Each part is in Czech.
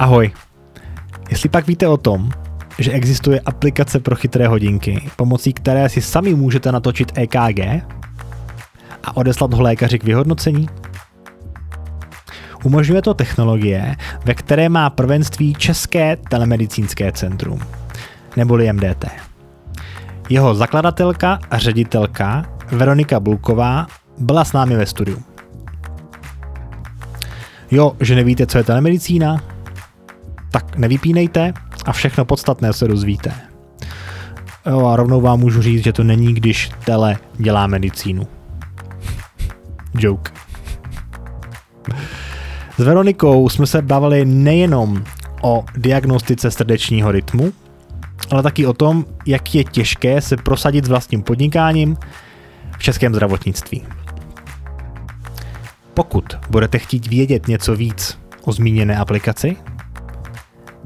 Ahoj. Jestli pak víte o tom, že existuje aplikace pro chytré hodinky, pomocí které si sami můžete natočit EKG a odeslat ho lékaři k vyhodnocení? Umožňuje to technologie, ve které má prvenství České telemedicínské centrum, neboli MDT. Jeho zakladatelka a ředitelka Veronika Bulková byla s námi ve studiu. Jo, že nevíte, co je telemedicína? Tak nevypínejte a všechno podstatné se dozvíte. Jo, a rovnou vám můžu říct, že to není, když tele dělá medicínu. Joke. S Veronikou jsme se bavili nejenom o diagnostice srdečního rytmu, ale taky o tom, jak je těžké se prosadit s vlastním podnikáním v českém zdravotnictví. Pokud budete chtít vědět něco víc o zmíněné aplikaci,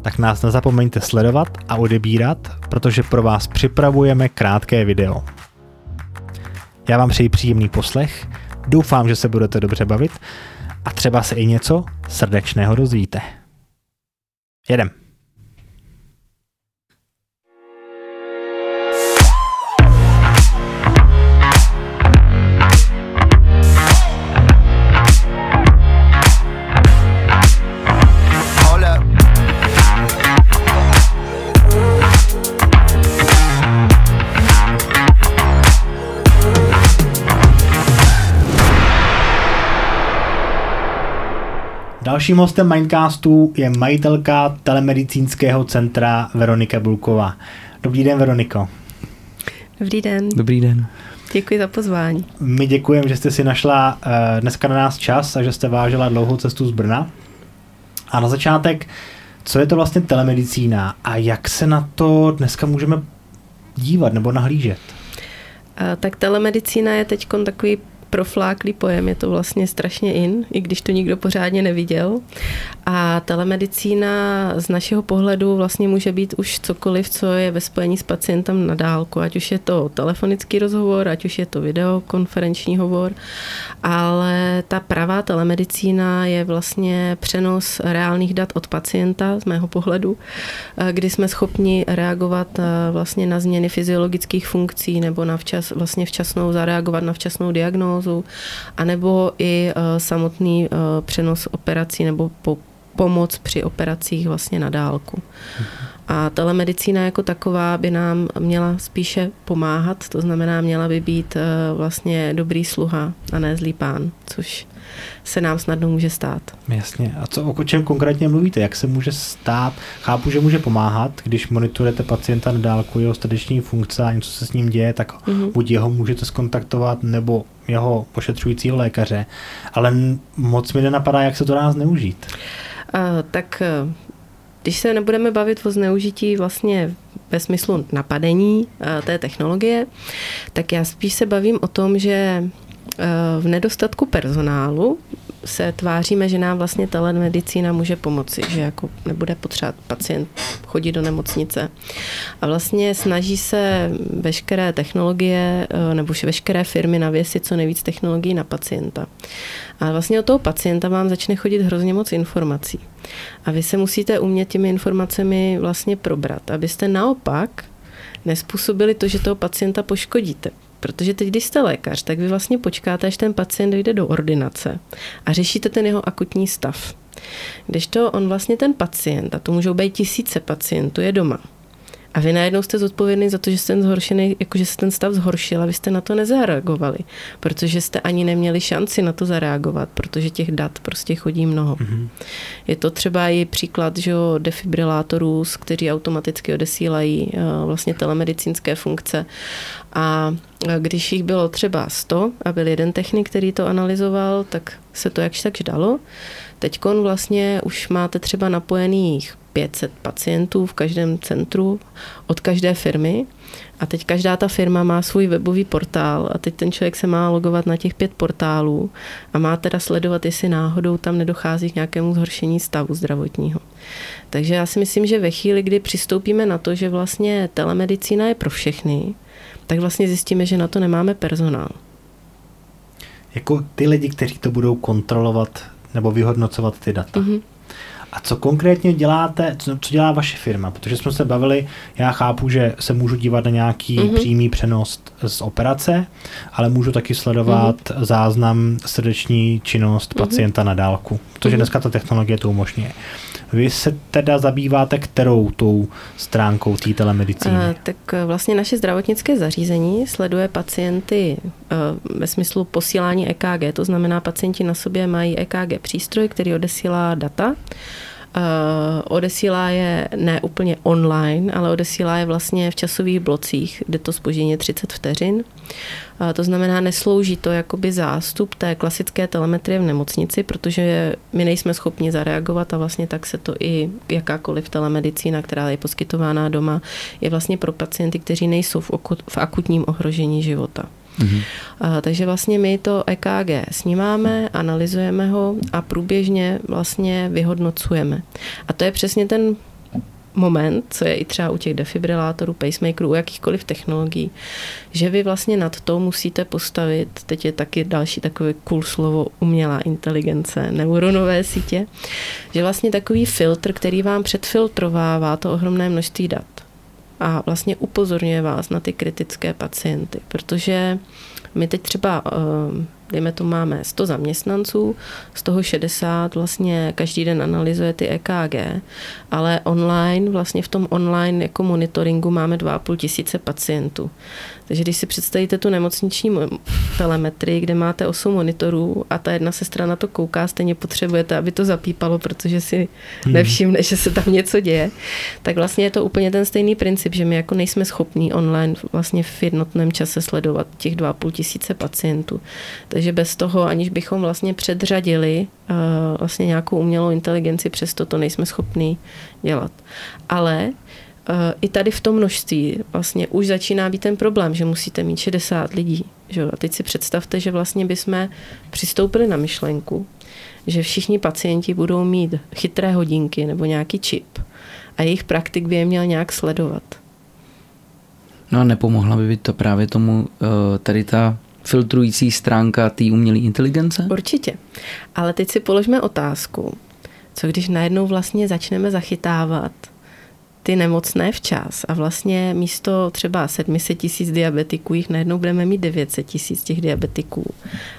tak nás nezapomeňte sledovat a odebírat, protože pro vás připravujeme krátké video. Já vám přeji příjemný poslech, doufám, že se budete dobře bavit a třeba se i něco srdečného dozvíte. Jedem. Dalším hostem Mindcastu je majitelka telemedicínského centra Veronika Bulková. Dobrý den, Veroniko. Dobrý den. Dobrý den. Děkuji za pozvání. My děkujeme, že jste si našla uh, dneska na nás čas a že jste vážila dlouhou cestu z Brna. A na začátek, co je to vlastně telemedicína a jak se na to dneska můžeme dívat nebo nahlížet? Uh, tak telemedicína je teď takový profláklý pojem, je to vlastně strašně in, i když to nikdo pořádně neviděl. A telemedicína z našeho pohledu vlastně může být už cokoliv, co je ve spojení s pacientem na dálku, ať už je to telefonický rozhovor, ať už je to videokonferenční hovor, ale ta pravá telemedicína je vlastně přenos reálných dat od pacienta z mého pohledu, kdy jsme schopni reagovat eh, vlastně na změny fyziologických funkcí nebo na včas, vlastně včasnou zareagovat na včasnou diagnózu diagnózu, anebo i uh, samotný uh, přenos operací nebo po, pomoc při operacích vlastně na dálku. A telemedicína jako taková by nám měla spíše pomáhat, to znamená, měla by být uh, vlastně dobrý sluha a ne zlý pán, což se nám snadno může stát. Jasně. A co o čem konkrétně mluvíte? Jak se může stát? Chápu, že může pomáhat, když monitorujete pacienta na dálku, jeho srdeční funkce a něco se s ním děje, tak mm-hmm. buď jeho můžete skontaktovat, nebo jeho pošetřujícího lékaře. Ale moc mi nenapadá, jak se to dá zneužít. Uh, tak uh, když se nebudeme bavit o zneužití vlastně ve smyslu napadení uh, té technologie, tak já spíš se bavím o tom, že Eh, v nedostatku personálu se tváříme, že nám vlastně telemedicína může pomoci, že jako nebude potřebovat pacient chodit do nemocnice. A vlastně snaží se veškeré technologie eh, nebo veškeré firmy navěsit co nejvíc technologií na pacienta. A vlastně od toho pacienta vám začne chodit hrozně moc informací. A vy se musíte umět těmi informacemi vlastně probrat, abyste naopak nespůsobili to, že toho pacienta poškodíte. Protože teď, když jste lékař, tak vy vlastně počkáte, až ten pacient dojde do ordinace a řešíte ten jeho akutní stav. Když to on vlastně ten pacient, a to můžou být tisíce pacientů, je doma. A vy najednou jste zodpovědný za to, že ten zhoršený, jako že se ten stav zhoršil a vy jste na to nezareagovali, protože jste ani neměli šanci na to zareagovat, protože těch dat prostě chodí mnoho. Mm-hmm. Je to třeba i příklad že defibrilátorů, kteří automaticky odesílají uh, vlastně telemedicínské funkce a když jich bylo třeba 100 a byl jeden technik, který to analyzoval, tak se to jakž tak dalo. Teď vlastně už máte třeba napojených 500 pacientů v každém centru od každé firmy a teď každá ta firma má svůj webový portál a teď ten člověk se má logovat na těch pět portálů a má teda sledovat, jestli náhodou tam nedochází k nějakému zhoršení stavu zdravotního. Takže já si myslím, že ve chvíli, kdy přistoupíme na to, že vlastně telemedicína je pro všechny, tak vlastně zjistíme, že na to nemáme personál. Jako ty lidi, kteří to budou kontrolovat nebo vyhodnocovat ty data. Mm-hmm. A co konkrétně děláte, co, co dělá vaše firma? Protože jsme se bavili, já chápu, že se můžu dívat na nějaký mm-hmm. přímý přenos z operace, ale můžu taky sledovat mm-hmm. záznam srdeční činnost mm-hmm. pacienta na dálku, protože mm-hmm. dneska ta technologie to umožňuje. Vy se teda zabýváte kterou tou stránkou té telemedicíny? Uh, tak eh, vlastně naše zdravotnické zařízení sleduje pacienty uh, ve smyslu posílání EKG, to znamená, pacienti na sobě mají EKG přístroj, který odesílá data odesílá je ne úplně online, ale odesílá je vlastně v časových blocích, kde to spoždění je 30 vteřin. Uh, to znamená, neslouží to jakoby zástup té klasické telemetrie v nemocnici, protože my nejsme schopni zareagovat a vlastně tak se to i jakákoliv telemedicína, která je poskytována doma, je vlastně pro pacienty, kteří nejsou v, oku, v akutním ohrožení života. Mm-hmm. A, takže vlastně my to EKG snímáme, analyzujeme ho a průběžně vlastně vyhodnocujeme. A to je přesně ten moment, co je i třeba u těch defibrilátorů, pacemakerů, u jakýchkoliv technologií, že vy vlastně nad to musíte postavit, teď je taky další takové cool slovo, umělá inteligence, neuronové sítě, že vlastně takový filtr, který vám předfiltrovává to ohromné množství dat a vlastně upozorňuje vás na ty kritické pacienty, protože my teď třeba eh, dejme to máme 100 zaměstnanců, z toho 60 vlastně každý den analyzuje ty EKG, ale online, vlastně v tom online jako monitoringu máme 2,5 tisíce pacientů. Takže když si představíte tu nemocniční telemetrii, kde máte 8 monitorů a ta jedna sestra na to kouká, stejně potřebujete, aby to zapípalo, protože si hmm. nevšimne, že se tam něco děje, tak vlastně je to úplně ten stejný princip, že my jako nejsme schopní online vlastně v jednotném čase sledovat těch 2,5 tisíce pacientů. Takže bez toho, aniž bychom vlastně předřadili uh, vlastně nějakou umělou inteligenci, přesto to nejsme schopní dělat. Ale i tady v tom množství vlastně už začíná být ten problém, že musíte mít 60 lidí. Že? A teď si představte, že vlastně bychom přistoupili na myšlenku, že všichni pacienti budou mít chytré hodinky nebo nějaký čip a jejich praktik by je měl nějak sledovat. No a nepomohla by to právě tomu eh, tady ta filtrující stránka té umělé inteligence? Určitě. Ale teď si položme otázku, co když najednou vlastně začneme zachytávat ty nemocné včas a vlastně místo třeba 700 tisíc diabetiků jich najednou budeme mít 900 tisíc těch diabetiků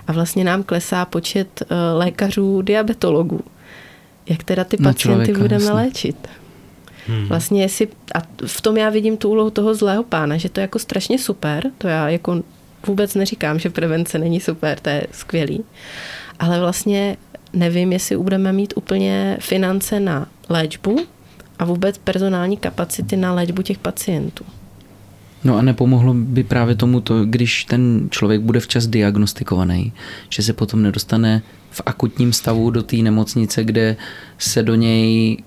a vlastně nám klesá počet eh, lékařů diabetologů. Jak teda ty pacienty člověka, budeme jasný. léčit? Hmm. Vlastně jestli, a v tom já vidím tu úlohu toho zlého pána, že to je jako strašně super, to já jako vůbec neříkám, že prevence není super, to je skvělý, ale vlastně nevím, jestli budeme mít úplně finance na léčbu a vůbec personální kapacity na léčbu těch pacientů. No a nepomohlo by právě tomu to, když ten člověk bude včas diagnostikovaný, že se potom nedostane v akutním stavu do té nemocnice, kde se do něj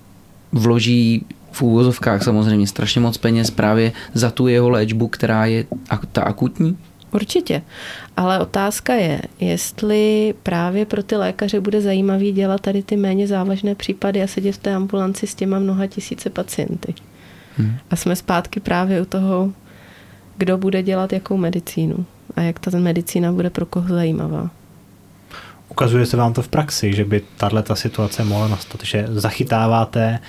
vloží v úvozovkách samozřejmě strašně moc peněz právě za tu jeho léčbu, která je ta akutní? Určitě. Ale otázka je, jestli právě pro ty lékaře bude zajímavý dělat tady ty méně závažné případy a sedět v té ambulanci s těma mnoha tisíce pacienty. Hmm. A jsme zpátky právě u toho, kdo bude dělat jakou medicínu a jak ta medicína bude pro koho zajímavá. Ukazuje se vám to v praxi, že by tahle ta situace mohla nastat, že zachytáváte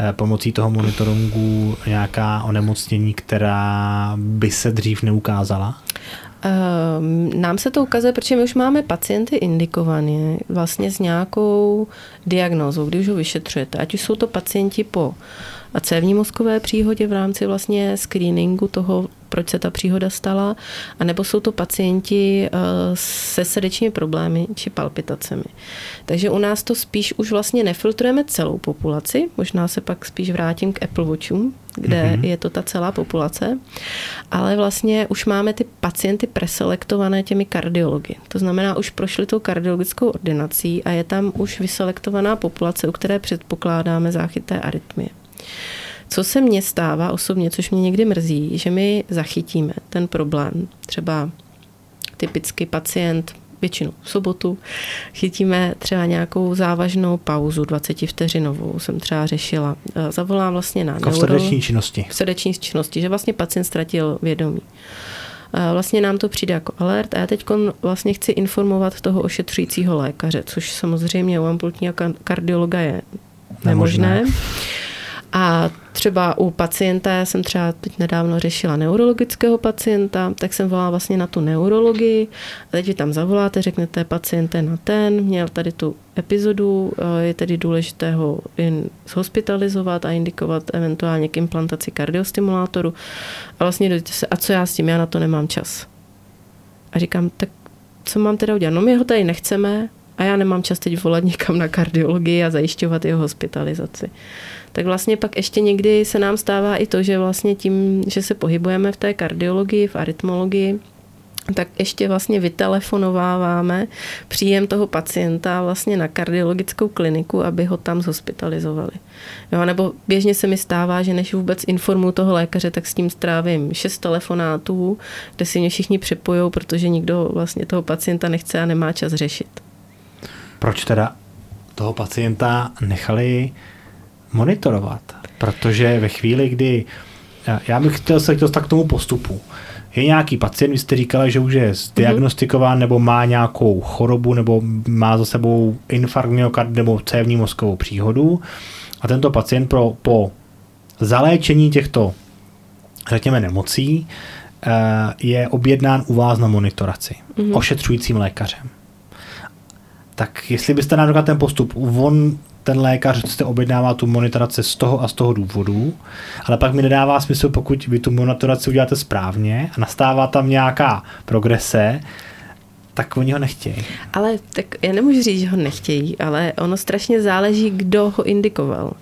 Eh, pomocí toho monitoringu nějaká onemocnění, která by se dřív neukázala? Ehm, nám se to ukazuje, protože my už máme pacienty indikované vlastně s nějakou diagnózou, když ho vyšetřujete. Ať už jsou to pacienti po cévní mozkové příhodě v rámci vlastně screeningu toho proč se ta příhoda stala, anebo jsou to pacienti eh, se srdečními problémy či palpitacemi. Takže u nás to spíš už vlastně nefiltrujeme celou populaci, možná se pak spíš vrátím k Apple Watchům, kde mm-hmm. je to ta celá populace, ale vlastně už máme ty pacienty preselektované těmi kardiology. To znamená, už prošli tou kardiologickou ordinací a je tam už vyselektovaná populace, u které předpokládáme záchyté arytmie. Co se mně stává osobně, což mě někdy mrzí, že my zachytíme ten problém, třeba typicky pacient většinou v sobotu, chytíme třeba nějakou závažnou pauzu 20 vteřinovou, jsem třeba řešila. Eh, zavolám vlastně na jako neuro... v srdeční činnosti. V srdeční činnosti, že vlastně pacient ztratil vědomí. Eh, vlastně nám to přijde jako alert a já teď vlastně chci informovat toho ošetřujícího lékaře, což samozřejmě u ambulantního kardiologa je nemožné. nemožné. A třeba u pacienta, já jsem třeba teď nedávno řešila neurologického pacienta, tak jsem volala vlastně na tu neurologii a teď vy tam zavoláte, řeknete paciente na ten, měl tady tu epizodu, eh, je tedy důležité ho in hospitalizovat a indikovat eventuálně k implantaci kardiostimulátoru a vlastně dojde se, a co já s tím, já na to nemám čas. A říkám, tak co mám teda udělat? No my ho tady nechceme a já nemám čas teď volat někam na kardiologii a zajišťovat jeho hospitalizaci tak vlastně pak ještě někdy se nám stává i to, že vlastně tím, že se pohybujeme v té kardiologii, v arytmologii, tak ještě vlastně vytelefonováváme příjem toho pacienta vlastně na kardiologickou kliniku, aby ho tam zhospitalizovali. Jo, nebo běžně se mi stává, že než vůbec informuji toho lékaře, tak s tím strávím šest telefonátů, kde si mě všichni připojou, protože nikdo vlastně toho pacienta nechce a nemá čas řešit. Proč teda toho pacienta nechali monitorovat, protože ve chvíli, kdy já bych chtěl se chtěl k tomu postupu. Je nějaký pacient, vy jste říkali, že už je diagnostikován nebo má nějakou chorobu nebo má za sebou infarkt myokard nebo cévní mozkovou příhodu a tento pacient pro, po zaléčení těchto, řekněme, nemocí eh, je objednán u vás na monitoraci mm-hmm. ošetřujícím lékařem. Tak jestli byste nám ten postup, on ten lékař jste objednává tu monitoraci z toho a z toho důvodu, ale pak mi nedává smysl, pokud vy tu monitoraci uděláte správně a nastává tam nějaká progrese, tak oni ho nechtějí. Ale tak já nemůžu říct, že ho nechtějí, ale ono strašně záleží, kdo ho indikoval.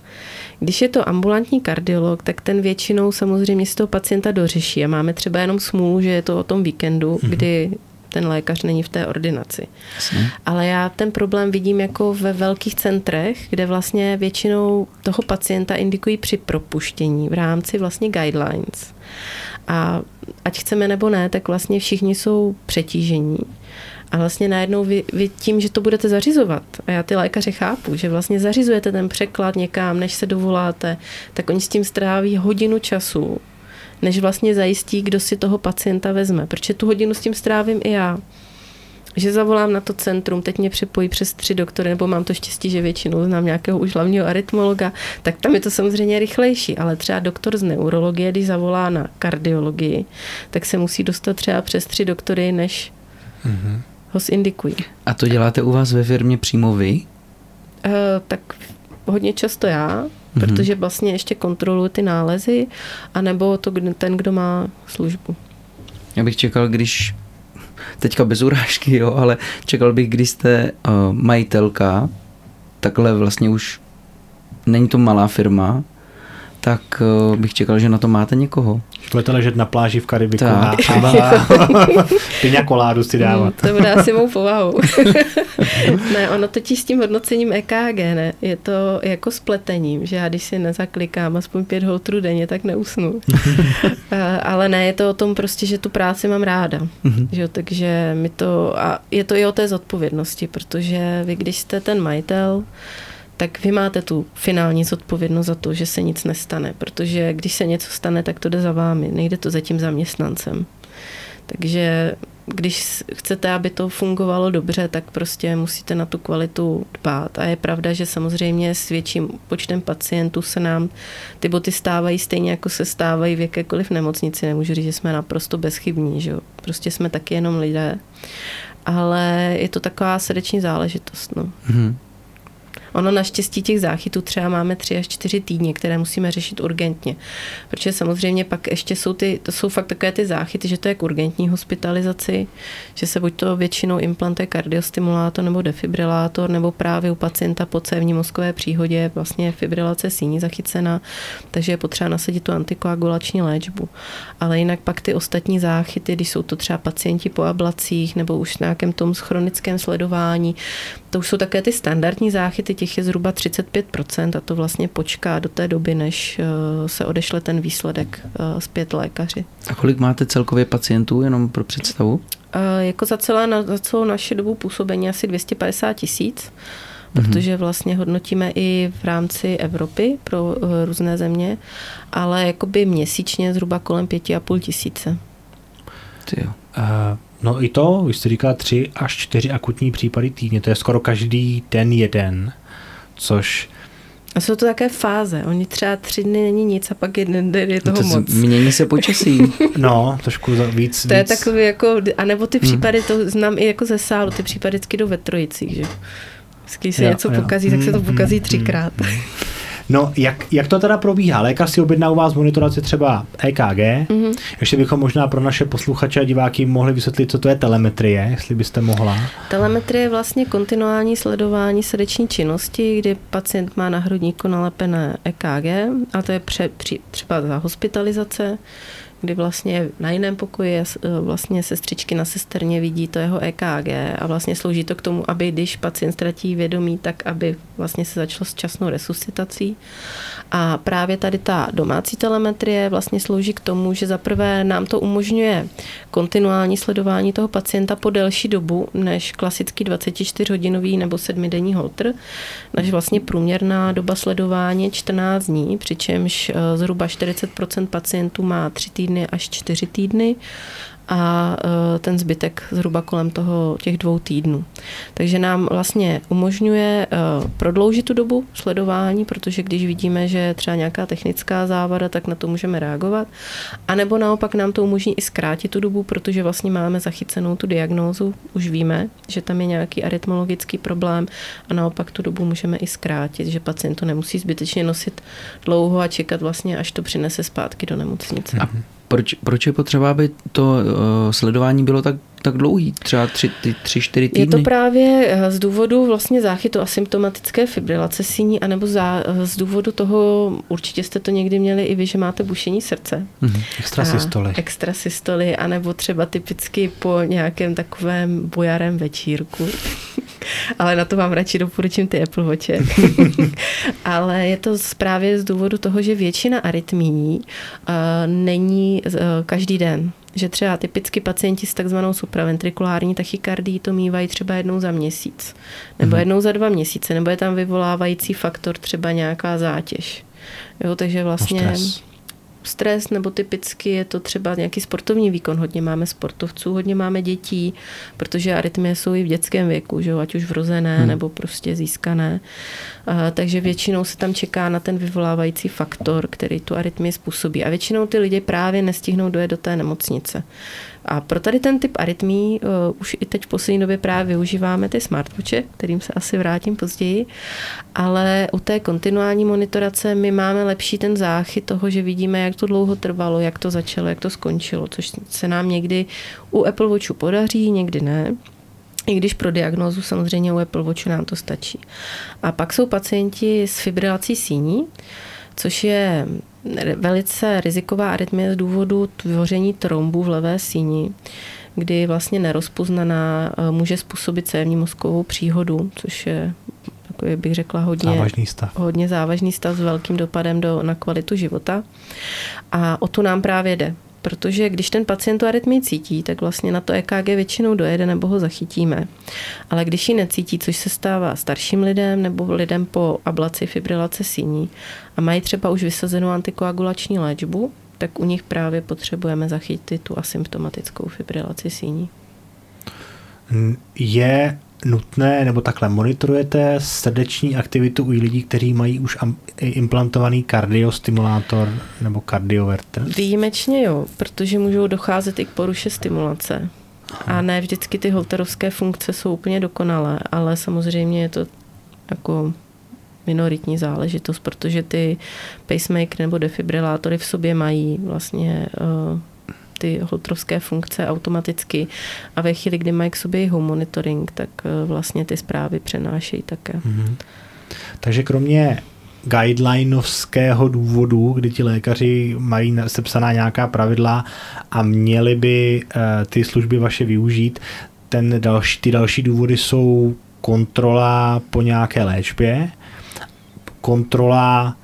Když je to ambulantní kardiolog, tak ten většinou samozřejmě si toho pacienta dořeší a máme třeba jenom smůlu, že je to o tom víkendu, mm-hmm. kdy ten lékař není v té ordinaci. Jasně. Ale já ten problém vidím jako ve velkých centrech, kde vlastně většinou toho pacienta indikují při propuštění v rámci vlastně guidelines. A ať chceme nebo ne, tak vlastně všichni jsou přetížení. A vlastně najednou vy, vy tím, že to budete zařizovat, a já ty lékaře chápu, že vlastně zařizujete ten překlad někam, než se dovoláte, tak oni s tím stráví hodinu času než vlastně zajistí, kdo si toho pacienta vezme. Protože tu hodinu s tím strávím i já. Že zavolám na to centrum, teď mě připojí přes tři doktory, nebo mám to štěstí, že většinou znám nějakého už hlavního arytmologa, tak tam je to samozřejmě rychlejší, ale třeba doktor z neurologie, když zavolá na kardiologii, tak se musí dostat třeba přes tři doktory, než mm-hmm. ho zindikují. A to děláte u vás ve firmě přímo vy? Uh, tak hodně často já, mm-hmm. protože vlastně ještě kontroluji ty nálezy, anebo to ten, kdo má službu. Já bych čekal, když teďka bez urážky, jo, ale čekal bych, když jste uh, majitelka, takhle vlastně už není to malá firma, tak uh, bych čekal, že na to máte někoho. Budete ležet na pláži v Karibiku a piňa koládu si dávat. Hmm, to bude asi mou povahou. ne, ono totiž s tím hodnocením EKG, ne, je to jako spletením, že já když si nezaklikám aspoň pět holtrů denně, tak neusnu. Ale ne, je to o tom prostě, že tu práci mám ráda. Mhm. že, takže mi to, a je to i o té zodpovědnosti, protože vy, když jste ten majitel, tak vy máte tu finální zodpovědnost za to, že se nic nestane, protože když se něco stane, tak to jde za vámi, nejde to za tím zaměstnancem. Takže když chcete, aby to fungovalo dobře, tak prostě musíte na tu kvalitu dbát. A je pravda, že samozřejmě s větším počtem pacientů se nám ty boty stávají stejně, jako se stávají v jakékoliv nemocnici. Nemůžu říct, že jsme naprosto bezchybní, že jo? Prostě jsme taky jenom lidé. Ale je to taková srdeční záležitost. No. Mm-hmm. Ono naštěstí těch záchytů třeba máme tři až čtyři týdny, které musíme řešit urgentně. Protože samozřejmě pak ještě jsou ty, to jsou fakt takové ty záchyty, že to je k urgentní hospitalizaci, že se buď to většinou implantuje kardiostimulátor nebo defibrilátor, nebo právě u pacienta po cévní mozkové příhodě vlastně fibrilace síní zachycena, takže je potřeba nasadit tu antikoagulační léčbu. Ale jinak pak ty ostatní záchyty, když jsou to třeba pacienti po ablacích nebo už nějakém tom chronickém sledování, to už jsou také ty standardní záchyty, těch je zhruba 35% a to vlastně počká do té doby, než eh, se odešle ten výsledek eh, zpět lékaři. A kolik máte celkově pacientů, jenom pro představu? Eh, jako za, celé, za celou naši dobu působení asi 250 tisíc mhm. protože vlastně hodnotíme i v rámci Evropy pro různé země, ale jakoby měsíčně zhruba kolem pěti a půl tisíce. Ty jo. Uh, no i to, vy jste říkala tři až čtyři akutní případy týdně, to je skoro každý den jeden což A jsou to také fáze. Oni třeba tři dny není nic a pak jeden den je toho to moc. Mění se počasí. No, trošku za- víc. To je víc. takový jako, anebo ty případy, to znám i jako ze sálu, ty případy vždycky jdou ve trojicích, že? Když se Jo, něco jo. pokazí, tak se to Mm, pokazí mm, třikrát. No, jak, jak to teda probíhá? Lékař si objedná u vás monitoraci třeba EKG. Mhm. Ještě bychom možná pro naše posluchače a diváky mohli vysvětlit, co to je telemetrie, jestli byste mohla. Telemetrie je vlastně kontinuální sledování srdeční činnosti, kdy pacient má na hrudníku nalepené EKG a to je pře, při, třeba za hospitalizace, kdy vlastně na jiném pokoji eh, vlastně sestřičky na sesterně vidí to jeho EKG a vlastně slouží to k tomu, aby když pacient ztratí vědomí, tak aby vlastně se začalo s časnou resuscitací. A právě tady ta domácí telemetrie vlastně slouží k tomu, že zaprvé nám to umožňuje kontinuální sledování toho pacienta po delší dobu než klasický 24-hodinový nebo 7-denní holter. Naš vlastně průměrná doba sledování je 14 dní, přičemž eh, zhruba 40% pacientů má 3 týdny až 4 týdny a eh, ten zbytek zhruba kolem toho těch dvou týdnů. Takže nám vlastně umožňuje eh, prodloužit tu dobu sledování, protože když vidíme, že je třeba nějaká technická závada, tak na to můžeme reagovat. A nebo naopak nám to umožní i zkrátit tu dobu, protože vlastně máme zachycenou tu diagnózu, už víme, že tam je nějaký arytmologický problém a naopak tu dobu můžeme i zkrátit, že pacient to nemusí zbytečně nosit dlouho a čekat vlastně, až to přinese zpátky do nemocnice. A proč, proč je potřeba, aby to uh, sledování bylo tak, tak dlouhý? Třeba tři, ty, tři, čtyři týdny? Je to právě eh, z důvodu vlastně záchytu asymptomatické fibrilace síní, anebo za, eh, z důvodu toho, určitě jste to někdy měli i vy, že máte bušení srdce. Mhm. Extrasystoly. A Extrasystoly, anebo třeba typicky po nějakém takovém bojarém večírku. Ale na to vám radši doporučím ty Apple Watche. Ale je to právě z důvodu toho, že většina arytmií uh, není uh, každý den. Že třeba typicky pacienti s takzvanou supraventrikulární tachykardii to mývají třeba jednou za měsíc, nebo jednou za dva měsíce, nebo je tam vyvolávající faktor třeba nějaká zátěž. Jo, takže vlastně No, stres. Stres, nebo typicky je to třeba nějaký sportovní výkon. Hodně máme sportovců, hodně máme dětí, protože arytmie jsou i v dětském věku, že jo, ať už vrozené hmm. nebo prostě získané. Uh, takže většinou se tam čeká na ten vyvolávající faktor, který tu arytmii způsobí. A většinou ty lidi právě nestihnou dojet do té nemocnice. A pro tady ten typ arytmí uh, už i teď v poslední době právě využíváme ty smartwatche, kterým se asi vrátím později, ale u té kontinuální monitorace my máme lepší ten záchyt toho, že vidíme, jak to dlouho trvalo, jak to začalo, jak to skončilo, což se nám někdy u Apple Watchu podaří, někdy ne. I když pro diagnózu samozřejmě u Apple Watchu nám to stačí. A pak jsou pacienti s fibrilací síní, což je velice riziková arytmie z důvodu tvoření trombu v levé síni, kdy vlastně nerozpoznaná eh, může způsobit cévní mozkovou příhodu, což je takový bych řekla hodně Závažný stav. hodně závažný stav s velkým dopadem do, na kvalitu života. A o tu nám právě jde. Protože když ten pacient tu arytmii cítí, tak vlastně na to EKG většinou dojede nebo ho zachytíme. Ale když ji necítí, což se stává starším lidem nebo lidem po ablaci fibrilace síní a mají třeba už vysazenou antikoagulační léčbu, tak u nich právě potřebujeme zachytit tu asymptomatickou fibrilaci síní. Je nutné, nebo takhle monitorujete srdeční aktivitu u lidí, kteří mají už implantovaný kardiostimulátor nebo kardioverter? Výjimečně jo, protože můžou docházet i k poruše stimulace. A ne vždycky ty holterovské funkce jsou úplně dokonalé, ale samozřejmě je to jako minoritní záležitost, protože ty pacemaker nebo defibrilátory v sobě mají vlastně uh, ty holtrovské funkce automaticky a ve chvíli, kdy mají k sobě i home monitoring, tak uh, vlastně ty zprávy přenášejí také. Mhm. Takže kromě guidelineovského důvodu, kdy ti lékaři mají sepsaná nějaká pravidla a měli by eh, ty služby vaše využít, ten další, ty další důvody jsou kontrola po nějaké léčbě, kontrola eh,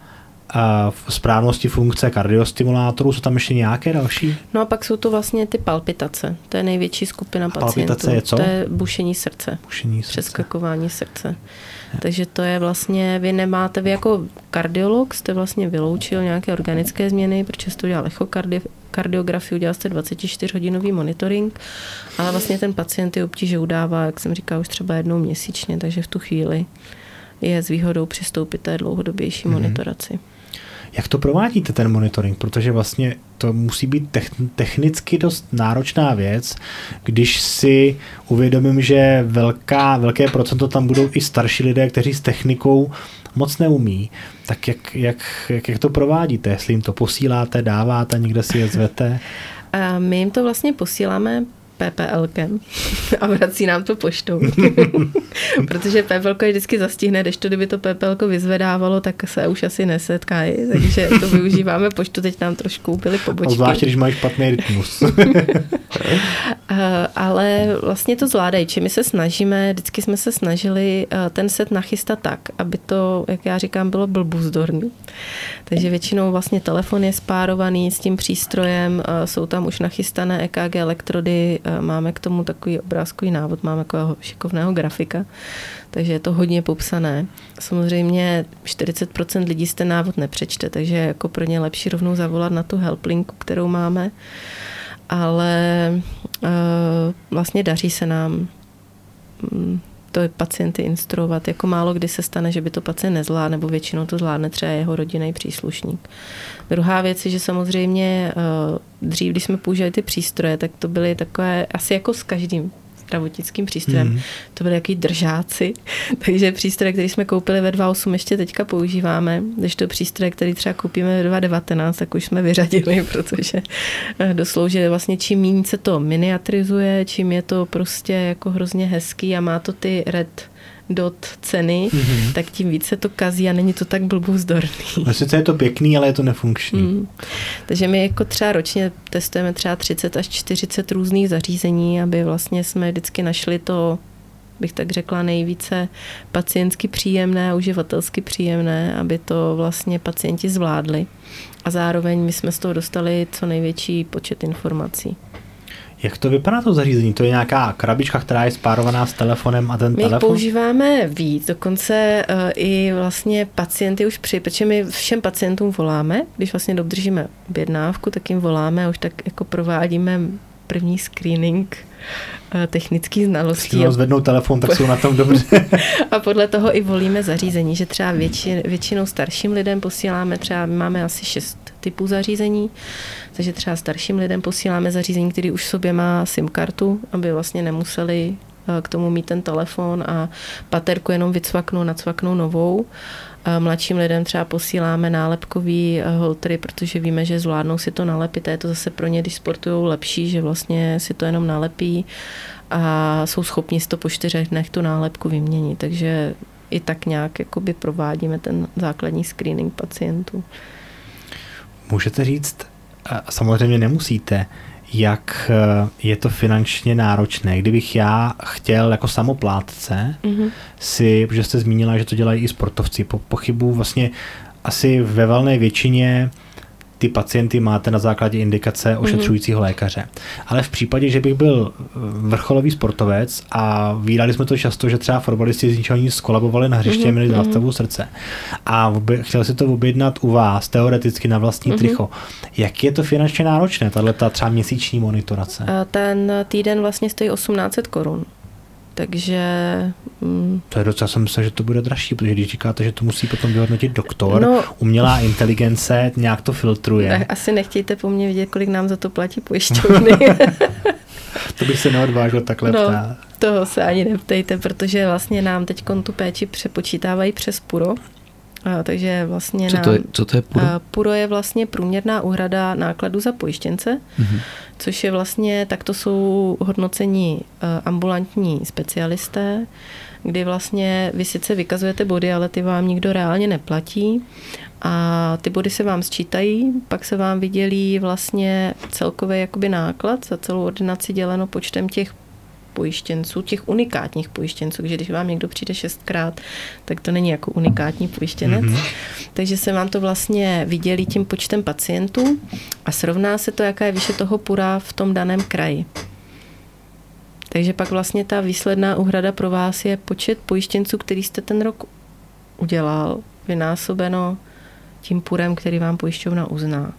v správnosti funkce kardiostimulátorů, jsou tam ještě nějaké další? No a pak jsou to vlastně ty palpitace. To je největší skupina pacientů. palpitace je co? To je bušení srdce. Bušení srdce. přeskakování srdce. Takže to je vlastně, vy nemáte, vy jako kardiolog jste vlastně vyloučil nějaké organické změny, protože jste udělal echokardiografii, udělal jste 24-hodinový monitoring, ale vlastně ten pacient ty obtíže udává, jak jsem říkala, už třeba jednou měsíčně, takže v tu chvíli je s výhodou přistoupit té dlouhodobější mm-hmm. monitoraci. Jak to provádíte, ten monitoring? Protože vlastně to musí být technicky dost náročná věc, když si uvědomím, že velká, velké procento tam budou i starší lidé, kteří s technikou moc neumí. Tak jak, jak, jak, to provádíte? Jestli jim to posíláte, dáváte, někde si je zvete? My jim to vlastně posíláme PPLkem a vrací nám to poštou. Protože PPLko je vždycky zastihne, když to, kdyby to PPLko vyzvedávalo, tak se už asi nesetkají, takže to využíváme poštu, teď nám trošku byly pobočky. Zvláště, když mají špatný rytmus. Eh, ale vlastně to zvládají. Či my se snažíme, vždycky jsme se snažili eh, ten set nachystat tak, aby to, jak já říkám, bylo blbuzdorný. Takže většinou vlastně telefon je spárovaný s tím přístrojem, eh, jsou tam už nachystané EKG elektrody, máme k tomu takový obrázkový návod, máme takového šikovného grafika, takže je to hodně popsané. Samozřejmě 40% lidí z ten návod nepřečte, takže jako pro ně lepší rovnou zavolat na tu helplinku, kterou máme ale uh, vlastně daří se nám um, to pacienty instruovat. Jako málo kdy se stane, že by to pacient nezvládl, nebo většinou to zvládne třeba jeho rodinný příslušník. Druhá věc je, že samozřejmě uh, dřív, když jsme používali ty přístroje, tak to byly takové, asi jako s každým zdravotnickým přístrojem. Mm. To byly jaký držáci. Takže přístroje, který jsme koupili ve 2.8, ještě teďka používáme. Když to přístroje, který třeba koupíme ve 2.19, tak už jsme vyřadili, protože eh, dosloužili vlastně čím méně se to miniaturizuje, čím je to prostě jako hrozně hezký a má to ty red dot ceny, mm-hmm. tak tím více to kazí a není to tak blbůzdorný. No sice je to pěkný, ale je to nefunkční. Mm. Takže my jako třeba ročně testujeme třeba 30 až 40 různých zařízení, aby vlastně jsme vždycky našli to bych tak řekla, nejvíce pacientsky příjemné a uživatelsky příjemné, aby to vlastně pacienti zvládli. A zároveň my jsme z toho dostali co největší počet informací. Jak to vypadá to zařízení? To je nějaká krabička, která je spárovaná s telefonem a ten my telefon? My používáme víc, dokonce uh, i vlastně pacienty už při, protože my všem pacientům voláme, když vlastně dobdržíme objednávku, tak jim voláme a už tak jako provádíme první screening eh, technických znalostí. Když zvednou telefon, tak jsou na tom dobře. a podle toho i volíme zařízení, že třeba větši, většinou starším lidem posíláme, třeba máme asi šest typů zařízení, takže třeba starším lidem posíláme zařízení, který už v sobě má SIM kartu, aby vlastně nemuseli eh, k tomu mít ten telefon a paterku jenom vycvaknou, nacvaknou novou. Mladším lidem třeba posíláme nálepkový eh, holtery, protože víme, že zvládnou si to nalepit a je to zase pro ně, když sportují lepší, že vlastně si to jenom nalepí a jsou schopni si to po čtyřech dnech tu nálepku vyměnit. Takže i tak nějak jakoby provádíme ten základní screening pacientů. Můžete říct, a samozřejmě nemusíte, jak eh, je to finančně náročné. Kdybych já chtěl jako samoplátce mm-hmm. si, protože jste zmínila, že to dělají i sportovci, po, pochybu vlastně asi ve valné většině ty pacienty máte na základě indikace mhm. ošetřujícího lékaře. Ale v případě, že bych byl vrcholový sportovec a vydali jsme to často, že třeba fotbalisti z ničeho nic skolabovali na hřiště, mm-hmm. měli mhm. zástavu srdce a chtěl si to objednat u vás, teoreticky na vlastní mm-hmm. tricho. Jak je to finančně náročné, tahle ta třeba měsíční monitorace? Ten týden vlastně stojí 1800 korun. Takže... Mm. To je docela, jsem myslel, že to bude dražší, protože když říkáte, že to musí potom vyhodnotit doktor, no, umělá inteligence nějak to filtruje. Ne, asi nechtějte po mně vidět, kolik nám za to platí pojišťovny. to bych se neodvážil takhle no, ptát. Toho se ani neptejte, protože vlastně nám teď tu péči přepočítávají přes PURO, takže vlastně co, to je, co to je PURO? PURO je vlastně průměrná úhrada nákladu za pojištěnce, mm-hmm. což je vlastně, tak to jsou hodnocení ambulantní specialisté, kdy vlastně vy sice vykazujete body, ale ty vám nikdo reálně neplatí a ty body se vám sčítají, pak se vám vydělí vlastně celkový jakoby náklad za celou ordinaci děleno počtem těch pojištěnců, těch unikátních pojištěnců, takže když vám někdo přijde šestkrát, tak to není jako unikátní pojištěnec. Mm-hmm. Takže se vám to vlastně vydělí tím počtem pacientů a srovná se to, jaká je výše toho pura v tom daném kraji. Takže pak vlastně ta výsledná úhrada pro vás je počet pojištěnců, který jste ten rok udělal, vynásobeno tím purem, který vám pojišťovna uzná.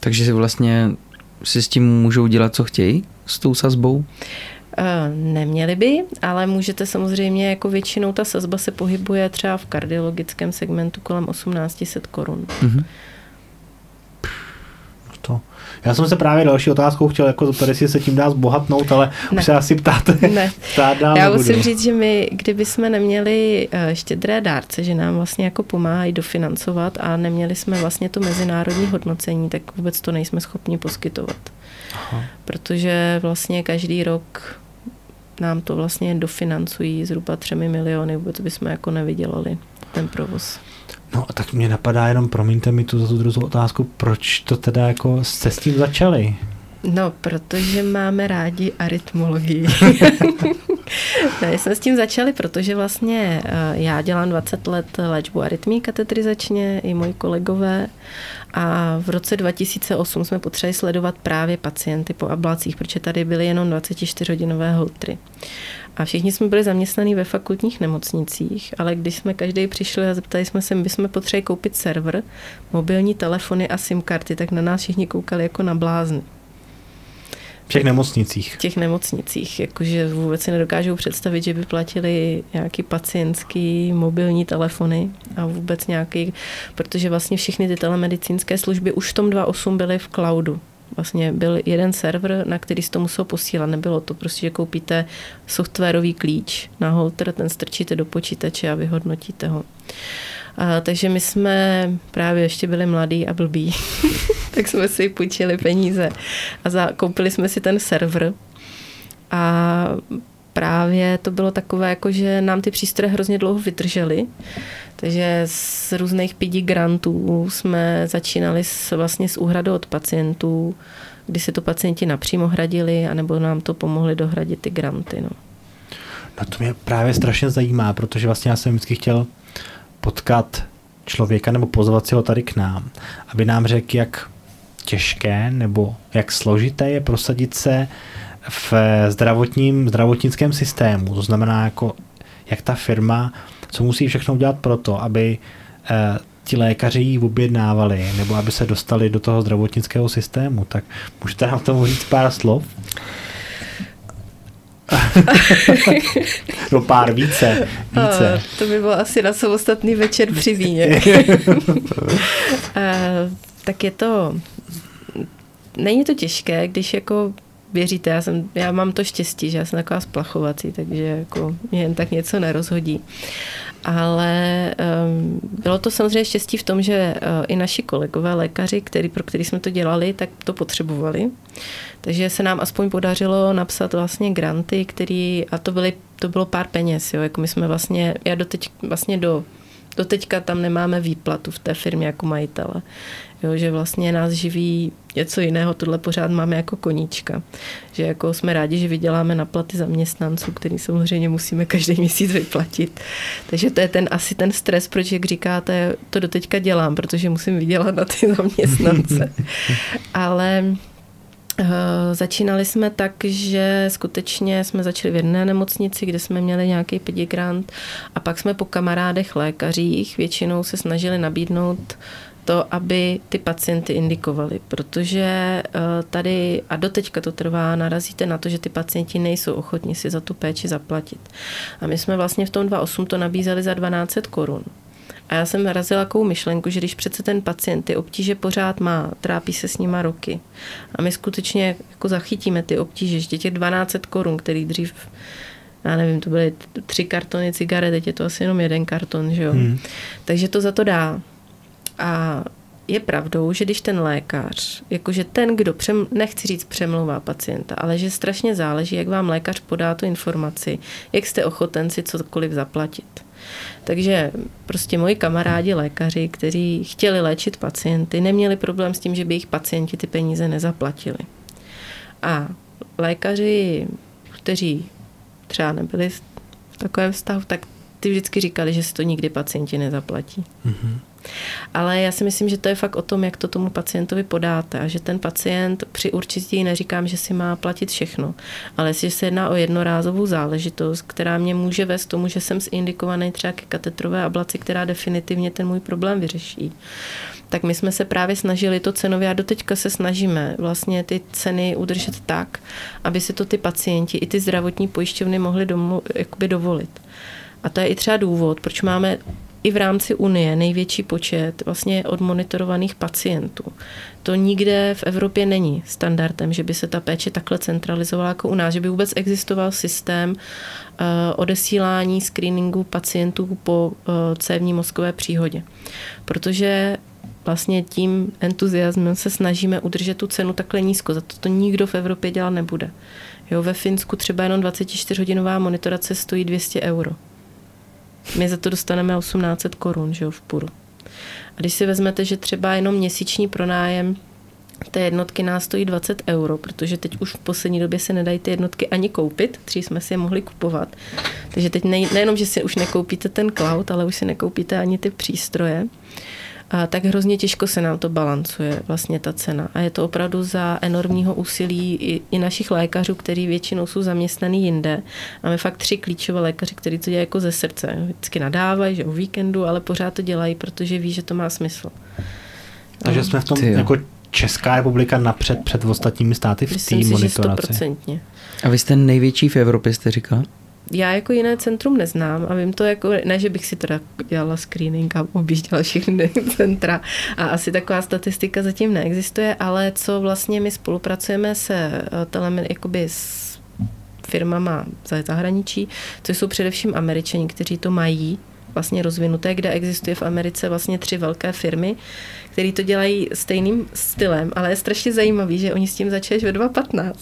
Takže si vlastně si s tím můžou dělat, co chtějí? S tou sazbou? Neměli by, ale můžete samozřejmě, jako většinou ta sazba se pohybuje třeba v kardiologickém segmentu kolem 1800 korun. Mm-hmm. To. Já jsem se právě další otázkou chtěl jako zeptat, jestli se tím dá zbohatnout, ale ne. už se asi ptáte. Ne. Ptát dál Já musím říct, že my, kdyby jsme neměli eh, štědré dárce, že nám vlastně jako pomáhají dofinancovat a neměli jsme vlastně to mezinárodní hodnocení, tak vůbec to nejsme schopni poskytovat. Aha. Protože vlastně každý rok nám to vlastně dofinancují zhruba třemi miliony, vůbec bychom jako nevydělali ten provoz. No a tak mě napadá jenom, promiňte mi tu za tu druhou otázku, proč to teda jako jste s tím začali? No, protože máme rádi arytmologii. ne, jsme s tím začali, protože vlastně eh, já dělám 20 let léčbu arytmí katetrizačně, i moji kolegové. A v roce 2008 jsme potřebovali sledovat právě pacienty po ablacích, protože tady byly jenom 24-hodinové holtry. A všichni jsme byli zaměstnaní ve fakultních nemocnicích, ale když jsme každý přišli a zeptali jsme se, my jsme potřebovali koupit server, mobilní telefony a SIM karty, tak na nás všichni koukali jako na blázny. V těch nemocnicích. V těch nemocnicích, jakože vůbec si nedokážou představit, že by platili nějaký pacientský mobilní telefony a vůbec nějaký, protože vlastně všechny ty telemedicínské služby už v tom 2.8 byly v cloudu. Vlastně byl jeden server, na který se to muselo posílat. Nebylo to prostě, že koupíte softwarový klíč na holter, ten strčíte do počítače a vyhodnotíte ho. A, takže my jsme právě ještě byli mladí a blbí, tak jsme si půjčili peníze a za, koupili jsme si ten server a právě to bylo takové, jako že nám ty přístroje hrozně dlouho vydržely, takže z různých pidi grantů jsme začínali s, vlastně s úhradou od pacientů, kdy se to pacienti napřímo hradili, anebo nám to pomohli dohradit ty granty. No. no to mě právě strašně zajímá, protože vlastně já jsem vždycky chtěl potkat člověka nebo pozvat si ho tady k nám, aby nám řekl, jak těžké nebo jak složité je prosadit se v zdravotním, zdravotnickém systému. To znamená, jako, jak ta firma, co musí všechno udělat pro to, aby eh, ti lékaři ji objednávali, nebo aby se dostali do toho zdravotnického systému. Tak můžete nám tomu říct pár slov? no pár více, více. A, to by bylo asi na samostatný večer při víně. tak je to, není to těžké, když jako věříte, já, jsem, já mám to štěstí, že já jsem taková splachovací, takže jako mě jen tak něco nerozhodí. Ale um, bylo to samozřejmě štěstí v tom, že uh, i naši kolegové lékaři, který, pro který jsme to dělali, tak to potřebovali. Takže se nám aspoň podařilo napsat vlastně granty, který, a to, byly, to bylo pár peněz, jo, jako my jsme vlastně, já doteď vlastně do Doteďka tam nemáme výplatu v té firmě jako majitele. Jo, že vlastně nás živí něco jiného, tohle pořád máme jako koníčka. Že jako jsme rádi, že vyděláme na platy zaměstnanců, který samozřejmě musíme každý měsíc vyplatit. Takže to je ten asi ten stres, proč jak říkáte, to doteďka dělám, protože musím vydělat na ty zaměstnance. Ale začínali jsme tak, že skutečně jsme začali v jedné nemocnici, kde jsme měli nějaký pedigrant a pak jsme po kamarádech lékařích většinou se snažili nabídnout to, aby ty pacienty indikovali, protože uh, tady, a doteďka to trvá, narazíte na to, že ty pacienti nejsou ochotní si za tu péči zaplatit. A my jsme vlastně v tom 2.8 to nabízeli za 12 korun. A já jsem narazila takovou myšlenku, že když přece ten pacient ty obtíže pořád má, trápí se s nima roky a my skutečně jako zachytíme ty obtíže, že těch 12 korun, který dřív já nevím, to byly tři kartony cigaret, teď je to asi jenom jeden karton, že jo. Hmm. Takže to za to dá. A je pravdou, že když ten lékař, jakože ten, kdo, přem, nechci říct přemlouvá pacienta, ale že strašně záleží, jak vám lékař podá tu informaci, jak jste ochoten si cokoliv zaplatit. Takže prostě moji kamarádi lékaři, kteří chtěli léčit pacienty, neměli problém s tím, že by jejich pacienti ty peníze nezaplatili. A lékaři, kteří třeba nebyli v takovém vztahu, tak ty vždycky říkali, že si to nikdy pacienti nezaplatí. Mm-hmm. Ale já si myslím, že to je fakt o tom, jak to tomu pacientovi podáte a že ten pacient při určitě neříkám, že si má platit všechno, ale jestli se jedná o jednorázovou záležitost, která mě může vést k tomu, že jsem zindikovaný třeba ke katetrové ablaci, která definitivně ten můj problém vyřeší, tak my jsme se právě snažili to cenově a doteďka se snažíme vlastně ty ceny udržet tak, aby si to ty pacienti i ty zdravotní pojišťovny mohly domlu, jakoby dovolit. A to je i třeba důvod, proč máme i v rámci Unie největší počet vlastně odmonitorovaných pacientů. To nikde v Evropě není standardem, že by se ta péče takhle centralizovala jako u nás, že by vůbec existoval systém uh, odesílání screeningu pacientů po uh, cévní mozkové příhodě. Protože vlastně tím entuziasmem se snažíme udržet tu cenu takhle nízko. Za to to nikdo v Evropě dělat nebude. Jo, ve Finsku třeba jenom 24-hodinová monitorace stojí 200 euro. My za to dostaneme 1800 korun že jo, v půru. A když si vezmete, že třeba jenom měsíční pronájem té jednotky nás stojí 20 euro, protože teď už v poslední době se nedají ty jednotky ani koupit, dřív jsme si je mohli kupovat. Takže teď ne, nejenom, že si už nekoupíte ten cloud, ale už si nekoupíte ani ty přístroje, a tak hrozně těžko se nám to balancuje vlastně ta cena. A je to opravdu za enormního úsilí i, i našich lékařů, kteří většinou jsou zaměstnaný jinde. Máme fakt tři klíčové lékaři, kteří to dělají jako ze srdce. Vždycky nadávají, že o víkendu, ale pořád to dělají, protože ví, že to má smysl. Takže jsme v tom jako Česká republika napřed před ostatními státy v té monitoraci. A vy jste největší v Evropě, jste říkal? Já jako jiné centrum neznám a vím to jako, ne, že bych si teda dělala screening a objížděla všechny centra a asi taková statistika zatím neexistuje, ale co vlastně my spolupracujeme se eh, telemen, jakoby s firmama za zahraničí, což jsou především američani, kteří to mají vlastně rozvinuté, kde existuje v Americe vlastně tři velké firmy, které to dělají stejným stylem, ale je strašně zajímavý, že oni s tím začali ve 2.15.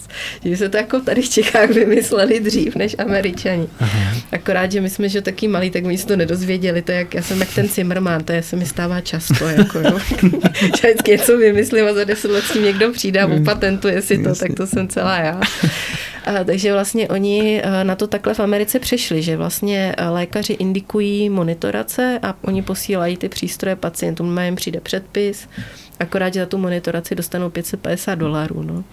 Že se to jako tady v Čechách vymysleli dřív než američani. Aha. Akorát, že my jsme že taky malí, tak my si to nedozvěděli. To jak, já jsem jak ten Zimmerman, to je, se mi stává často. Jako, jo. vždycky něco vymyslím a za deset let s tím někdo přijde a upatentuje si to, tak to jsem celá já. Takže vlastně oni na to takhle v Americe přešli, že vlastně lékaři indikují monitorace a oni posílají ty přístroje pacientům, jim přijde předpis, akorát, že za tu monitoraci dostanou 550 dolarů. No.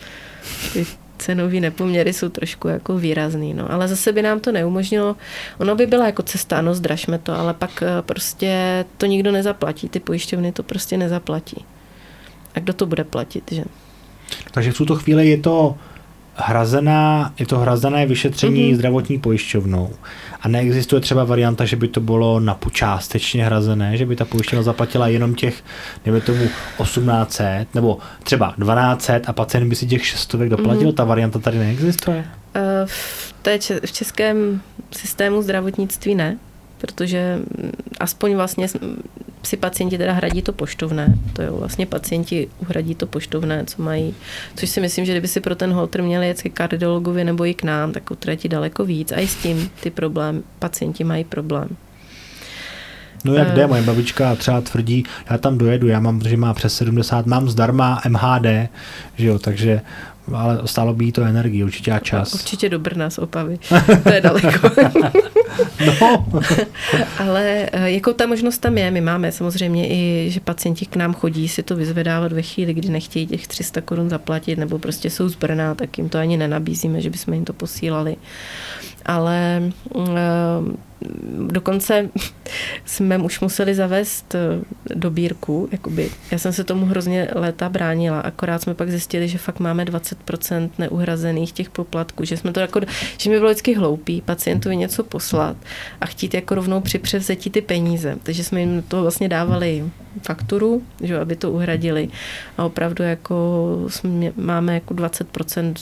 Ty cenové nepoměry jsou trošku jako výrazný, no. ale zase by nám to neumožnilo, ono by byla jako cesta, ano, zdražme to, ale pak prostě to nikdo nezaplatí, ty pojišťovny to prostě nezaplatí. A kdo to bude platit, že? Takže v tuto chvíli je to hrazená, je to hrazené vyšetření mm-hmm. zdravotní pojišťovnou. A neexistuje třeba varianta, že by to bylo na částečně hrazené, že by ta pojišťovna zaplatila jenom těch, dejme tomu 1800 nebo třeba 1200 a pacient by si těch 600 doplatil. Mm-hmm. Ta varianta tady neexistuje? Uh, v, té, v českém systému zdravotnictví ne protože mm, aspoň vlastně si pacienti teda hradí to poštovné. To jo, vlastně pacienti uhradí to poštovné, co mají. Což si myslím, že kdyby si pro ten holter měli jet ke kardiologovi nebo i k nám, tak utratí daleko víc. A i s tím ty problém, pacienti mají problém. No jak jde, moje babička třeba tvrdí, já tam dojedu, já mám, že má přes 70, mám zdarma MHD, že jo, takže ale stálo by jí to energii, určitě a čas. Určitě do Brna z Opavy, to je daleko. no. ale jako ta možnost tam je, my máme samozřejmě i, že pacienti k nám chodí si to vyzvedávat ve chvíli, kdy nechtějí těch 300 korun zaplatit, nebo prostě jsou z Brna, tak jim to ani nenabízíme, že bychom jim to posílali. Ale uh, dokonce jsme už museli zavést eh, dobírku, jakoby, já jsem se tomu hrozně léta bránila, akorát jsme pak zjistili, že fakt máme 20% neuhrazených těch poplatků, že jsme to jako, že mi bylo vždycky hloupý pacientovi něco poslat a chtít jako rovnou při převzetí ty peníze, takže jsme jim to vlastně dávali fakturu, že, aby to uhradili. A opravdu jako jsme, máme jako 20%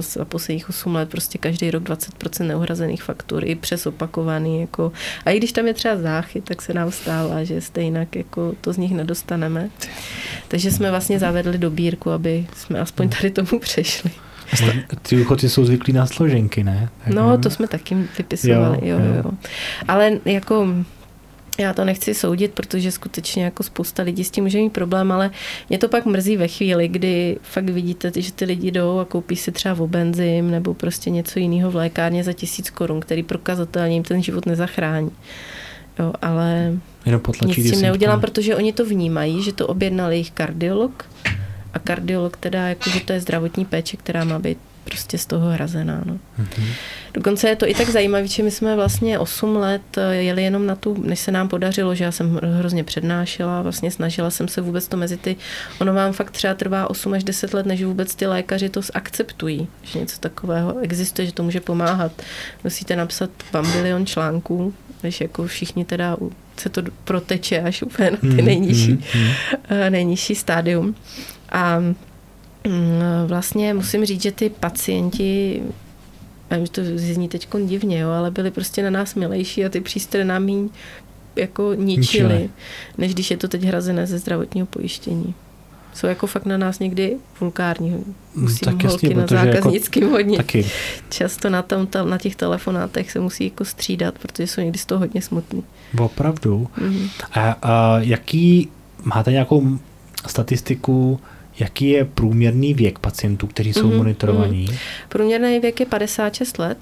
za posledních 8 let prostě každý rok 20% neuhrazených faktur i přes opakovaný. Jako, a i když tam je třeba záchyt, tak se nám stává, že stejně jako to z nich nedostaneme. Takže jsme vlastně zavedli dobírku, aby jsme aspoň tady tomu přešli. Ty důchodci jsou zvyklí na složenky, ne? Tak no, to jsme taky vypisovali, jo, jo, jo. Ale jako já to nechci soudit, protože skutečně jako spousta lidí s tím může mít problém, ale mě to pak mrzí ve chvíli, kdy fakt vidíte, že ty lidi jdou a koupí si třeba v benzim nebo prostě něco jiného v lékárně za tisíc korun, který prokazatelně jim ten život nezachrání. Jo, ale Jenom potlačí Nic s tím neudělám, protože oni to vnímají, že to objednal jejich kardiolog a kardiolog teda, jako, že to je zdravotní péče, která má být prostě z toho hrazená. No. Mhm. Dokonce je to i tak zajímavé, že my jsme vlastně 8 let eh, jeli jenom na tu, než se nám podařilo, že já jsem hro- hrozně přednášela, vlastně snažila jsem se vůbec to mezi ty, ono vám fakt třeba trvá 8 až 10 let, než vůbec ty lékaři to akceptují, že něco takového existuje, že to může pomáhat. Musíte napsat bambilion článků, než jako všichni teda se to proteče až úplně na ty Mhm, nejnižší, mhm, mhm. eh, nejnižší stádium. A vlastně musím říct, že ty pacienti, já vím, že to zní teď divně, jo, ale byli prostě na nás milejší a ty přístroje nám míň jako ničili, Ničili. než když je to teď hrazené ze zdravotního pojištění. Jsou jako fakt na nás někdy vulgární. Musím tak jasně, holky na protože jako- zákaznickým hodně. Taky. Často na, tom, tam, na těch telefonátech se musí jako střídat, protože jsou někdy z toho hodně smutný. Opravdu. Mhm. A, a jaký, máte nějakou statistiku, jaký je průměrný věk pacientů, kteří jsou Mhm, monitorovaní? Průměrný věk je 56 let.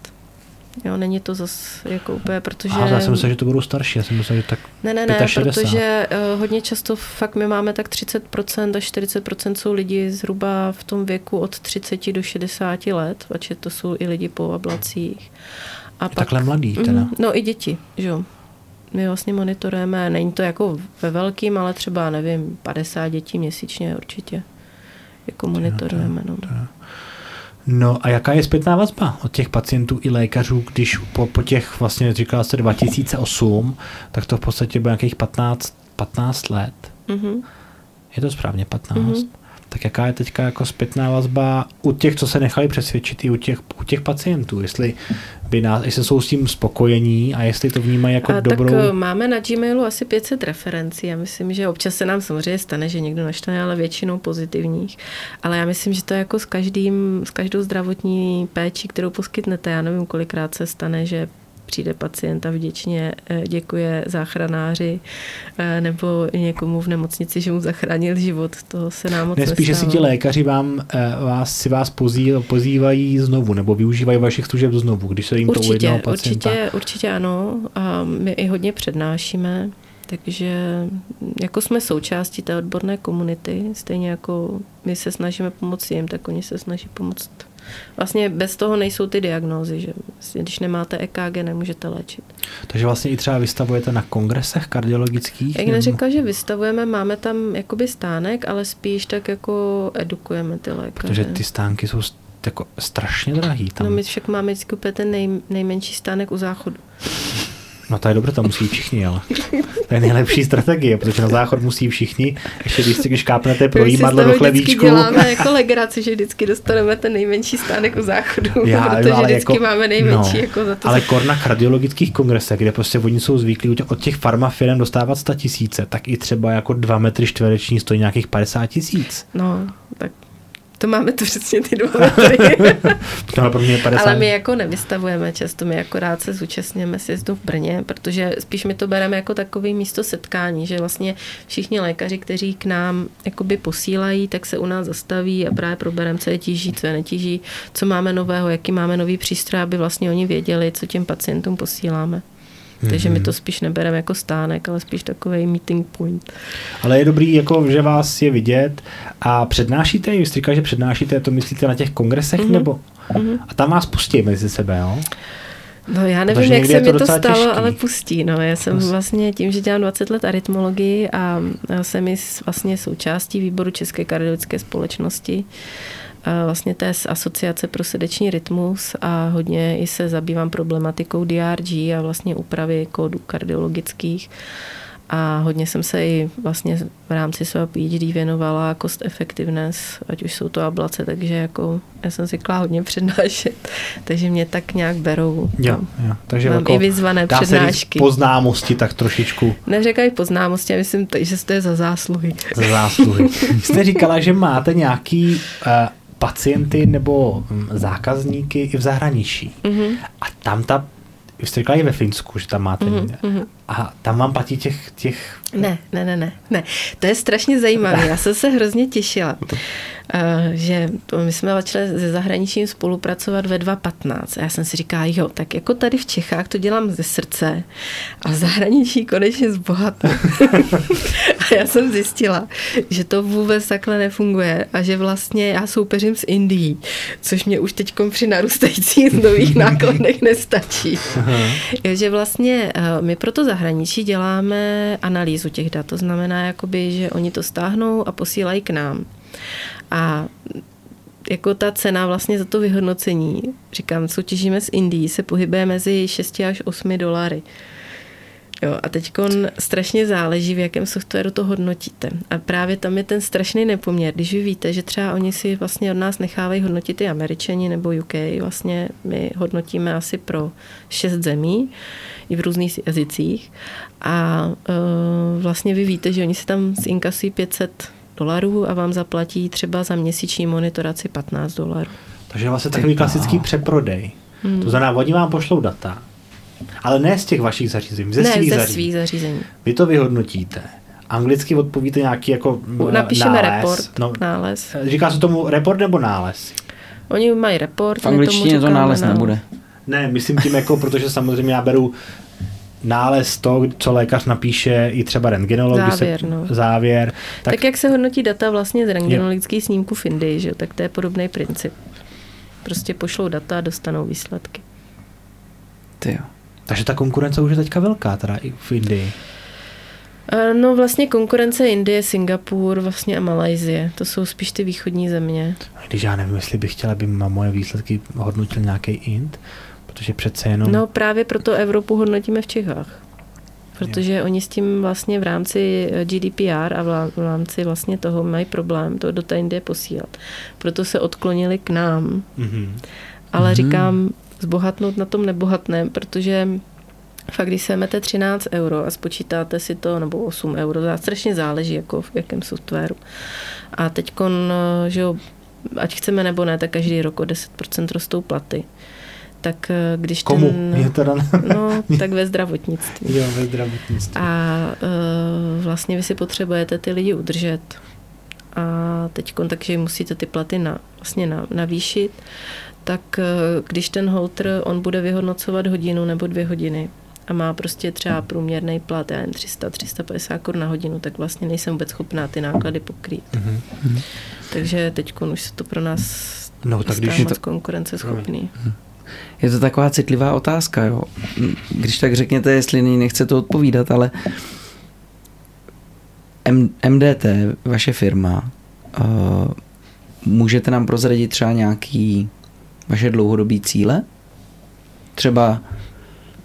Jo, není to zase jako úplně, protože... Aha, já jsem myslel, že to budou starší, já jsem myslel, že tak Ne, ne, ne, 65. protože uh, hodně často fakt my máme tak 30% až 40% jsou lidi zhruba v tom věku od 30 do 60 let, protože to jsou i lidi po ablacích. A takhle mladý teda. Mhm, No i děti, že jo. My vlastně monitorujeme, není to jako ve velkým, ale třeba, nevím, 50 dětí měsíčně určitě. Jako monitorujeme, no. No a jaká je zpětná vazba od těch pacientů i lékařů, když po, po těch, vlastně říkala jste 2008, tak to v podstatě bylo nějakých 15, 15 let. Mhm. Je to správně 15? Mhm. Mm-hmm. Tak jaká je teďka jako zpětná vazba u těch, co se nechali přesvědčit i u těch, u těch pacientů? Jestli, by nás, jestli jsou s tím spokojení a jestli to vnímají jako A dobrou... tak eh, máme na Gmailu asi 500 referencí. Já myslím, že občas se nám samozřejmě stane, že někdo naštve, ale většinou pozitivních. Ale já myslím, že to je jako s, každým, s každou zdravotní péčí, kterou poskytnete. Já nevím, kolikrát se stane, že přijde pacient a vděčně eh, děkuje záchranáři eh, nebo někomu v nemocnici, že mu zachránil život. To se nám moc Nespíš, že si ti lékaři vám, eh, vás, si vás pozí, pozývají znovu, nebo využívají vašich služeb znovu, když se jim to u Určitě, jednoho pacienta. určitě, určitě ano. A my i hodně přednášíme, takže jako jsme součástí té odborné komunity, stejně jako my se snažíme pomoci jim, tak oni se snaží pomoct. Vlastně bez toho nejsou ty diagnózy, že vlastně, když nemáte EKG, nemůžete léčit. Takže vlastně i třeba vystavujete na kongresech kardiologických? Jak neřekla, že vystavujeme, máme tam jakoby stánek, ale spíš tak jako edukujeme ty lékaře. Protože ty stánky jsou st- jako strašně drahý tam. No No, my však máme vždycky úplně ten nej, nejmenší stánek u záchodu. No to je dobré, tam musí všichni, ale to je nejlepší strategie, protože na záchod musí všichni, ještě když si když kápnete projímadlo do chlebíčku. děláme jako legraci, že vždycky dostaneme ten nejmenší stánek u záchodu, Já, protože ale vždycky jako- máme nejmenší no, jako za to. Ale kor na kardiologických kongresech, kde prostě oni jsou zvyklí u těch- od těch farmafirem dostávat 100 tisíce, tak i třeba jako 2 metry čtvereční stojí nějakých 50 tisíc. No, tak to máme to přesně ty dva metry. Tohle pro mě je 50. Ale my jako nevystavujeme často, my akorát se zúčastněme sjezdu v Brně, protože spíš my to bereme jako takový místo setkání, že vlastně všichni lékaři, kteří k nám jakoby posílají, tak se u nás zastaví a právě probereme, co je tíží, co je netíží, co máme nového, jaký máme nový přístroj, aby vlastně oni věděli, co těm pacientům posíláme. Takže my to spíš nebereme jako stánek, ale spíš takový meeting point. Ale je dobrý, jako, že vás je vidět a přednášíte, jste říkal, že přednášíte, to myslíte na těch kongresech, Mhm. mm-hmm. nebo? Mm-hmm. A tam vás pustí mezi sebe, jo? No já Protože nevím, jak někdy se to mi to stalo, těžký. ale pustí. No. Já jsem vlastně tím, že dělám 20 let arytmologii a jsem i vlastně součástí výboru České kardiologické společnosti, vlastně té z asociace pro srdeční rytmus a hodně i se zabývám problematikou DRG a vlastně úpravy kódů kardiologických. A hodně jsem se i vlastně v rámci svého PhD věnovala cost effectiveness, ať už jsou to ablace, takže jako já jsem zvykla hodně přednášet, takže mě tak nějak berou. Jo, jo. Takže Mám jako, i vyzvané dá se přednášky. po známosti tak trošičku Neříkají po známosti, já myslím, že to je za zásluhy. za zásluhy. Jste říkala, že máte nějaký uh, pacienty nebo um, zákazníky i v zahraničí. Mhm. A tam ta, vy jste říkala i ve Finsku, že tam máte. Mhm, mhm. A A tam vám platí těch, těch... Ne, ne, ne, ne, ne. To je strašně zajímavé. Já jsem se hrozně těšila, eh, že my jsme začali se zahraničím spolupracovat ve 2.15. A já jsem si říkala, jo, tak jako tady v Čechách to dělám ze srdce a v zahraničí konečně zbohatnu. a já jsem zjistila, že to vůbec takhle nefunguje a že vlastně já soupeřím s Indií, což mě už teď při narůstajících nových nákladech nestačí. jo, že vlastně eh, my proto zahraničí děláme analýzu těch dat. To znamená, jakoby, že oni to stáhnou a posílají k nám. A jako ta cena vlastně za to vyhodnocení, říkám, soutěžíme s Indií, se pohybuje mezi 6 až 8 dolary. Jo, a teď strašně záleží, v jakém softwaru to hodnotíte. A právě tam je ten strašný nepoměr. Když vy víte, že třeba oni si vlastně od nás nechávají hodnotit i američani nebo UK, vlastně my hodnotíme asi pro šest zemí, i v různých jazycích. A uh, vlastně vy víte, že oni si tam zinkasují 500 dolarů a vám zaplatí třeba za měsíční monitoraci 15 dolarů. Takže vlastně takový klasický přeprodej. Hmm. To znamená, oni vám pošlou data, ale ne z těch vašich zařízení, ze ne, svých ze zařízení. svých zařízení. Vy to vyhodnotíte. Anglicky odpovíte nějaký jako Napíšeme nález. report, no, nález. Říká se tomu report nebo nález? Oni mají report. V angličtině to nález nález nebude. Ne, myslím tím jako, protože samozřejmě já beru nález to, co lékař napíše, i třeba rentgenolog, závěr, se, no. závěr. Tak, tak jak se hodnotí data vlastně z rentgenologických snímků v Indii, že? tak to je podobný princip. Prostě pošlou data a dostanou výsledky. Ty jo. Takže ta konkurence už je teďka velká, teda i v Indii. No vlastně konkurence Indie, Singapur vlastně a Malajzie. To jsou spíš ty východní země. Když já nevím, jestli bych chtěla, aby moje výsledky hodnotil nějaký Ind, protože přece jenom... No právě proto Evropu hodnotíme v Čechách. Protože je. oni s tím vlastně v rámci eh, GDPR a v rámci vlastně toho mají problém to do té Indie posílat. Proto se odklonili k nám. Mm-hmm. Ale mm-hmm. říkám, zbohatnout na tom nebohatném, protože fakt, když se mete 13 euro a spočítáte si to, nebo 8 euro, to strašně záleží, jako v jakém softwaru. A teď, že jo, ať chceme nebo ne, tak každý rok o 10% rostou platy. Tak eh, když Komu? ten... Je teda... no, tak ve zdravotnictví. Jo, ve zdravotnictví. A uh, vlastně vy si potřebujete ty lidi udržet. A teď takže musíte ty platy na, vlastně na, navýšit tak eh, když ten holter, on bude vyhodnocovat hodinu nebo dvě hodiny a má prostě třeba průměrný plat, já jen 300-350 korun na hodinu, tak vlastně nejsem vůbec schopná ty náklady pokrýt. Mm-hmm. Takže teď už se to pro nás no, tak když je to konkurenceschopný. Mhm. Je to taková citlivá otázka, jo. Když tak řekněte, jestli nechce to odpovídat, ale M- MDT, vaše firma, uh, můžete nám prozradit třeba nějaký vaše dlouhodobé cíle? Třeba,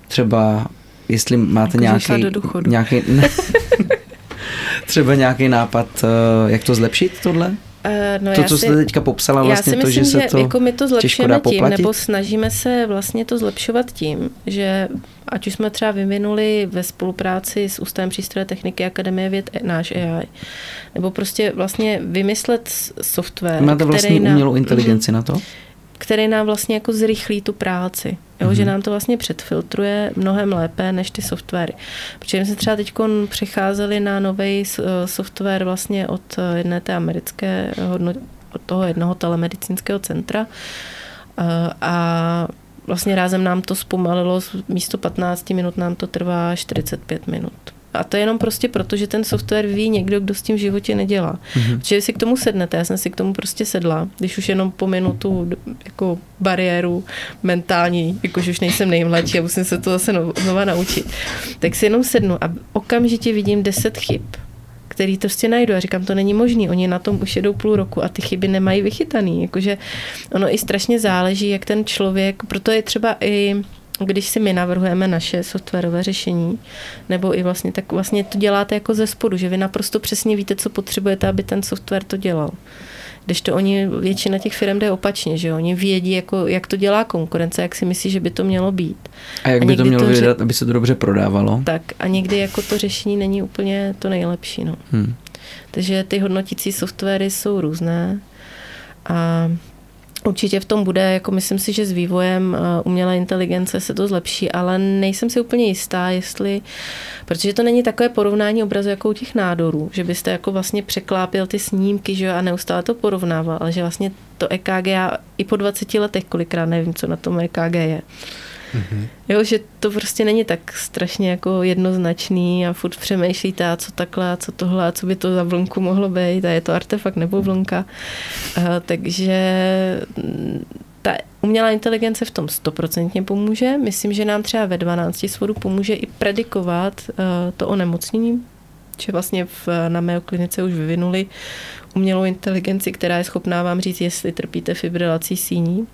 třeba jestli máte nějaký, nějaký ne, třeba nějaký nápad, eh, jak to zlepšit tohle? Uh, no to, co si, jste teďka popsala, vlastně já si myslím, to, že, se to jako my to zlepšujeme tím, nebo snažíme se vlastně to zlepšovat tím, že ať už jsme třeba vyvinuli ve spolupráci s Ústavem přístroje techniky Akademie věd e- náš AI, nebo prostě vlastně vymyslet software, Máte vlastně umělou inteligenci mm, na to? který nám vlastně jako zrychlí tu práci. Jo, mm-hmm. Že mhm. nám to vlastně předfiltruje mnohem lépe než ty softwary. Protože my jsme třeba teď přecházeli na nový eh, software vlastně od eh, jedné té americké, od toho jednoho telemedicínského centra eh, a vlastně rázem nám to zpomalilo, místo 15 minut nám to trvá 45 minut. A to je jenom prostě proto, že ten software ví někdo, kdo s tím v životě nedělá. Mm-hmm. Protože si k tomu sednete, já jsem si k tomu prostě sedla, když už jenom pominu tu jako bariéru mentální, jakož už nejsem nejmladší a musím se to zase no, znova naučit, tak si jenom sednu a okamžitě vidím deset chyb který to prostě najdu. A říkám, to není možný. Oni na tom už jedou půl roku a ty chyby nemají vychytaný. Jakože ono i strašně záleží, jak ten člověk, proto je třeba i když si my navrhujeme naše softwarové řešení, nebo i vlastně, tak vlastně to děláte jako ze spodu, že vy naprosto přesně víte, co potřebujete, aby ten software to dělal. Když to oni, většina těch firm jde opačně, že oni vědí, jako, jak to dělá konkurence, jak si myslí, že by to mělo být. A jak a by to mělo to vydat, aby se to dobře prodávalo? Tak a někdy jako to řešení není úplně to nejlepší. No. Hmm. Takže ty hodnotící softwary jsou různé a Určitě v tom bude, jako myslím si, že s vývojem eh, umělé inteligence se to zlepší, ale nejsem si úplně jistá, jestli, protože to není takové porovnání obrazu jako u těch nádorů, že byste jako vlastně překlápil ty snímky že, a neustále to porovnával, ale že vlastně to EKG, já i po 20 letech kolikrát nevím, co na tom EKG je. Mm-hmm. Jo, že to prostě není tak strašně jako jednoznačný a furt přemýšlíte, a co takhle, a co tohle, a co by to za vlnku mohlo být, a je to artefakt nebo vlnka. Uh, takže mm, ta umělá inteligence v tom stoprocentně pomůže. Myslím, že nám třeba ve 12 svodu pomůže i predikovat uh, to onemocnění, že vlastně v, na mé klinice už vyvinuli umělou inteligenci, která je schopná vám říct, jestli trpíte fibrilací síní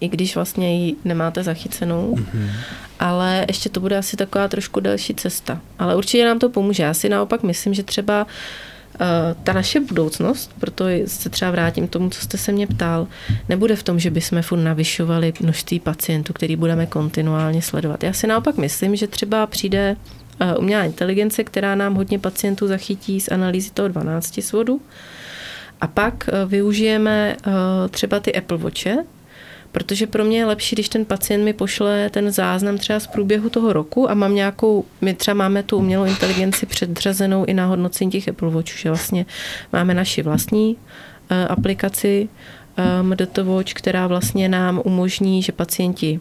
i když vlastně ji nemáte zachycenou. Mm-hmm. Ale ještě to bude asi taková trošku delší cesta. Ale určitě nám to pomůže. Já si naopak myslím, že třeba uh, ta naše budoucnost, proto se třeba vrátím k tomu, co jste se mě ptal, nebude v tom, že bychom furt navyšovali množství pacientů, který budeme kontinuálně sledovat. Já si naopak myslím, že třeba přijde uh, umělá inteligence, která nám hodně pacientů zachytí z analýzy toho 12 svodu. A pak uh, využijeme třeba ty Apple Watche, Protože pro mě je lepší, když ten pacient mi pošle ten záznam třeba z průběhu toho roku a mám nějakou, my třeba máme tu umělou inteligenci předřazenou i na hodnocení těch Apple Watchů, že vlastně máme naši vlastní uh, aplikaci um, MDT Watch, která vlastně nám umožní, že pacienti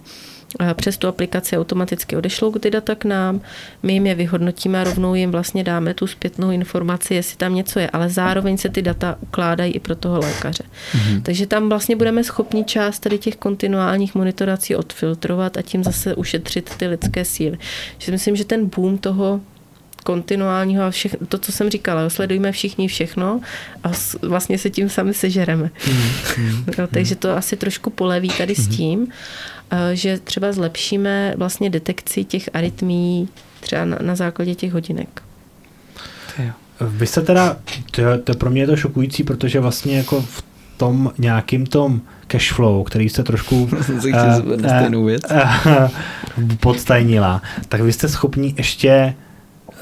přes tu aplikaci automaticky odešlou ty data k nám, my jim je vyhodnotíme a rovnou jim vlastně dáme tu zpětnou informaci, jestli tam něco je, ale zároveň se ty data ukládají i pro toho lékaře. Mm-hmm. Takže tam vlastně budeme schopni část tady těch kontinuálních monitorací odfiltrovat a tím zase ušetřit ty lidské síly. Že myslím, že ten boom toho kontinuálního a všech, to, co jsem říkala, sledujeme všichni všechno a vlastně se tím sami sežereme. Mm, no, takže to asi trošku poleví tady s mhm. tím, eh, že třeba zlepšíme vlastně detekci těch arytmí třeba na, na základě těch hodinek. Vy jste teda, to, to pro mě je to šokující, protože vlastně jako v tom nějakým tom cash flow, který jste trošku uh, uh, uh, podstajnila, tak vy jste schopni ještě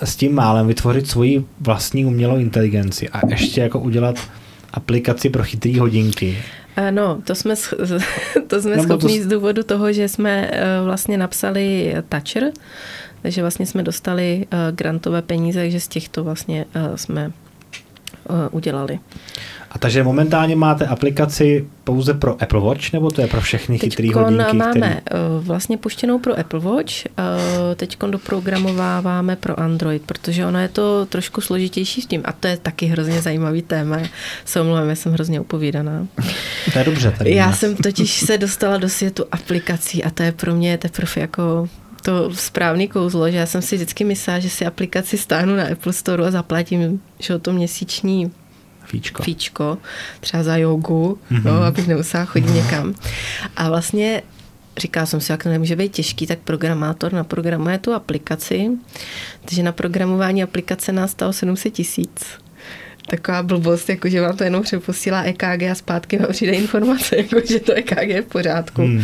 s tím málem vytvořit svoji vlastní umělou inteligenci a ještě jako udělat aplikaci pro chytré hodinky. No, to jsme, to jsme schopni to... z důvodu toho, že jsme eh, vlastně napsali Toucher, takže vlastně jsme dostali eh, grantové peníze, takže z těchto vlastně eh, jsme udělali. A takže momentálně máte aplikaci pouze pro Apple Watch, nebo to je pro všechny chytré hodinky? máme který... Eh, vlastně puštěnou pro Apple Watch, eh, teď doprogramováváme pro Android, protože ono je to trošku složitější s tím a to je taky hrozně zajímavý téma. Se omlouvám, já jsem hrozně upovídaná. To je dobře. Tady já jsem totiž se dostala do světu aplikací a to je pro mě teprve jako to správný kouzlo, že já jsem si vždycky myslela, že si aplikaci stáhnu na Apple Store a zaplatím že to měsíční fíčko. fíčko, třeba za jogu, mm-hmm. no, abych nemusela chodit někam. A vlastně říkala jsem si, jak to nemůže být těžký, tak programátor naprogramuje tu aplikaci. Takže na programování aplikace nás stalo 700 tisíc taková blbost, jako že vám to jenom přeposílá EKG a zpátky vám přijde informace, jako že to EKG je v pořádku. Mm.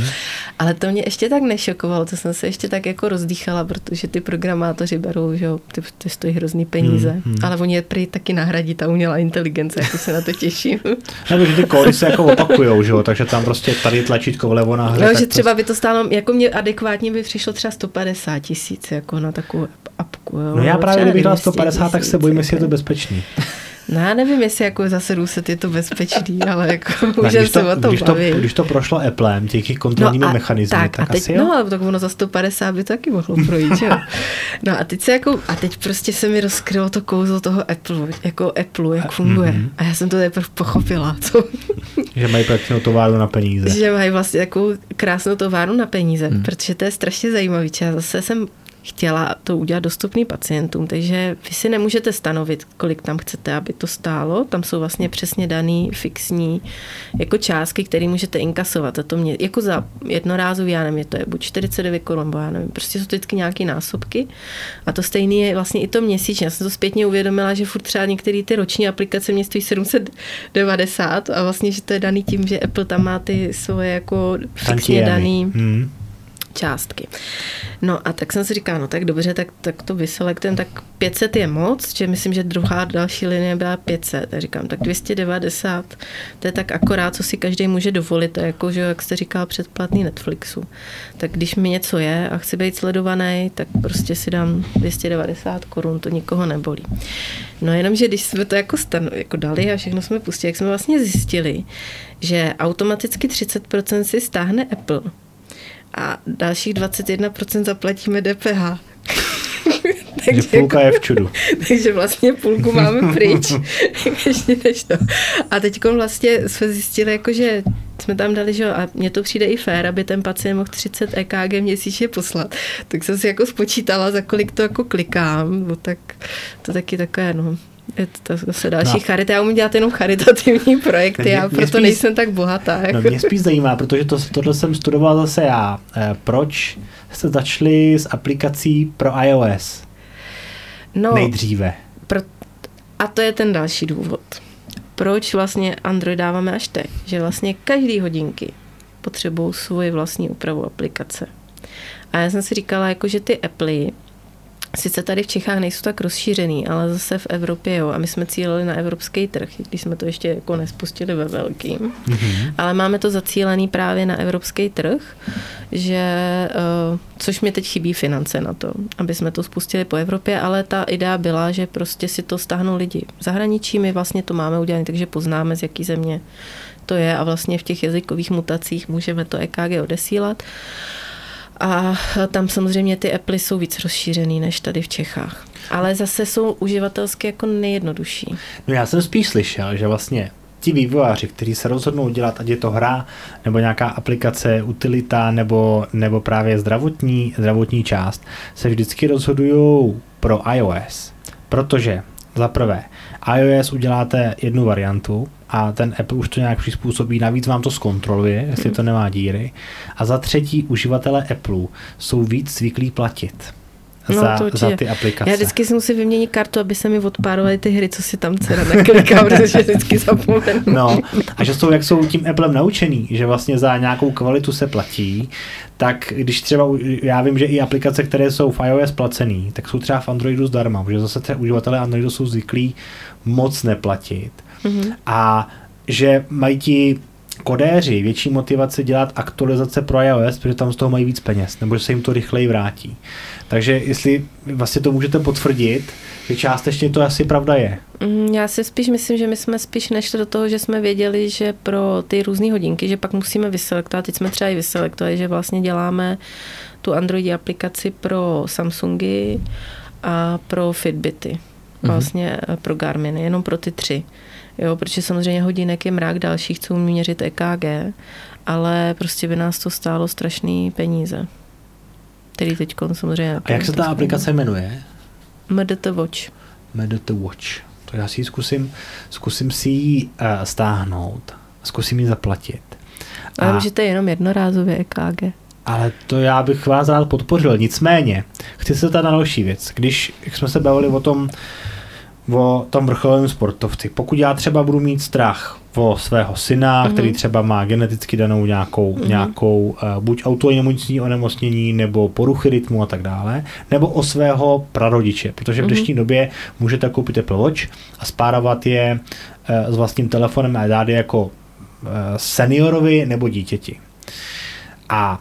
Ale to mě ještě tak nešokovalo, to jsem se ještě tak jako rozdýchala, protože ty programátoři berou, že jo, ty, ty stojí hrozný peníze, mm. ale oni je prý taky nahradí ta umělá inteligence, jako se na to těším. Nebo že ty kódy se jako opakujou, že jo, takže tam prostě tady tlačítko vlevo nahoře. No, že třeba by to stálo, jako mě adekvátně by přišlo třeba 150 tisíc, jako na takovou apku. Jo. No já právě, kdybych dal 150, tak se bojím, jestli je to bezpečný. No já nevím, jestli jako za 700 je to bezpečný, ale jako můžeme se o tom když bavit. To, když to prošlo Applem, těch kontrolními no mechanizmy, tak, tak a teď, asi jo? No, tak ono za 150 by to taky mohlo projít, jo. No a teď se jako, a teď prostě se mi rozkrylo to kouzlo toho Apple, jako Apple, jak funguje. Mm-hmm. A já jsem to teprve pochopila, co? Že mají pěknou továrnu na peníze. Že mají vlastně takovou krásnou továrnu na peníze, mm. protože to je strašně zajímavý. Já zase jsem chtěla to udělat dostupný pacientům, takže vy si nemůžete stanovit, kolik tam chcete, aby to stálo. Tam jsou vlastně přesně daný fixní jako částky, které můžete inkasovat. A to mě, jako za jednorázový, já nevím, to je buď 49 korun, já nevím, prostě jsou to vždycky nějaké násobky. A to stejné je vlastně i to měsíčně. Já jsem to zpětně uvědomila, že furt třeba některé ty roční aplikace mě stojí 790 a vlastně, že to je daný tím, že Apple tam má ty svoje jako fixně daný hmm částky. No a tak jsem si říkala, no tak dobře, tak, tak to vyselektujem, tak 500 je moc, že myslím, že druhá další linie byla 500. Tak říkám, tak 290, to je tak akorát, co si každý může dovolit, to je jako, že jak jste říkal, předplatný Netflixu. Tak když mi něco je a chci být sledovaný, tak prostě si dám 290 korun, to nikoho nebolí. No jenom, že když jsme to jako, stan, jako dali a všechno jsme pustili, jak jsme vlastně zjistili, že automaticky 30% si stáhne Apple a dalších 21% zaplatíme DPH. takže půlka je v čudu. takže vlastně půlku máme pryč. ještě než to. A teď vlastně jsme zjistili, jako, že jsme tam dali, že a mně to přijde i fér, aby ten pacient mohl 30 EKG měsíčně poslat. Tak jsem si jako spočítala, za kolik to jako klikám, no tak to taky takové, no, je to zase další no. charita. Já umím dělat jenom charitativní projekty, mě, já proto spíš, nejsem tak bohatá. No, jako. No, mě spíš zajímá, protože to, tohle jsem studoval zase já. Eh, proč jste začali s aplikací pro iOS? No, nejdříve. Pro, a to je ten další důvod. Proč vlastně Android dáváme až teď? Že vlastně každý hodinky potřebují svoji vlastní úpravu aplikace. A já jsem si říkala, jako, že ty Apple Sice tady v Čechách nejsou tak rozšířený, ale zase v Evropě jo. A my jsme cílili na evropský trh, když jsme to ještě jako nespustili ve velkým. Mm-hmm. Ale máme to zacílený právě na evropský trh, že, uh, což mi teď chybí finance na to, aby jsme to spustili po Evropě, ale ta idea byla, že prostě si to stáhnou lidi v zahraničí, my vlastně to máme udělané, takže poznáme, z jaký země to je a vlastně v těch jazykových mutacích můžeme to EKG odesílat. A tam samozřejmě ty Apple jsou víc rozšířený než tady v Čechách. Ale zase jsou uživatelsky jako nejjednodušší. No já jsem spíš slyšel, že vlastně ti vývojáři, kteří se rozhodnou dělat, ať je to hra, nebo nějaká aplikace, utilita, nebo, nebo právě zdravotní, zdravotní část, se vždycky rozhodují pro iOS. Protože za prvé, iOS uděláte jednu variantu, a ten Apple už to nějak přizpůsobí, navíc vám to zkontroluje, jestli to nemá díry. A za třetí, uživatelé Apple jsou víc zvyklí platit. No, za, to za ty aplikace. Já vždycky si musím vyměnit kartu, aby se mi odpárovaly ty hry, co si tam dcera nakliká, protože vždycky zapomenu. No, a že jsou, jak jsou tím Applem naučený, že vlastně za nějakou kvalitu se platí, tak když třeba, já vím, že i aplikace, které jsou v iOS placený, tak jsou třeba v Androidu zdarma, protože zase ty uživatelé Androidu jsou zvyklí moc neplatit mm-hmm. a že mají ti kodéři větší motivace dělat aktualizace pro iOS, protože tam z toho mají víc peněz, nebo že se jim to rychleji vrátí. Takže jestli vlastně to můžete potvrdit, že částečně to asi pravda je. Mm, já si spíš myslím, že my jsme spíš nešli do toho, že jsme věděli, že pro ty různé hodinky, že pak musíme vyselektovat, teď jsme třeba i vyselektovali, že vlastně děláme tu Android aplikaci pro Samsungy a pro Fitbity. Mhm. Vlastně mm-hmm. pro Garmin, jenom pro ty tři. Jo, protože samozřejmě hodinek je mrak dalších, chcou měřit EKG, ale prostě by nás to stálo strašný peníze. Který teď samozřejmě... A jak se ta aplikace jmenuje? MDT Watch. MDT Watch. To já si zkusím, zkusím si ji uh, stáhnout, zkusím ji zaplatit. Ale a... že to je jenom jednorázově EKG. Ale to já bych vás rád podpořil. Nicméně, chci se tady na další věc. Když jsme se bavili o tom, o tom vrcholovém sportovci. Pokud já třeba budu mít strach o svého syna, mm-hmm. který třeba má geneticky danou nějakou, mm-hmm. nějakou uh, buď autoimunitní onemocnění, nebo poruchy rytmu a tak dále, nebo o svého prarodiče, protože v mhm. dnešní mm-hmm. době můžete koupit Apple Watch a spárovat je uh, s vlastním telefonem a dát je jako uh, seniorovi nebo dítěti. A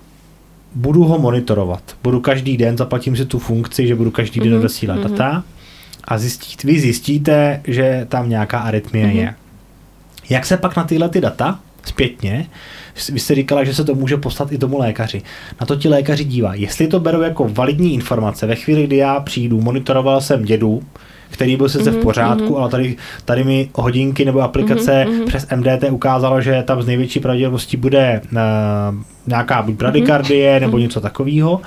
budu ho monitorovat. Budu každý den, zaplatím si tu funkci, že budu každý mm-hmm. den mhm. odesílat mm-hmm. data a zjistíte, vy zjistíte, že tam nějaká arytmie mm-hmm. je. Jak se pak na tyhle ty data zpětně, vy jste říkala, že se to může poslat i tomu lékaři. Na to ti lékaři dívá. Jestli to berou jako validní informace, ve chvíli, kdy já přijdu, monitoroval jsem dědu, který byl sice mm-hmm, v mhm, pořádku, mm-hmm. ale tady, tady mi hodinky nebo aplikace mm-hmm. přes MDT ukázalo, že tam z největší pravděpodobností bude uh, nějaká buď bradykardie mm-hmm. nebo mhm. něco takového.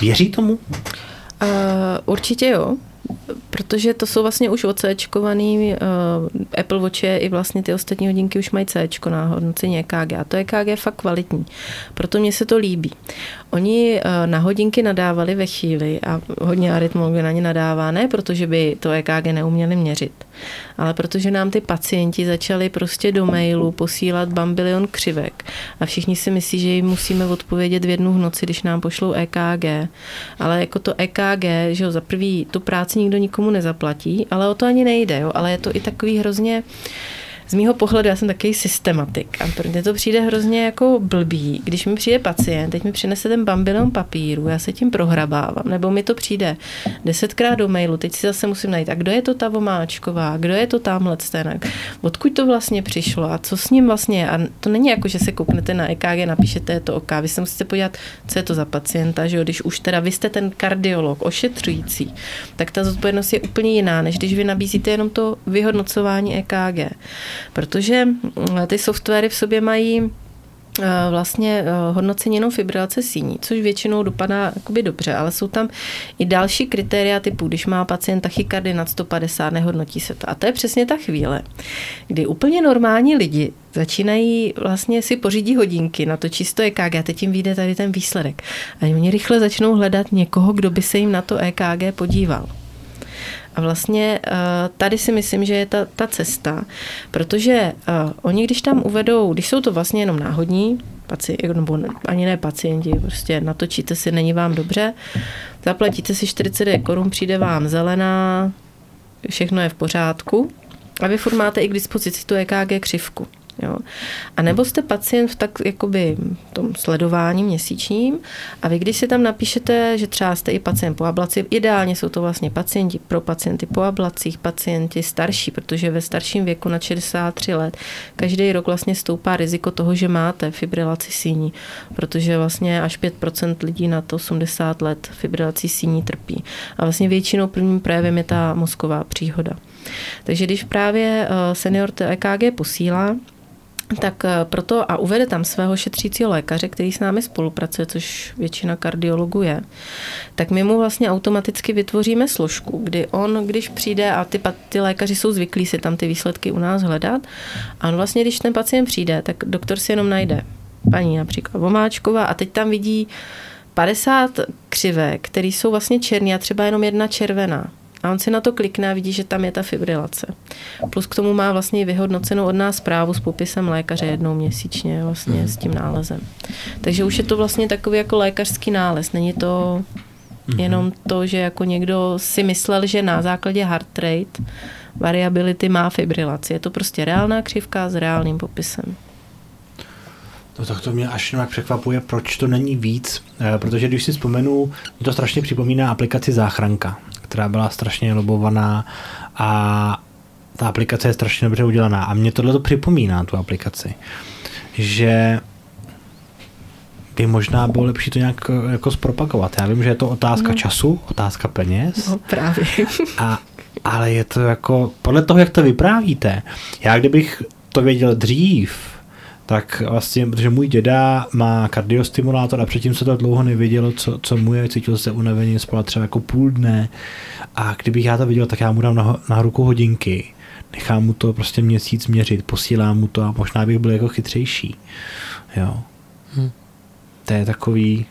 Věří tomu? Uh, určitě jo protože to jsou vlastně už ocečkovaný, uh, Apple Watch je i vlastně ty ostatní hodinky už mají C na hodnocení EKG a to EKG je fakt kvalitní. Proto mně se to líbí. Oni uh, na hodinky nadávali ve chvíli a hodně arytmologů na ně nadává, ne protože by to EKG neuměli měřit, ale protože nám ty pacienti začali prostě do mailu posílat bambilion křivek a všichni si myslí, že jim musíme odpovědět v jednu v noci, když nám pošlou EKG. Ale jako to EKG, že jo, za prvý tu práci nikdo nikomu nezaplatí, ale o to ani nejde, jo, ale je to i takový hrozně z mýho pohledu, já jsem takový systematik a mně to přijde hrozně jako blbý, když mi přijde pacient, teď mi přinese ten bambilion papíru, já se tím prohrabávám, nebo mi to přijde desetkrát do mailu, teď si zase musím najít, a kdo je to ta vomáčková, kdo je to tamhle stenek, odkud to vlastně přišlo a co s ním vlastně je. A to není jako, že se kouknete na EKG, napíšete to OK, vy se musíte podívat, co je to za pacienta, že jo, když už teda vy jste ten kardiolog, ošetřující, tak ta zodpovědnost je úplně jiná, než když vy nabízíte jenom to vyhodnocování EKG protože mm, ty softwary v sobě mají eh, vlastně eh, hodnocení jenom fibrilace síní, což většinou dopadá dobře, ale jsou tam i další kritéria typu, když má pacient tachykardy nad 150, nehodnotí se to. A to je přesně ta chvíle, kdy úplně normální lidi začínají vlastně si pořídí hodinky na to čisto EKG a teď jim vyjde tady ten výsledek. A oni rychle začnou hledat někoho, kdo by se jim na to EKG podíval. A vlastně eh, tady si myslím, že je ta, ta cesta, protože eh, oni, když tam uvedou, když jsou to vlastně jenom náhodní, nebo ani ne pacienti, prostě natočíte si, není vám dobře, zaplatíte si 40 korun, přijde vám zelená, všechno je v pořádku a vy furt máte i k dispozici tu EKG křivku. Jo. A nebo jste pacient v tak jakoby tom sledování měsíčním a vy když si tam napíšete, že třeba jste i pacient po ablaci, ideálně jsou to vlastně pacienti pro pacienty po ablacích, pacienti starší, protože ve starším věku na 63 let každý rok vlastně stoupá riziko toho, že máte fibrilaci síní, protože vlastně až 5% lidí na to 80 let fibrilací síní trpí. A vlastně většinou prvním projevem je ta mozková příhoda. Takže když právě eh, senior EKG posílá, tak eh, proto a uvede tam svého šetřícího lékaře, který s námi spolupracuje, což většina kardiologů je, tak my mu vlastně automaticky vytvoříme složku, kdy on, když přijde a ty, ty lékaři jsou zvyklí si tam ty výsledky u nás hledat, a on vlastně, když ten pacient přijde, tak doktor si jenom najde paní například Vomáčková a teď tam vidí 50 křivek, které jsou vlastně černé a třeba jenom jedna červená. A on si na to klikne a vidí, že tam je ta fibrilace. Plus k tomu má vlastně vyhodnocenou od nás zprávu s popisem lékaře jednou měsíčně vlastně mm. s tím nálezem. Takže už je to vlastně takový jako lékařský nález. Není to mm. jenom to, že jako někdo si myslel, že na základě heart rate variability má fibrilaci. Je to prostě reálná křivka s reálným popisem. No tak to mě až nějak překvapuje, proč to není víc, eh, protože když si vzpomenu, mě to strašně připomíná aplikaci Záchranka která byla strašně lobovaná a ta aplikace je strašně dobře udělaná. A mě tohle to připomíná, tu aplikaci, že by možná bylo lepší to nějak jako zpropagovat. Já vím, že je to otázka no. času, otázka peněz. No, právě. A, ale je to jako, podle toho, jak to vyprávíte, já kdybych to věděl dřív, tak vlastně, protože můj děda má kardiostimulátor a předtím se to dlouho nevědělo, co, co mu je, cítil se unaveně, spal třeba jako půl dne a kdybych já to viděl, tak já mu dám na, na ruku hodinky, nechám mu to prostě měsíc měřit, posílám mu to a možná bych byl jako chytřejší. Jo. Hm. To je takový,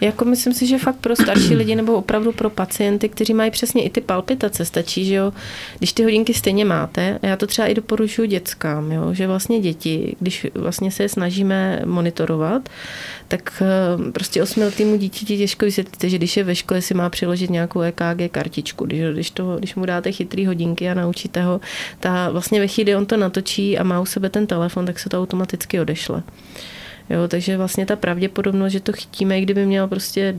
jako myslím si, že fakt pro starší lidi nebo opravdu pro pacienty, kteří mají přesně i ty palpitace, stačí, že jo, když ty hodinky stejně máte, a já to třeba i doporučuji dětskám, jo, že vlastně děti, když vlastně se je snažíme monitorovat, tak eh, prostě osmiletýmu dítěti těžko vysvětlíte, že když je ve škole, si má přiložit nějakou EKG kartičku, když, když, to, když mu dáte chytrý hodinky a naučíte ho, ta vlastně ve chvíli on to natočí a má u sebe ten telefon, tak se to automaticky odešle. Jo, takže vlastně ta pravděpodobnost, že to chytíme, i kdyby měl prostě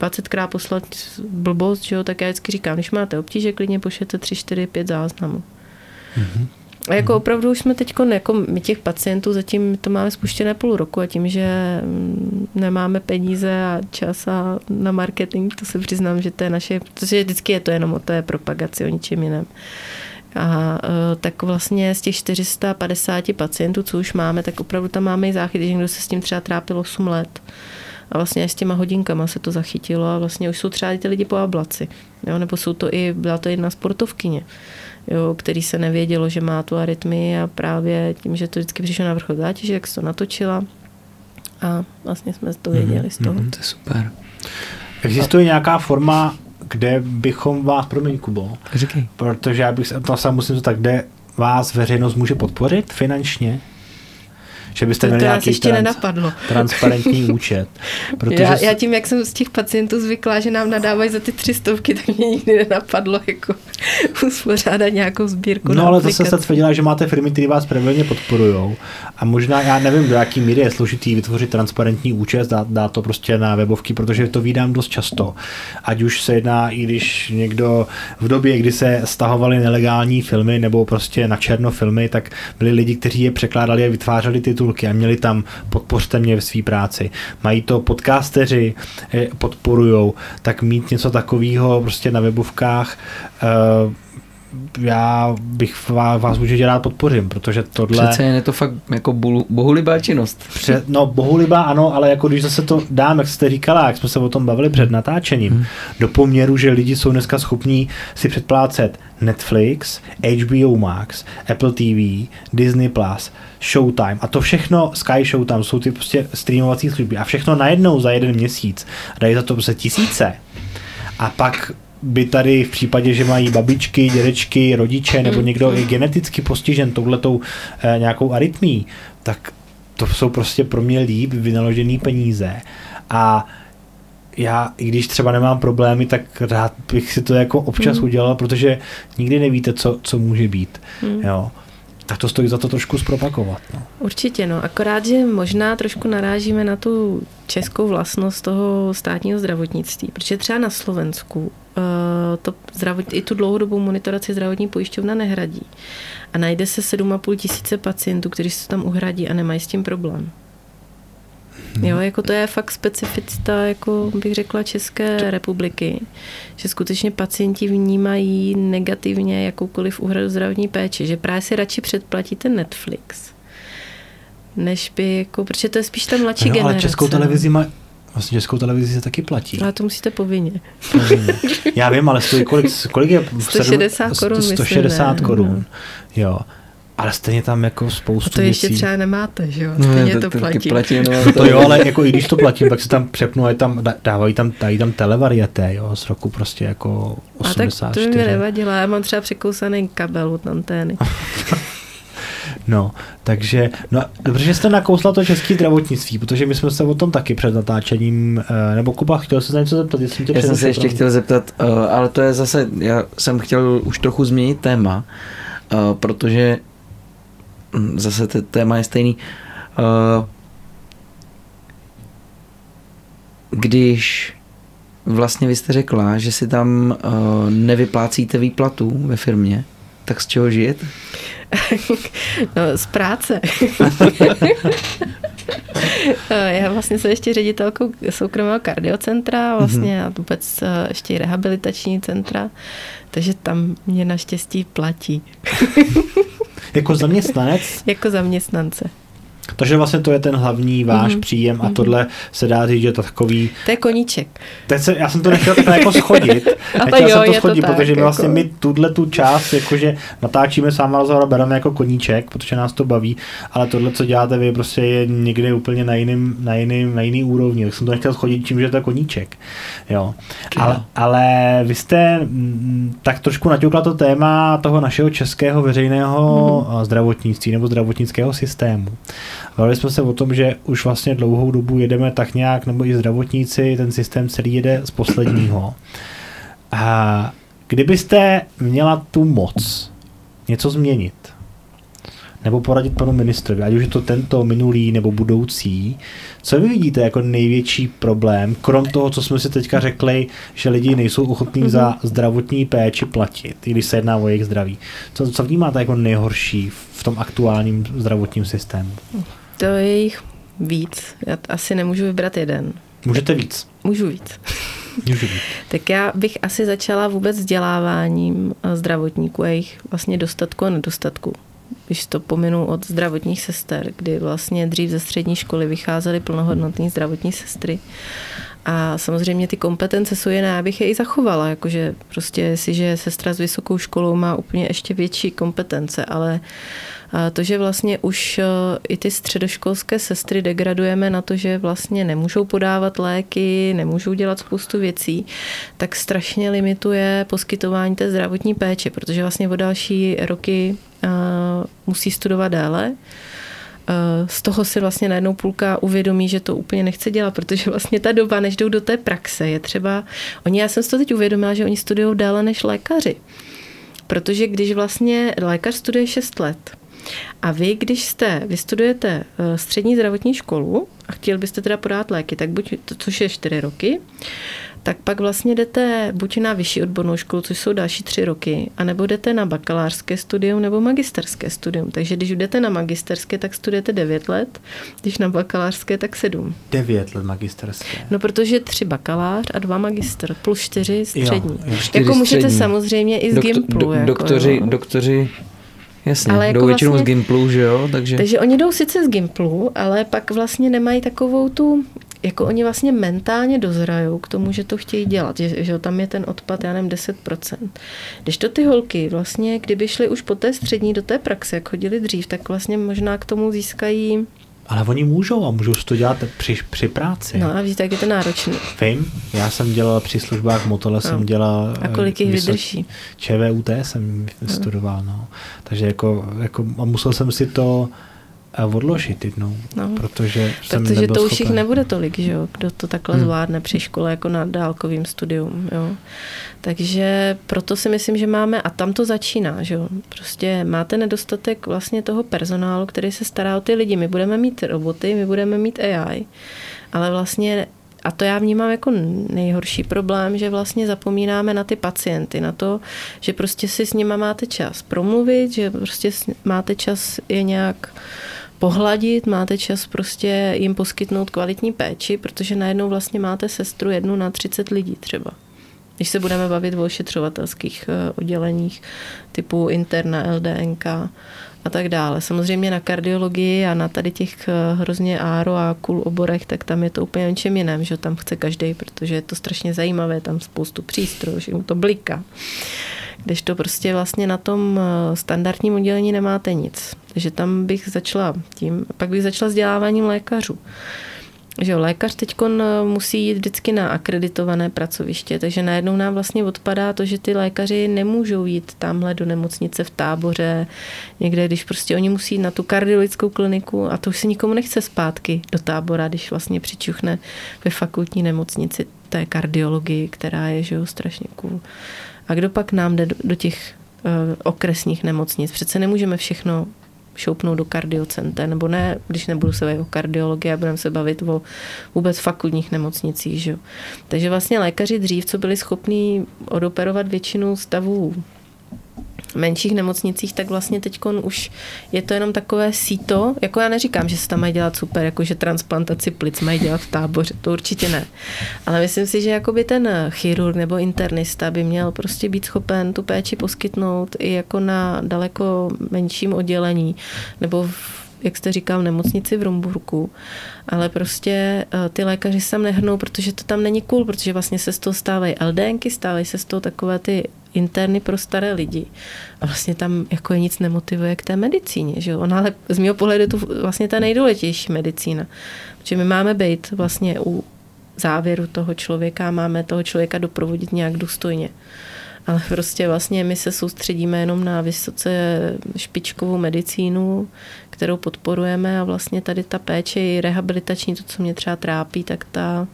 20krát poslat blbost, že jo, tak já vždycky říkám, když máte obtíže, klidně pošlete 3, 4, 5 záznamů. Mm-hmm. A jako mm-hmm. opravdu už jsme teď, jako my těch pacientů zatím to máme spuštěné půl roku a tím, že mm, nemáme peníze a čas a na marketing, to se přiznám, že to je naše, protože vždycky je to jenom o té propagaci, o ničem jiném. A e, tak vlastně z těch 450 pacientů, co už máme, tak opravdu tam máme i záchyty, že někdo se s tím třeba trápil 8 let. A vlastně s těma hodinkama se to zachytilo a vlastně už jsou třeba i ty lidi po ablaci. Jo? Nebo jsou to i, byla to jedna sportovkyně, jo? který se nevědělo, že má tu arytmii a právě tím, že to vždycky přišlo na vrchol zátěže, jak se to natočila a vlastně jsme to věděli mm-hmm, z toho. Mm, to je super. Existuje nějaká forma kde bychom vás, promiň Kubo, Říkej. protože já bych, to sám musím to tak, kde vás veřejnost může podpořit finančně? Že byste To, měli to nějaký ještě nenapadlo. transparentní účet. Protože Já, já tím, jak jsem z těch pacientů zvyklá, že nám nadávají za ty tři stovky, tak mě nikdy nenapadlo jako uspořádat nějakou sbírku No ale zase se tvrdila, že máte firmy, které vás pravidelně podporují. A možná, já nevím, do jaký míry je složitý vytvořit transparentní účet, dát, dát to prostě na webovky, protože to vídám dost často. Ať už se jedná, i když někdo v době, kdy se stahovaly nelegální filmy nebo prostě na černo filmy, tak byli lidi, kteří je překládali a vytvářeli titulky a měli tam podpořte mě v své práci. Mají to podcasteři, eh, podporujou, tak mít něco takového prostě na webovkách eh, já bych vás, vás určitě rád podpořím, protože tohle... Přece je to fakt jako bohulibá činnost. Před, no, bohulibá ano, ale jako když zase to dám, jak jste říkala, jak jsme se o tom bavili před natáčením, hmm. do poměru, že lidi jsou dneska schopní si předplácet Netflix, HBO Max, Apple TV, Disney+, Plus, Showtime a to všechno, Sky Showtime, jsou ty prostě streamovací služby a všechno najednou za jeden měsíc. Dají za to prostě tisíce. A pak by tady v případě, že mají babičky, dědečky, rodiče nebo někdo je geneticky postižen touhletou eh, nějakou arytmí, tak to jsou prostě pro mě líp vynaložený peníze. A já, i když třeba nemám problémy, tak rád bych si to jako občas Mm. udělal, protože nikdy nevíte, co, co může být. Mm. Jo. Tak to stojí za to trošku zpropakovat. No. Určitě, no. Akorát, že možná trošku narážíme na tu českou vlastnost toho státního zdravotnictví, protože třeba na Slovensku to zdravot, i tu dlouhodobou monitoraci zdravotní pojišťovna nehradí. A najde se 7,5 tisíce pacientů, kteří se tam uhradí a nemají s tím problém. Jo, jako to je fakt specificita, jako bych řekla, České republiky, že skutečně pacienti vnímají negativně jakoukoliv úhradu zdravotní péče, že právě si radši předplatí ten Netflix, než by, jako, protože to je spíš ta mladší No, generace. ale českou televizi má, vlastně českou televizi se taky platí. Ale to musíte povinně. Já vím, ale stojí kolik, kolik je? 160 korun, myslím, 160 ne? korun, jo. Ale stejně tam jako A spoustu to ještě věcí. třeba nemáte, že jo? Stejně to, to platí. platí no, To jo, ale jako i když to platím, tak se tam přepnu a tam, dá- dávají tam, dají tam televarieté, jo, z roku prostě jako A tak 84. to by mi nevadilo, já mám třeba překousaný kabel od antény. No, takže, no, dobře, že jste nakousla to české zdravotnictví, protože my jsme se o tom taky před natáčením, eh, nebo Kuba, chtěl se na něco zeptat, jestli tě Já jsem se ještě promiň. chtěl zeptat, uh, ale to je zase, já jsem chtěl už trochu změnit téma, uh, protože hm, zase to téma je stejný. Uh, když vlastně vy jste řekla, že si tam uh, nevyplácíte výplatu ve firmě, tak z čeho žijete? No, z práce. Já vlastně jsem ještě ředitelkou soukromého kardiocentra vlastně a vůbec eh, ještě i rehabilitační centra, takže tam mě naštěstí platí Jako zaměstnanec, jako zaměstnance. Takže vlastně to je ten hlavní váš Mhm. příjem a Mhm. tohle se dá říct, že to takový To je koníček. Teď se, já jsem to nechtěl takhle jako schodit, Ale nechtěl jo, jsem to to schodit, tak, protože my vlastně jako. my tuhle tu část, jakože natáčíme sám rozhovor a bereme jako koníček, protože nás to baví, ale tohle, co děláte vy, prostě je někde úplně na jiným, na jiným, na jiný úrovni, tak jsem to nechtěl schodit tím, že to je koníček. Jo. Ale, ale vy jste mm, tak trošku naťukla to téma toho našeho českého veřejného mm. zdravotnictví nebo zdravotnického systému. Bavili jsme se o tom, že už vlastně dlouhou dobu jedeme tak nějak, nebo i zdravotníci, ten systém celý jede z posledního. A kdybyste měla tu moc něco změnit, nebo poradit panu ministrovi, ať už je to tento, minulý nebo budoucí, co vy vidíte jako největší problém, krom toho, co jsme si teďka řekli, že lidi nejsou ochotní mm-hmm. za zdravotní péči platit, i když se jedná o jejich zdraví. Co, co vnímáte jako nejhorší v tom aktuálním zdravotním systému? To je jich víc. Já asi nemůžu vybrat jeden. Můžete víc. Můžu víc. Můžu víc. Tak já bych asi začala vůbec vzděláváním zdravotníků a jejich vlastně dostatku a nedostatku. Když to pominu od zdravotních sester, kdy vlastně dřív ze střední školy vycházely plnohodnotné zdravotní sestry. A samozřejmě ty kompetence jsou jiné, abych je i zachovala, jakože prostě jestliže sestra s vysokou školou má úplně ještě větší kompetence, ale to, že vlastně už i ty středoškolské sestry degradujeme na to, že vlastně nemůžou podávat léky, nemůžou dělat spoustu věcí, tak strašně limituje poskytování té zdravotní péče, protože vlastně o další roky musí studovat dále z toho si vlastně najednou půlka uvědomí, že to úplně nechce dělat, protože vlastně ta doba, než jdou do té praxe, je třeba, oni, já jsem si to teď uvědomila, že oni studují déle než lékaři. Protože když vlastně lékař studuje 6 let, a vy, když jste, vystudujete eh, střední zdravotní školu a chtěl byste teda podat léky, tak buď, to, což je 4 roky, tak pak vlastně jdete buď na vyšší odbornou školu, což jsou další tři roky, anebo jdete na bakalářské studium nebo magisterské studium. Takže když jdete na magisterské, tak studujete 9 let, když na bakalářské, tak 7. 9 let magisterské. No, protože tři bakalář a dva magister plus čtyři střední. Jo, jo. Čtyři jako můžete střední. samozřejmě i z Doktor, Gimplu. Do, jako, doktoři, jo. doktoři Jasně, ale jako jdou většinou vlastně, z Gimplu, že jo? Takže... takže oni jdou sice z Gimplu, ale pak vlastně nemají takovou tu jako oni vlastně mentálně dozrajou k tomu, že to chtějí dělat, že, že tam je ten odpad, já nevím, 10%. Když to ty holky vlastně, kdyby šly už po té střední do té praxe, jak chodili dřív, tak vlastně možná k tomu získají ale oni můžou a můžou to dělat při, při práci. No a víte, jak je to náročné. Vím, já jsem dělal při službách Motole, no. jsem dělal... A kolik jich vydrží? ČVUT jsem no. studoval, no. Takže jako, jako a musel jsem si to odložit jednou, no. protože jsem Protože to už jich nebude tolik, že jo, kdo to takhle hmm. zvládne při škole jako na dálkovým studium, jo. Takže proto si myslím, že máme, a tam to začíná, že jo, prostě máte nedostatek vlastně toho personálu, který se stará o ty lidi. My budeme mít roboty, my budeme mít AI, ale vlastně a to já vnímám jako nejhorší problém, že vlastně zapomínáme na ty pacienty, na to, že prostě si s nima máte čas promluvit, že prostě máte čas je nějak pohladit, máte čas prostě jim poskytnout kvalitní péči, protože najednou vlastně máte sestru jednu na 30 lidí třeba. Když se budeme bavit o ošetřovatelských eh, odděleních typu interna, LDNK a tak dále. Samozřejmě na kardiologii a na tady těch eh, hrozně áro a kul oborech, tak tam je to úplně něčem jiném, že tam chce každý, protože je to strašně zajímavé, tam spoustu přístrojů, že mu to bliká když to prostě vlastně na tom eh, standardním oddělení nemáte nic. Takže tam bych začala tím, pak bych začala vzděláváním lékařů. Že lékař teď eh, musí jít vždycky na akreditované pracoviště, takže najednou nám vlastně odpadá to, že ty lékaři nemůžou jít tamhle do nemocnice v táboře, někde, když prostě oni musí jít na tu kardiologickou kliniku a to už se nikomu nechce zpátky do tábora, když vlastně přičuchne ve fakultní nemocnici té kardiologii, která je, že jo, strašně cool. A kdo pak nám jde do, do těch uh, okresních nemocnic? Přece nemůžeme všechno šoupnout do kardiocente, nebo ne, když nebudu se bavit o kardiologii a budeme se bavit o vůbec fakultních nemocnicích. Že? Takže vlastně lékaři dřív, co byli schopní odoperovat většinu stavů menších nemocnicích, tak vlastně teď už je to jenom takové síto. Jako já neříkám, že se tam mají dělat super, jako že transplantaci plic mají dělat v táboře, to určitě ne. Ale myslím si, že jakoby ten chirurg nebo internista by měl prostě být schopen tu péči poskytnout i jako na daleko menším oddělení nebo v jak jste říkal, v nemocnici v Rumburku, ale prostě eh, ty lékaři se tam nehrnou, protože to tam není cool, protože vlastně se z toho stávají LDNky, stávají se z toho takové ty interny pro staré lidi. A vlastně tam jako je nic nemotivuje k té medicíně. Že jo? Ona ale z mého pohledu je to vlastně ta nejdůležitější medicína. Protože my máme být vlastně u závěru toho člověka, máme toho člověka doprovodit nějak důstojně. Ale prostě vlastně my se soustředíme jenom na vysoce špičkovou medicínu, kterou podporujeme a vlastně tady ta péče i rehabilitační, to, co mě třeba trápí, tak ta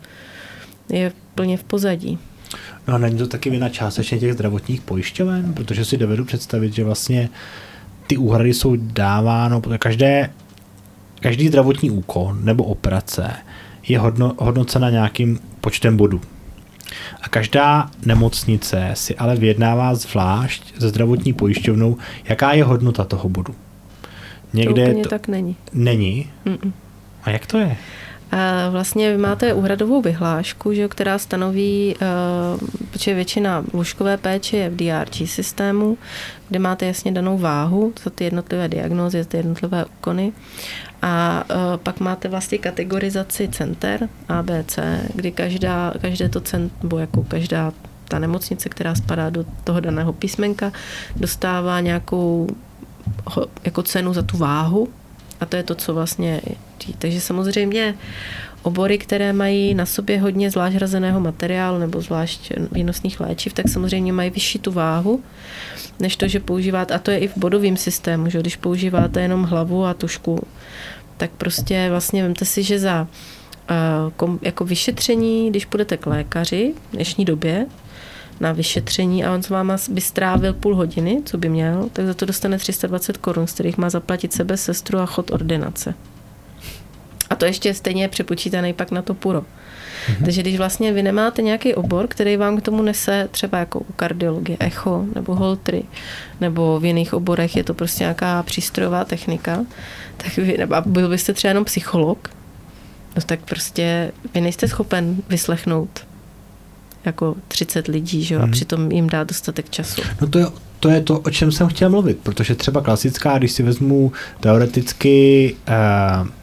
je plně v pozadí. No a není to taky vina částečně těch zdravotních pojišťoven, protože si dovedu představit, že vlastně ty úhrady jsou dáváno, každé, každý zdravotní úkon nebo operace je hodno, hodnocena nějakým počtem bodů. A každá nemocnice si ale vyjednává zvlášť ze zdravotní pojišťovnou, jaká je hodnota toho bodu. Někde to úplně to tak není. Není? Mm-mm. A jak to je? Vlastně vy máte úhradovou vyhlášku, že, která stanoví, uh, protože většina lůžkové péče je v DRG systému, kde máte jasně danou váhu za ty jednotlivé diagnózy, za ty jednotlivé úkony. A uh, pak máte vlastně kategorizaci center ABC, kdy každá, každé to centrum, jako každá ta nemocnice, která spadá do toho daného písmenka, dostává nějakou jako cenu za tu váhu. A to je to, co vlastně takže samozřejmě obory, které mají na sobě hodně zvlášť hrazeného materiálu nebo zvlášť výnosných léčiv, tak samozřejmě mají vyšší tu váhu, než to, že používáte, a to je i v bodovém systému, že když používáte jenom hlavu a tušku, tak prostě vlastně vemte si, že za uh, jako vyšetření, když půjdete k lékaři v dnešní době, na vyšetření a on s váma by strávil půl hodiny, co by měl, tak za to dostane 320 korun, z kterých má zaplatit sebe, sestru a chod ordinace. A to ještě stejně je přepočítaný pak na to puro. Mm-hmm. Takže když vlastně vy nemáte nějaký obor, který vám k tomu nese třeba jako u kardiologie echo nebo holtry, nebo v jiných oborech je to prostě nějaká přístrojová technika, tak vy, nebo byl byste třeba jenom psycholog, no tak prostě vy nejste schopen vyslechnout jako 30 lidí, že? a mhm. přitom jim dá dostatek času. No to je, to je to, o čem jsem chtěl mluvit, protože třeba klasická, když si vezmu teoreticky eh,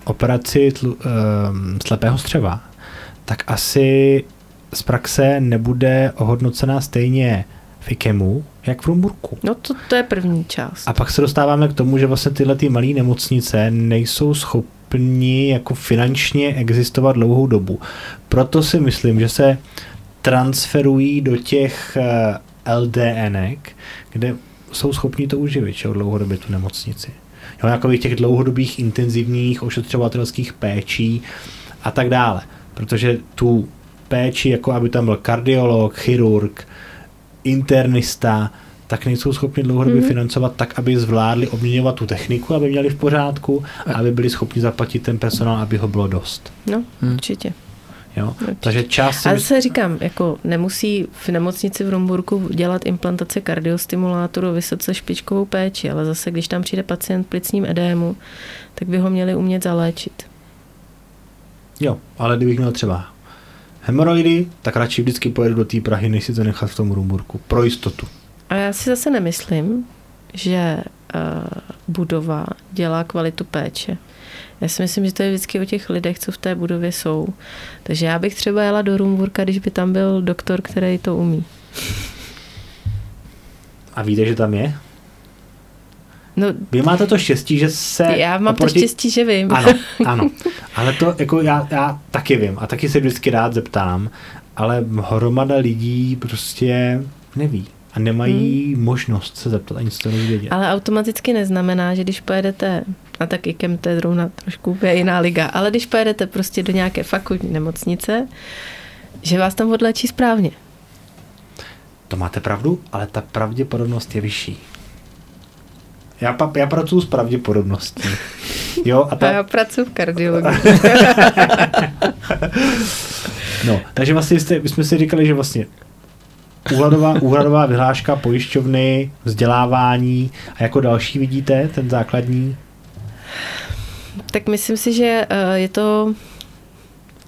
operaci tlu, eh, slepého střeva, tak asi z praxe nebude ohodnocená stejně v IKEMu, jak v Rumburku. No to, to je první část. A pak se dostáváme k tomu, že vlastně tyhle ty malé nemocnice nejsou schopni jako finančně existovat dlouhou dobu. Proto si myslím, že se transferují do těch LDNek, kde jsou schopni to uživit, že dlouhodobě tu nemocnici. Jo, jako těch dlouhodobých intenzivních ošetřovatelských péčí a tak dále. Protože tu péči, jako aby tam byl kardiolog, chirurg, internista, tak nejsou schopni dlouhodobě mm-hmm. financovat tak, aby zvládli obměňovat tu techniku, aby měli v pořádku a aby byli schopni zaplatit ten personál, aby ho bylo dost. No, hmm. určitě. Jo? Takže část... Ale se říkám, jako nemusí v nemocnici v Rumburku dělat implantace kardiostimulátoru vysoce špičkovou péči, ale zase, když tam přijde pacient plicním edému, tak by ho měli umět zaléčit. Jo, ale kdybych měl třeba hemoroidy, tak radši vždycky pojedu do té Prahy, než si to nechat v tom Rumburku. Pro jistotu. A já si zase nemyslím, že uh, budova dělá kvalitu péče. Já si myslím, že to je vždycky o těch lidech, co v té budově jsou. Takže já bych třeba jela do Rumburka, když by tam byl doktor, který to umí. A víte, že tam je? No, Vy máte to štěstí, že se... Já mám oproti... to štěstí, že vím. Ano, ano. Ale to jako já, já taky vím a taky se vždycky rád zeptám, ale hromada lidí prostě neví a nemají hmm. možnost se zeptat ani se to dozvědět. Ale automaticky neznamená, že když pojedete, a tak i kem to je zrovna trošku úplně jiná liga, ale když pojedete prostě do nějaké fakultní nemocnice, že vás tam odléčí správně. To máte pravdu, ale ta pravděpodobnost je vyšší. Já, pa, já pracuji s pravděpodobností. Jo, a, ta... a já pracuji v kardiologii. no, takže vlastně jste, my jsme si říkali, že vlastně úhradová, úhradová vyhláška, pojišťovny, vzdělávání a jako další vidíte ten základní? Tak myslím si, že eh, je to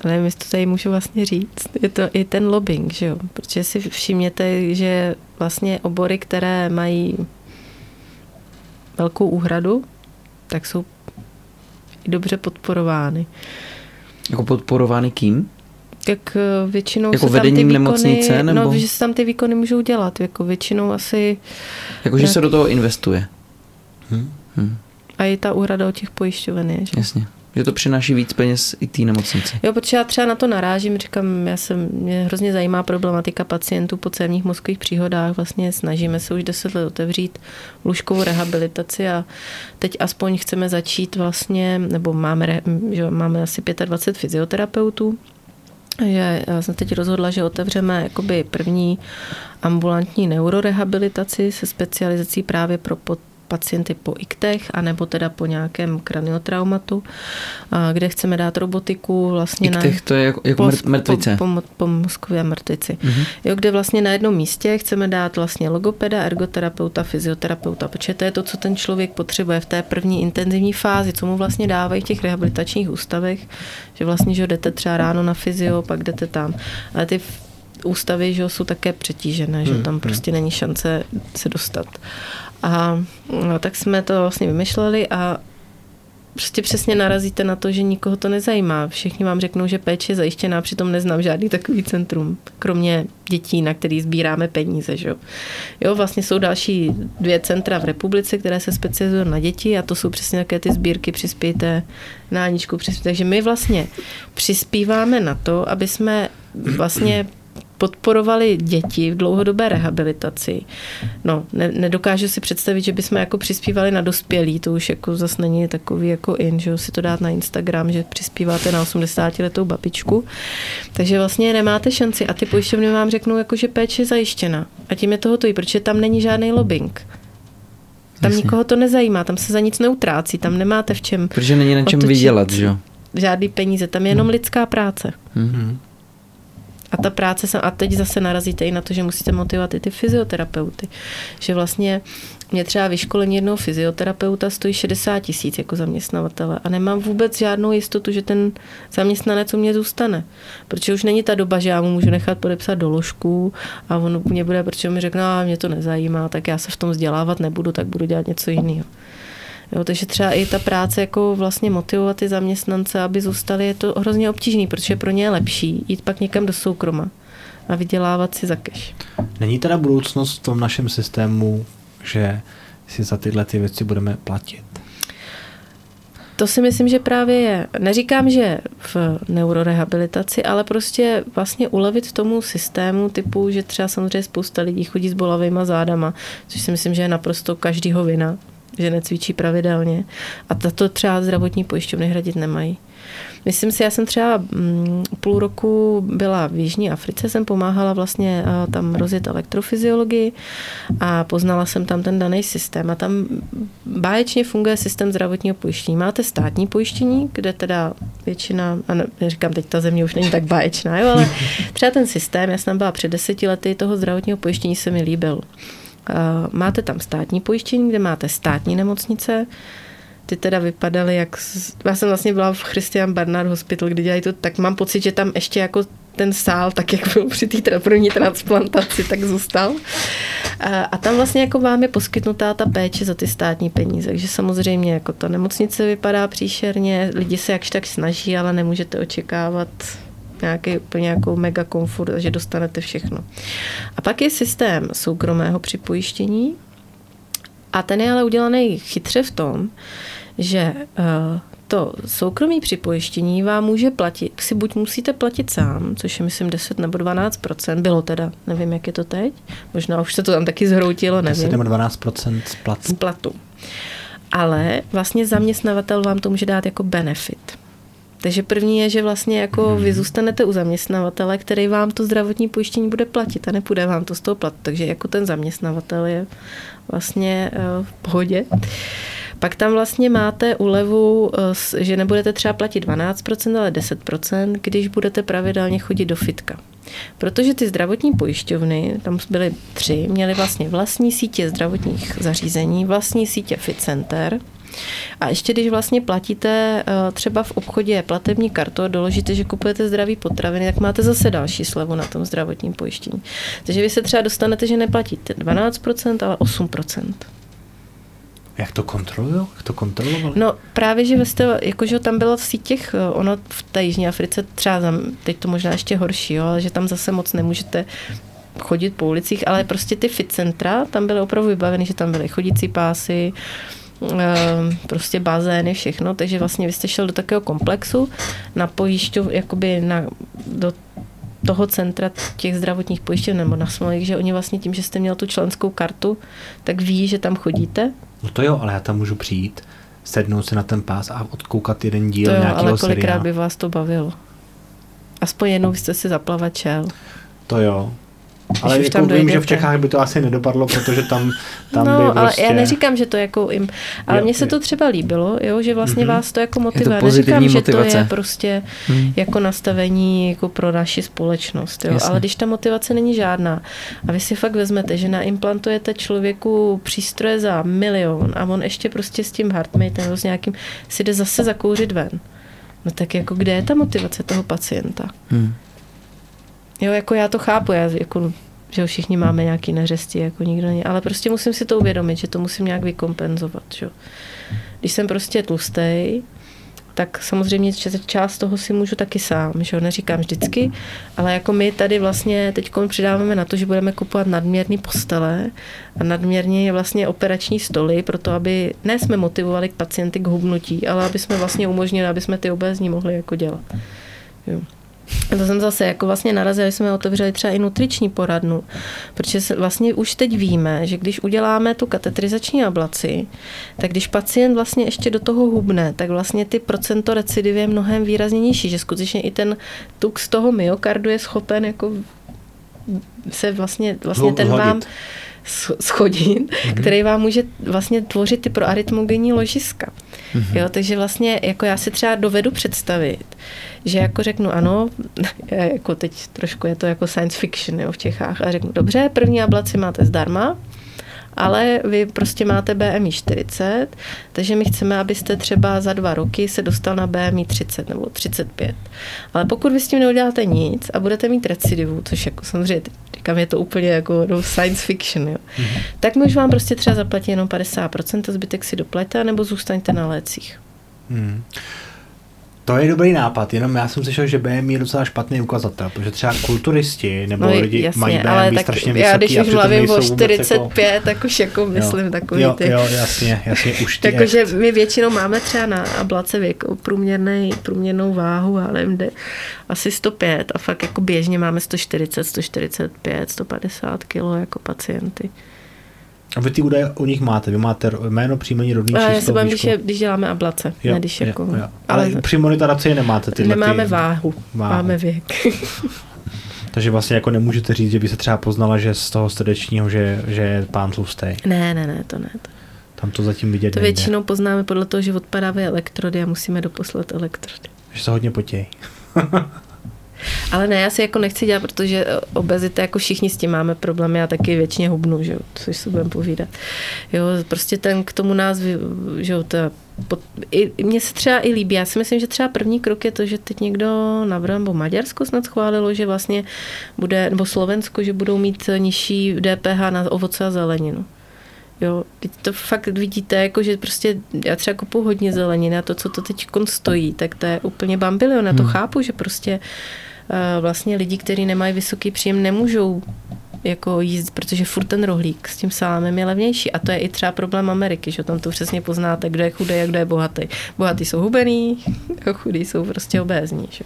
nevím, jestli to tady můžu vlastně říct, je to i ten lobbying, že jo? protože si všimněte, že vlastně obory, které mají velkou úhradu, tak jsou i dobře podporovány. Jako podporovány kým? Jak eh, většinou jako se tam ty výkony, nemocnice, nebo? No, že se tam ty výkony můžou dělat, jako většinou asi... Jako, že se do toho investuje. Hmm. Hmm. A i ta úhrada od těch pojišťoven je, že? Jasně. Že to přináší víc peněz i té nemocnici. Jo, protože já třeba na to narážím, říkám, já jsem, mě hrozně zajímá problematika pacientů po cévních mozkových příhodách. Vlastně snažíme se už deset let otevřít lůžkovou rehabilitaci a teď aspoň chceme začít vlastně, nebo máme, že máme asi 25 fyzioterapeutů, že já jsem teď rozhodla, že otevřeme jakoby první ambulantní neurorehabilitaci se specializací právě pro pod pacienty po IKTech, anebo teda po nějakém kraniotraumatu, kde chceme dát robotiku vlastně IKTech, na... to je jako, jako po, mrtvice. Po, po, po mozkové mrtvici. Mm-hmm. Jo, kde vlastně na jednom místě chceme dát vlastně logopeda, ergoterapeuta, fyzioterapeuta, protože to je to, co ten člověk potřebuje v té první intenzivní fázi, co mu vlastně dávají v těch rehabilitačních ústavech, že vlastně, že jdete třeba ráno na fyzio, pak jdete tam. Ale ty ústavy že jsou také přetížené, že hmm, tam hmm. prostě není šance se dostat. A no, tak jsme to vlastně vymyšleli a prostě přesně narazíte na to, že nikoho to nezajímá. Všichni vám řeknou, že péče je zajištěná, přitom neznám žádný takový centrum, kromě dětí, na který sbíráme peníze. Že? Jo, vlastně jsou další dvě centra v republice, které se specializují na děti a to jsou přesně také ty sbírky přispějte na Aničku. Přispějte. Takže my vlastně přispíváme na to, aby jsme vlastně podporovali děti v dlouhodobé rehabilitaci. No, ne, nedokážu si představit, že bychom jako přispívali na dospělí, to už jako zase není takový jako in, že si to dát na Instagram, že přispíváte na 80 letou babičku. Takže vlastně nemáte šanci a ty pojišťovny vám řeknou, jako, že péče je zajištěna. A tím je to hotový, protože tam není žádný lobbying. Tam Jasně. nikoho to nezajímá, tam se za nic neutrácí, tam nemáte v čem. Protože není na čem vydělat, že jo? Žádný peníze, tam je jenom hmm. lidská práce. Hmm. A ta práce, se, a teď zase narazíte i na to, že musíte motivovat i ty fyzioterapeuty. Že vlastně mě třeba vyškolení jednoho fyzioterapeuta stojí 60 tisíc jako zaměstnavatele a nemám vůbec žádnou jistotu, že ten zaměstnanec u mě zůstane. Protože už není ta doba, že já mu můžu nechat podepsat doložku a on mě bude, protože mi řekne, a mě to nezajímá, tak já se v tom vzdělávat nebudu, tak budu dělat něco jiného. Jo, takže třeba i ta práce jako vlastně motivovat ty zaměstnance, aby zůstali, je to hrozně obtížný, protože pro ně je lepší jít pak někam do soukroma a vydělávat si za keš. Není teda budoucnost v tom našem systému, že si za tyhle ty věci budeme platit? To si myslím, že právě je. Neříkám, že v neurorehabilitaci, ale prostě vlastně ulevit tomu systému typu, že třeba samozřejmě spousta lidí chodí s bolavými zádama, což si myslím, že je naprosto každýho vina, že necvičí pravidelně. A tato třeba zdravotní pojišťovny hradit nemají. Myslím si, já jsem třeba mm, půl roku byla v Jižní Africe, jsem pomáhala vlastně tam rozjet elektrofyziologii a poznala jsem tam ten daný systém a tam báječně funguje systém zdravotního pojištění. Máte státní pojištění, kde teda většina, a říkám, teď ta země už není tak báječná, jo, ale třeba ten systém, já jsem byla před deseti lety, toho zdravotního pojištění se mi líbil. Máte tam státní pojištění, kde máte státní nemocnice, ty teda vypadaly jak... Já jsem vlastně byla v Christian Barnard Hospital, kde dělají to, tak mám pocit, že tam ještě jako ten sál, tak jak byl při té první transplantaci, tak zůstal. A, a tam vlastně jako vám je poskytnutá ta péče za ty státní peníze. Takže samozřejmě jako ta nemocnice vypadá příšerně, lidi se jakž tak snaží, ale nemůžete očekávat nějaký úplně jako mega komfort, že dostanete všechno. A pak je systém soukromého připojištění a ten je ale udělaný chytře v tom, že eh, to soukromí připojištění vám může platit, si buď musíte platit sám, což je myslím 10 nebo 12% bylo teda, nevím, jak je to teď, možná už se to tam taky zhroutilo, nevím. 10 nebo 12 z platu. Z platu. Ale vlastně zaměstnavatel vám to může dát jako benefit. Takže první je, že vlastně jako vy mhm. zůstanete u zaměstnavatele, který vám to zdravotní pojištění bude platit a nepůjde vám to z toho platu. Takže jako ten zaměstnavatel je vlastně eh, v pohodě. Pak tam vlastně máte úlevu, eh, že nebudete třeba platit 12%, ale 10%, když budete pravidelně chodit do fitka. Protože ty zdravotní pojišťovny, tam byly tři, měly vlastně vlastní sítě zdravotních zařízení, vlastní sítě fit center, a ještě když vlastně platíte eh, třeba v obchodě platební kartou a doložíte, že kupujete zdraví potraviny, tak máte zase další slevu na tom zdravotním pojištění. Takže vy se třeba dostanete, že neplatíte 12%, ale 8%. Jak to kontrolují? Jak to kontrolovali? No právě, že jste, jakože tam bylo v sítích, eh, ono v té Jižní Africe třeba, teď to možná ještě horší, jo, ale že tam zase moc nemůžete chodit po ulicích, ale prostě ty fit centra tam byly opravdu vybaveny, že tam byly chodící pásy, Ehm, prostě bazény, všechno, takže vlastně vy jste šel do takového komplexu na pojišťov, jakoby na, do toho centra těch zdravotních pojišťoven nebo na smolích, že oni vlastně tím, že jste měl tu členskou kartu, tak ví, že tam chodíte. No to jo, ale já tam můžu přijít, sednout se na ten pás a odkoukat jeden díl to jo, nějakého ale kolikrát seriálu. by vás to bavilo? Aspoň jednou jste si zaplavat šel. To jo, ale jako tam vím, že v Čechách by to asi nedopadlo, protože tam, tam no, by prostě... ale já neříkám, že to jako jim, ale mně se to třeba líbilo, jo, že vlastně mm-hmm. vás to jako motivuje. to neříkám, motivace. že to je prostě mm. jako nastavení jako pro naši společnost, jo, ale když ta motivace není žádná a vy si fakt vezmete, že naimplantujete člověku přístroje za milion a on ještě prostě s tím heartmatem s nějakým si jde zase zakouřit ven. No tak jako kde je ta motivace toho pacienta? Mm. Jo, jako já to chápu, já jako že všichni máme nějaký neřesti, jako nikdo není, ale prostě musím si to uvědomit, že to musím nějak vykompenzovat, že? když jsem prostě tlustej, tak samozřejmě část toho si můžu taky sám, že jo, neříkám vždycky, ale jako my tady vlastně teď přidáváme na to, že budeme kupovat nadměrný postele a nadměrně vlastně operační stoly, proto aby ne jsme motivovali k pacienty k hubnutí, ale aby jsme vlastně umožnili, aby jsme ty obézní mohli jako dělat. Jo. A to jsem zase jako vlastně narazili, jsme otevřeli třeba i nutriční poradnu, protože vlastně už teď víme, že když uděláme tu katetrizační ablaci, tak když pacient vlastně ještě do toho hubne, tak vlastně ty procento recidivy je mnohem výrazně nižší, že skutečně i ten tuk z toho myokardu je schopen jako se vlastně, vlastně ten vám schodin, mm-hmm. který vám může vlastně tvořit ty proarytmogenní ložiska. Mm-hmm. Jo, takže vlastně jako já si třeba dovedu představit, že jako řeknu ano, jako teď trošku je to jako science fiction jo, v Čechách a řeknu dobře, první ablaci máte zdarma, ale vy prostě máte BMI 40, takže my chceme, abyste třeba za dva roky se dostal na BMI 30 nebo 35. Ale pokud vy s tím neuděláte nic a budete mít recidivu, což jako samozřejmě říkám, je to úplně jako no, science fiction, jo, mm-hmm. tak my už vám prostě třeba zaplatí jenom 50% a zbytek si doplaťte, nebo zůstaňte na lécích. Mm. To je dobrý nápad, jenom já jsem slyšel, že BMI je docela špatný ukazatel, protože třeba kulturisti nebo no, lidi jasně, mají BMI ale tak strašně vysoký. Já když už mluvím o 45, jako... tak už jako myslím jo, takový jo, ty. Jo, jasně, jasně, už ty Takže my většinou máme třeba na ablace věk průměrný, průměrnou váhu, ale nevím, jde asi 105 a fakt jako běžně máme 140, 145, 150 kilo jako pacienty. A vy ty údaje u nich máte, vy máte jméno, příjmení, rodný číslo, Já se bavím, když, je, když děláme ablace, jo, ne když jo, jako... Jo. Ale, ale při monitoraci nemáte ty. Nemáme ty... váhu, váhu, máme věk. Takže vlastně jako nemůžete říct, že by se třeba poznala, že z toho srdečního, že, že je pán tlustý. Ne, ne, ne, to ne. To. Tam to zatím vidět To nejde. většinou poznáme podle toho, že odpadávají elektrody a musíme doposlat elektrody. Že se hodně potějí. Ale ne, já si jako nechci dělat, protože obezita, jako všichni s tím máme problémy, já taky většině hubnu, že jo, což si budeme povídat. Jo, prostě ten k tomu nás, že jo, to i, mně se třeba i líbí, já si myslím, že třeba první krok je to, že teď někdo navrhl, nebo Maďarsko snad schválilo, že vlastně bude, nebo Slovensko, že budou mít nižší DPH na ovoce a zeleninu. Jo, teď to fakt vidíte, jako že prostě já třeba kupu hodně zeleniny a to, co to teď stojí, tak to je úplně bambilion. Já to hmm. chápu, že prostě uh, vlastně lidi, kteří nemají vysoký příjem, nemůžou jako jíst, protože furt ten rohlík s tím salámem je levnější. A to je i třeba problém Ameriky, že tam to přesně poznáte, kdo je chudý a kdo je bohatý. Bohatý jsou hubený, a chudý jsou prostě obézní. Že?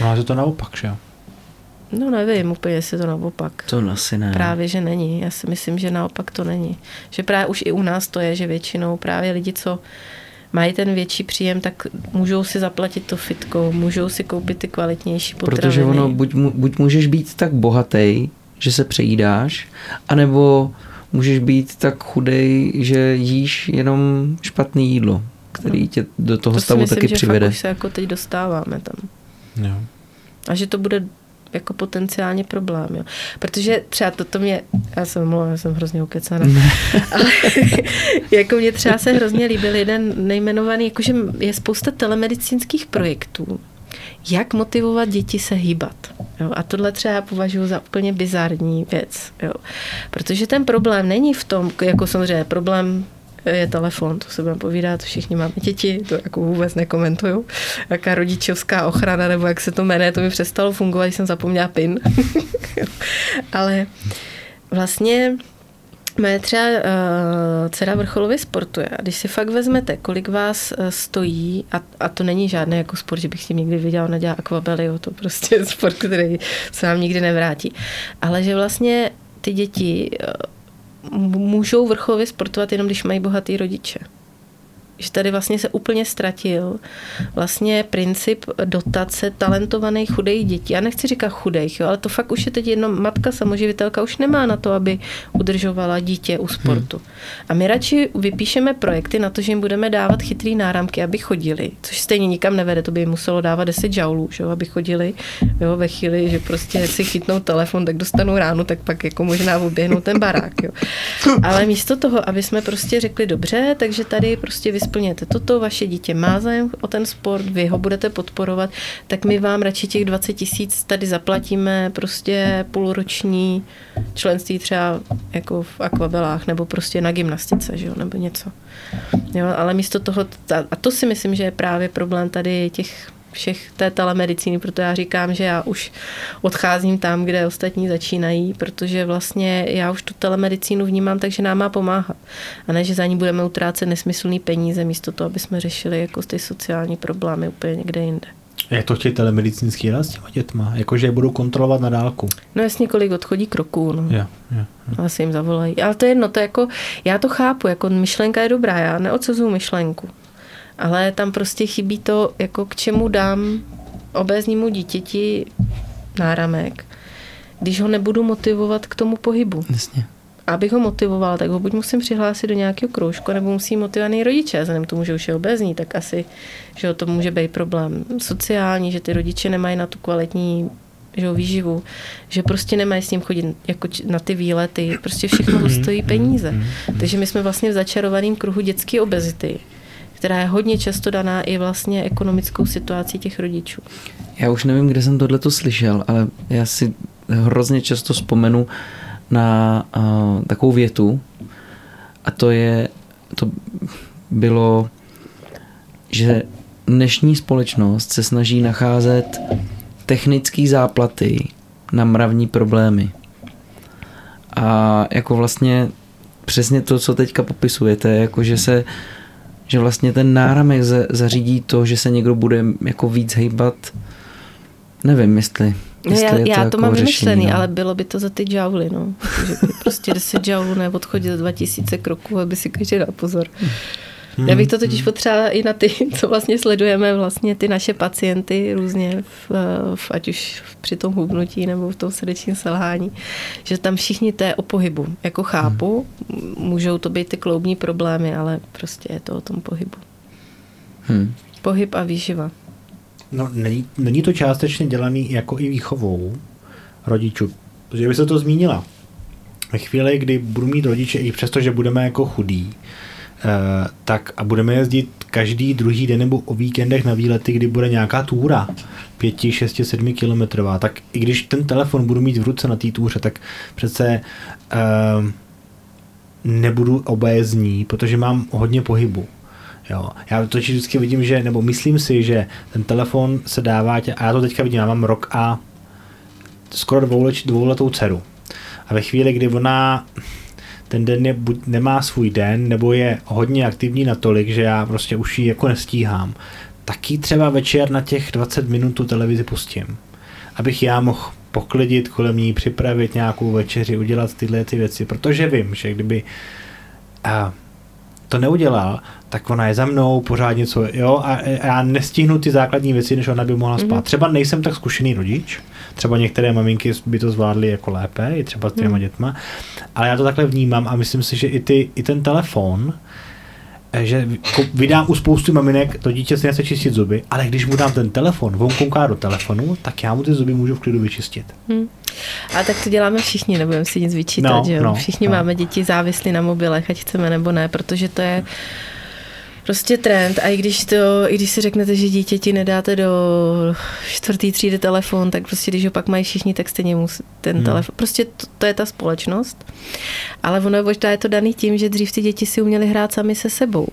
No ale to naopak, že jo? No nevím úplně, jestli to naopak. To asi ne. Právě, že není. Já si myslím, že naopak to není. Že právě už i u nás to je, že většinou právě lidi, co mají ten větší příjem, tak můžou si zaplatit to fitko, můžou si koupit ty kvalitnější potraviny. Protože ono, buď, buď můžeš být tak bohatý, že se přejídáš, anebo můžeš být tak chudej, že jíš jenom špatné jídlo, který no. tě do toho to stavu myslím, taky že přivede. Už se jako teď dostáváme tam. Jo. A že to bude jako potenciálně problém. Jo. Protože třeba toto mě, já jsem mluvila, já jsem hrozně ukecaná, ale jako mě třeba se hrozně líbil jeden nejmenovaný, jakože je spousta telemedicínských projektů, jak motivovat děti se hýbat. Jo? A tohle třeba považuji za úplně bizarní věc. Jo? Protože ten problém není v tom, jako samozřejmě problém je telefon, to se budeme povídat, všichni máme děti, to jako vůbec nekomentuju. Jaká rodičovská ochrana, nebo jak se to jmenuje, to mi přestalo fungovat, jsem zapomněla PIN. Ale vlastně Moje třeba uh, dcera vrcholově sportuje a když si fakt vezmete, kolik vás uh, stojí, a, a to není žádný jako sport, že bych si někdy viděla, ona dělá akvabely, to prostě je sport, který se nám nikdy nevrátí. Ale že vlastně ty děti uh, můžou vrcholově sportovat jenom, když mají bohatý rodiče že tady vlastně se úplně ztratil vlastně princip dotace talentovaných chudých dětí. Já nechci říkat chudých, jo, ale to fakt už je teď jenom matka samoživitelka už nemá na to, aby udržovala dítě u sportu. Hmm. A my radši vypíšeme projekty na to, že jim budeme dávat chytrý náramky, aby chodili, což stejně nikam nevede, to by jim muselo dávat 10 joulů, že jo, aby chodili jo, ve chvíli, že prostě si chytnou telefon, tak dostanou ráno, tak pak jako možná oběhnou ten barák. Jo. Ale místo toho, aby jsme prostě řekli dobře, takže tady prostě vy splněte toto, vaše dítě má zájem o ten sport, vy ho budete podporovat, tak my vám radši těch 20 tisíc tady zaplatíme prostě půlroční členství třeba jako v akvabelách nebo prostě na gymnastice, že jo, nebo něco. Jo, ale místo toho, a to si myslím, že je právě problém tady těch všech té telemedicíny, proto já říkám, že já už odcházím tam, kde ostatní začínají, protože vlastně já už tu telemedicínu vnímám tak, že nám má pomáhat. A ne, že za ní budeme utrácet nesmyslný peníze, místo toho, aby jsme řešili jako ty sociální problémy úplně někde jinde. Jak to chtějí telemedicínský s těma dětma? Jakože je budou kontrolovat na dálku? No jasně, kolik odchodí kroků, no. Jo, jo, jo. Asi jim zavolají. Ale to je jedno, to je jako, já to chápu, jako myšlenka je dobrá, já neodsazuju myšlenku ale tam prostě chybí to, jako k čemu dám obéznímu dítěti náramek, když ho nebudu motivovat k tomu pohybu. Jasně. Abych ho motivoval, tak ho buď musím přihlásit do nějakého kroužku, nebo musím motivovaný rodiče. Vzhledem k tomu, že už je obézní, tak asi, že to může být problém sociální, že ty rodiče nemají na tu kvalitní že výživu, že prostě nemají s ním chodit jako na ty výlety, prostě všechno to stojí peníze. Takže my jsme vlastně v začarovaném kruhu dětské obezity která je hodně často daná i vlastně ekonomickou situací těch rodičů. Já už nevím, kde jsem tohle to slyšel, ale já si hrozně často vzpomenu na uh, takovou větu a to je, to bylo, že dnešní společnost se snaží nacházet technické záplaty na mravní problémy. A jako vlastně přesně to, co teďka popisujete, jako že se že vlastně ten náramek zařídí to, že se někdo bude jako víc hejbat, nevím, jestli No já, to já to jako mám vymyšlený, no. ale bylo by to za ty džauly, no. Že by prostě 10 džaulů neodchodil 2000 kroků, aby si každý dal pozor. Hmm. Já bych to totiž potřebovala i na ty, co vlastně sledujeme vlastně ty naše pacienty různě, v, v, ať už při tom hubnutí nebo v tom srdečním selhání, že tam všichni to je o pohybu. Jako chápu, hmm. můžou to být ty kloubní problémy, ale prostě je to o tom pohybu. Hmm. Pohyb a výživa. No, není, není to částečně dělaný jako i výchovou rodičů, protože by se to zmínila. Ve chvíli, kdy budu mít rodiče, i přesto, že budeme jako chudí, tak a budeme jezdit každý druhý den nebo o víkendech na výlety, kdy bude nějaká túra, pěti, šesti, sedmi kilometrová, tak i když ten telefon budu mít v ruce na té túře, tak přece uh, nebudu obézní, protože mám hodně pohybu. Jo. Já to vždycky vidím, že, nebo myslím si, že ten telefon se dává, tě, a já to teďka vidím, já mám rok a skoro dvouletou dceru. A ve chvíli, kdy ona ten den je, buď nemá svůj den, nebo je hodně aktivní natolik, že já prostě už ji jako nestíhám, taky třeba večer na těch 20 minut tu televizi pustím. Abych já mohl poklidit kolem ní, připravit nějakou večeři, udělat tyhle ty věci, protože vím, že kdyby to neudělal, tak ona je za mnou, pořád něco, jo, a, a já nestihnu ty základní věci, než ona by mohla spát. Mm-hmm. Třeba nejsem tak zkušený rodič, třeba některé maminky by to zvládly jako lépe, i třeba s těma mm. dětma, ale já to takhle vnímám a myslím si, že i, ty, i ten telefon, že vydám u spoustu maminek, to dítě si nechce čistit zuby, ale když mu dám ten telefon, on kouká do telefonu, tak já mu ty zuby můžu v klidu vyčistit. Hmm. A tak to děláme všichni, nebudeme si nic vyčítat, no, že jo? No, všichni no. máme děti závislí na mobilech, ať chceme nebo ne, protože to je prostě trend a i když, to, i když si řeknete, že dítěti nedáte do čtvrtý třídy telefon, tak prostě když ho pak mají všichni, tak stejně musí ten hmm. telefon. Prostě to, to, je ta společnost. Ale ono možná je to daný tím, že dřív ty děti si uměly hrát sami se sebou.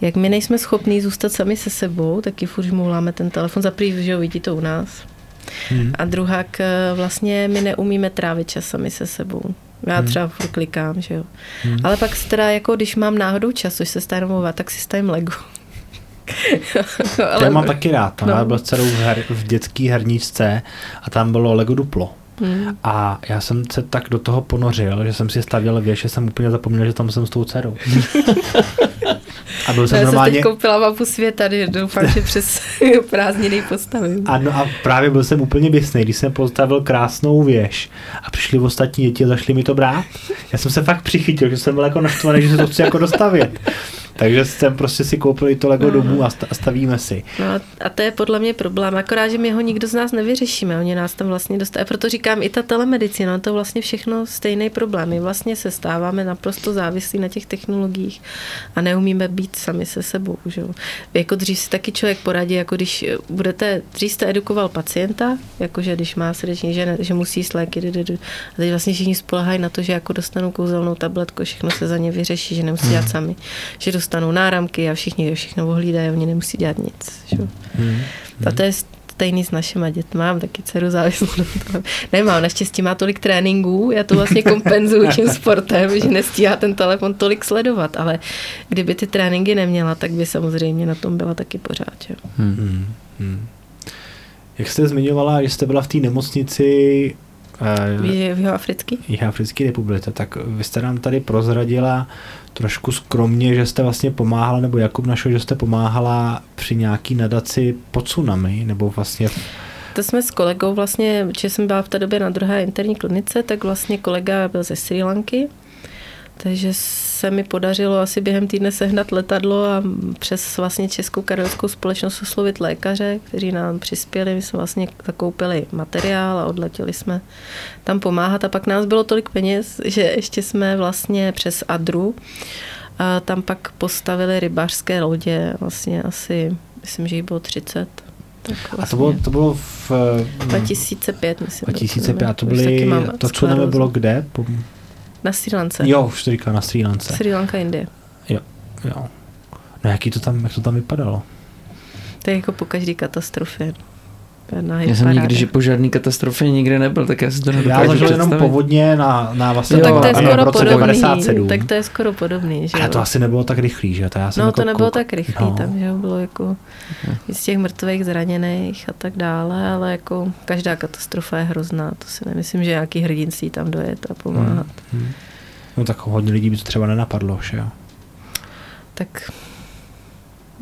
Jak my nejsme schopní zůstat sami se sebou, taky furt žmouláme ten telefon. Za prvý, že ho vidí to u nás. Hmm. A druhák, vlastně my neumíme trávit čas sami se sebou. Já hmm. třeba furt klikám, že jo. Hmm. Ale pak teda jako, když mám náhodou čas, což se stane tak si stavím Lego. ale... Já mám taky rád. No. Já byl s dcerou v, her, v dětské herníčce a tam bylo Lego Duplo. Hmm. A já jsem se tak do toho ponořil, že jsem si stavěl věž, že jsem úplně zapomněl, že tam jsem s tou dcerou. A byl jsem já normálně... jsem teď koupila mapu světa, doufám, že přes prázdniny postavím. Ano a právě byl jsem úplně běsný, když jsem postavil krásnou věž a přišli ostatní děti a zašli mi to brát. Já jsem se fakt přichytil, že jsem byl jako naštvaný, že se to chci jako dostavit. Takže jsem prostě si koupili to Lego domů a stavíme si. No a to je podle mě problém, akorát, že my ho nikdo z nás nevyřešíme, oni nás tam vlastně dostávají. Proto říkám, i ta telemedicina, to vlastně všechno stejný problém. My vlastně se stáváme naprosto závislí na těch technologiích a neumíme být sami se sebou. Že? Jako dřív si taky člověk poradí, jako když budete, dřív jste edukoval pacienta, jakože když má srdeční, že, že musí jíst léky, a teď vlastně všichni spolehají na to, že jako dostanou kouzelnou tabletku, všechno se za ně vyřeší, že nemusí dělat sami, že dostanou náramky a všichni všechno ohlídají, oni nemusí dělat nic. Že? Hmm. A to je stejný s našima dětmi. Mám taky dceru závislou na tom. Nemám, naštěstí má tolik tréninků, já to vlastně kompenzuju tím sportem, že nestíhá ten telefon tolik sledovat, ale kdyby ty tréninky neměla, tak by samozřejmě na tom byla taky pořád. Že? Hmm. Hmm. hmm. Jak jste zmiňovala, že jste byla v té nemocnici v Jihoafrický? Jihoafrické republice. Tak vy jste nám tady prozradila trošku skromně, že jste vlastně pomáhala, nebo Jakub našel, že jste pomáhala při nějaký nadaci po tsunami, nebo vlastně... To jsme s kolegou vlastně, že jsem byla v té době na druhé interní klinice, tak vlastně kolega byl ze Sri Lanky, takže se mi podařilo asi během týdne sehnat letadlo a přes vlastně Českou kardiologickou společnost oslovit lékaře, kteří nám přispěli. My jsme vlastně zakoupili materiál a odletěli jsme tam pomáhat. A pak nás bylo tolik peněz, že ještě jsme vlastně přes Adru a tam pak postavili rybářské lodě, vlastně asi, myslím, že jich bylo 30. Tak vlastně. A to bylo, to bylo v... 2005, myslím. 2005, a to byly, to co bylo kde? Na Sri Lance. Jo, už to říkal na Sri Lance. Sri Lanka, Indie. Jo, jo. No jaký to tam, jak to tam vypadalo? To je jako po každé katastrofě. Na já jsem nikdy, že po žádný katastrofě nikdy nebyl, tak já si to nedokážu Já zažil jenom povodně na, na vlastně no, tak to je skoro v roce podobný, 97. Tak to je skoro podobný, že Ale to asi nebylo tak rychlý, že? To já jsem no jako to nebylo kouk... tak rychlý, no. tam že bylo jako z těch mrtvých, zraněných a tak dále, ale jako každá katastrofa je hrozná, to si nemyslím, že nějaký hrdinství tam dojet a pomáhat. Hmm. Hmm. No tak hodně lidí by to třeba nenapadlo, že jo? Tak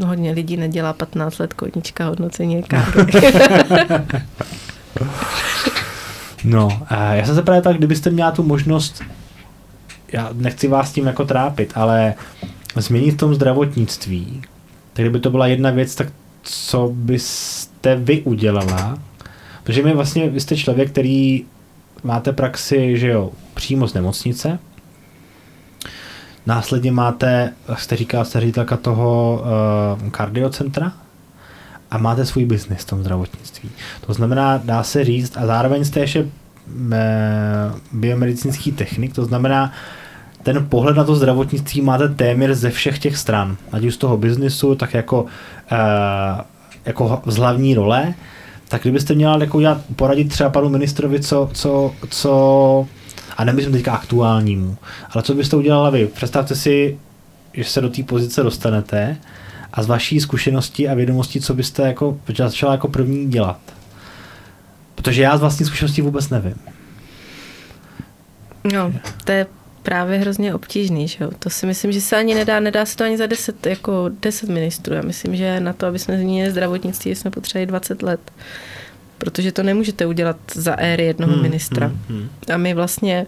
hodně lidí nedělá 15 let koníčka hodnocení EKG. no, já jsem se právě tak, kdybyste měla tu možnost, já nechci vás tím jako trápit, ale změnit v tom zdravotnictví, tak kdyby to byla jedna věc, tak co byste vy udělala? Protože my vlastně, vy jste člověk, který máte praxi, že jo, přímo z nemocnice, Následně máte, jste říkal, jste ředitelka toho uh, kardiocentra a máte svůj biznis v tom zdravotnictví. To znamená, dá se říct, a zároveň jste ještě uh, biomedicínský technik, to znamená, ten pohled na to zdravotnictví máte téměř ze všech těch stran, ať už z toho biznisu, tak jako, uh, jako z hlavní role, tak kdybyste měla jako poradit třeba panu ministrovi, co, co, co a nemyslím teďka aktuálnímu, ale co byste udělala vy? Představte si, že se do té pozice dostanete a z vaší zkušenosti a vědomosti, co byste jako začala jako první dělat. Protože já z vlastní zkušenosti vůbec nevím. No, to je právě hrozně obtížný, že jo? To si myslím, že se ani nedá, nedá se to ani za deset, jako deset ministrů. Já myslím, že na to, aby jsme změnili zdravotnictví, jsme potřebovali 20 let protože to nemůžete udělat za éry jednoho hmm, ministra. Hmm, hmm. A my vlastně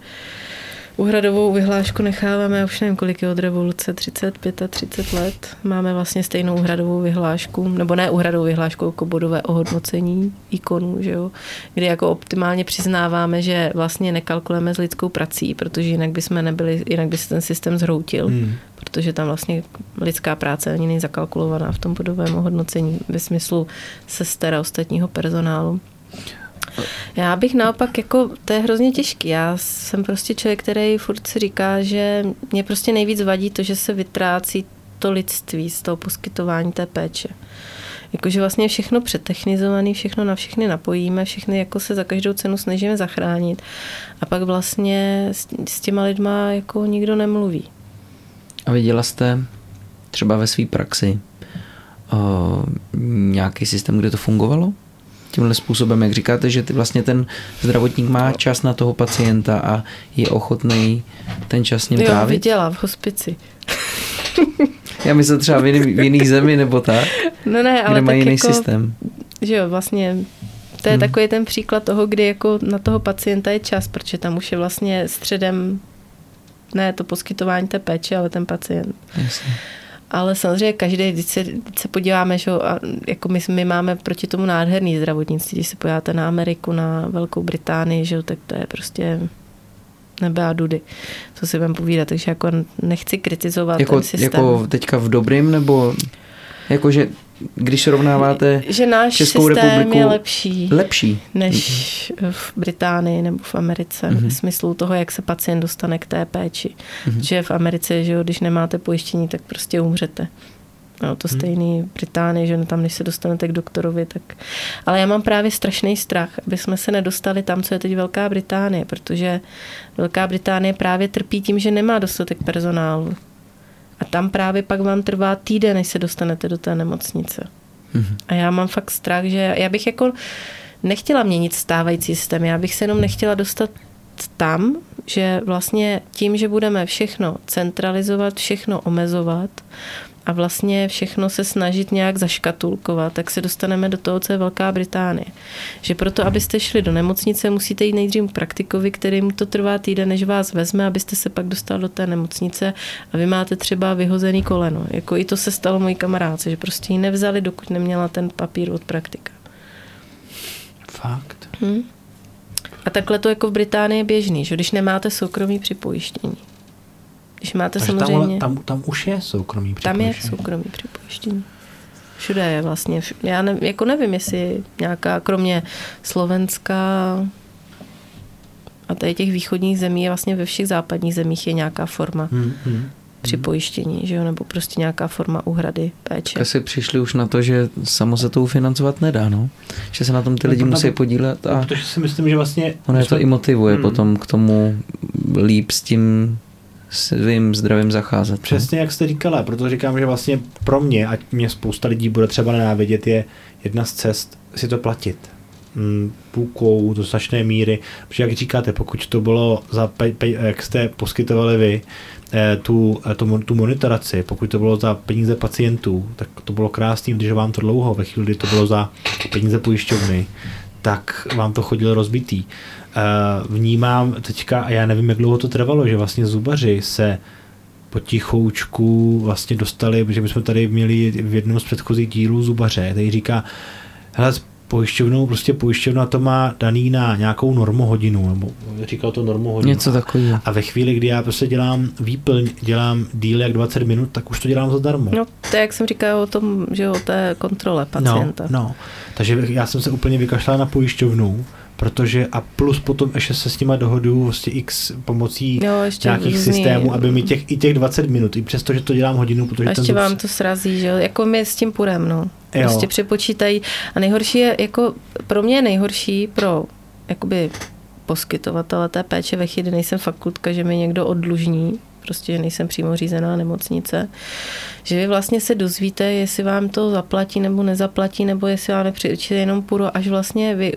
Uhradovou vyhlášku necháváme, už nevím, kolik je od revoluce, 35 a 30 let. Máme vlastně stejnou uhradovou vyhlášku, nebo ne uhradovou vyhlášku, jako bodové ohodnocení ikonů, že jo? kdy jako optimálně přiznáváme, že vlastně nekalkulujeme s lidskou prací, protože jinak by jsme nebyli, jinak by se ten systém zhroutil, hmm. protože tam vlastně lidská práce ani není zakalkulovaná v tom bodovém ohodnocení ve smyslu sester a ostatního personálu. Já bych naopak, jako, to je hrozně těžký. Já jsem prostě člověk, který furt si říká, že mě prostě nejvíc vadí to, že se vytrácí to lidství z toho poskytování té péče. Jakože vlastně všechno přetechnizované, všechno na všechny napojíme, všechny jako se za každou cenu snažíme zachránit. A pak vlastně s, s těma lidma jako nikdo nemluví. A viděla jste třeba ve své praxi uh, nějaký systém, kde to fungovalo? Tímhle způsobem, jak říkáte, že ty vlastně ten zdravotník má čas na toho pacienta a je ochotný ten čas s ním jo, trávit? viděla v hospici. Já myslím třeba v, jiný, v jiných zemi nebo tak, no ne, ale kde mají jiný jako, systém. Že jo, vlastně to je hmm. takový ten příklad toho, kdy jako na toho pacienta je čas, protože tam už je vlastně středem ne to poskytování té péče, ale ten pacient. Jasně. Ale samozřejmě každý, když se, když se podíváme, že, a jako my, my máme proti tomu nádherný zdravotnictví, když se podíváte na Ameriku, na Velkou Británii, že, tak to je prostě nebe a dudy, co si budeme povídat, takže jako nechci kritizovat jako, ten systém. Jako teďka v dobrým, nebo jakože když srovnáváte že náš Českou systém republiku, je lepší, lepší než v Británii nebo v Americe mm-hmm. v smyslu toho, jak se pacient dostane k té péči. Mm-hmm. Že v Americe, že jo, když nemáte pojištění, tak prostě umřete. No, to stejný v Británii, že tam, než se dostanete k doktorovi, tak... Ale já mám právě strašný strach, aby jsme se nedostali tam, co je teď Velká Británie, protože Velká Británie právě trpí tím, že nemá dostatek personálu. A tam právě pak vám trvá týden, než se dostanete do té nemocnice. Mm-hmm. A já mám fakt strach, že já bych jako nechtěla měnit stávající systém, já bych se jenom nechtěla dostat tam, že vlastně tím, že budeme všechno centralizovat, všechno omezovat, a vlastně všechno se snažit nějak zaškatulkovat, tak se dostaneme do toho, co je Velká Británie. Že proto, abyste šli do nemocnice, musíte jít nejdřív k praktikovi, kterým to trvá týden, než vás vezme, abyste se pak dostal do té nemocnice a vy máte třeba vyhozený koleno. Jako i to se stalo mojí kamarádce, že prostě ji nevzali, dokud neměla ten papír od praktika. Fakt? Hm? A takhle to jako v Británii je běžný, že když nemáte soukromí připojištění. Když máte Takže samozřejmě... Tam, tam, tam už je soukromý Tam je soukromý připojištění. Všude je vlastně. Já ne, jako nevím, jestli nějaká, kromě Slovenska a tady těch východních zemí je vlastně ve všech západních zemích je nějaká forma hmm, hmm, připojištění, že jo? nebo prostě nějaká forma úhrady péče. Asi přišli už na to, že samo se to ufinancovat nedá, no. Že se na tom ty lidi no, musí podílet. A protože si myslím, že vlastně... Ono je to i motivuje hmm. potom k tomu líp s tím svým zdravím zacházet. No. Přesně jak jste říkala, proto říkám, že vlastně pro mě, ať mě spousta lidí bude třeba nenávidět, je jedna z cest si to platit mm, půlkou do značné míry, protože jak říkáte, pokud to bylo za, pe, pe, jak jste poskytovali vy, eh, tu, eh, tu, tu monitoraci, pokud to bylo za peníze pacientů, tak to bylo krásný, když vám to dlouho, ve chvíli, kdy to bylo za peníze pojišťovny, tak vám to chodilo rozbitý. Uh, vnímám teďka, a já nevím, jak dlouho to trvalo, že vlastně zubaři se potichoučku vlastně dostali, že my jsme tady měli v jednom z předchozích dílů zubaře, který říká, hele, pojišťovnou, prostě pojišťovna to má daný na nějakou normu hodinu, nebo říkal to normu hodinu. Něco takového. A ve chvíli, kdy já prostě dělám výplň, dělám díl jak 20 minut, tak už to dělám zadarmo. No, to jak jsem říkal o tom, že o té kontrole pacienta. No, no. takže já jsem se úplně vykašlal na pojišťovnu, protože a plus potom ještě se s nima dohodu vlastně x pomocí jo, ještě nějakých různý, systémů, aby mi těch, i těch 20 minut, i přesto, že to dělám hodinu, protože a ještě ten vám to srazí, že jo, jako my s tím půjdem, no. Jo. Prostě přepočítají a nejhorší je, jako pro mě je nejhorší pro jakoby poskytovatele té péče ve chvíli, nejsem fakultka, že mi někdo odlužní, prostě nejsem přímo řízená nemocnice, že vy vlastně se dozvíte, jestli vám to zaplatí nebo nezaplatí, nebo jestli vám nepřijde jenom půro, až vlastně vy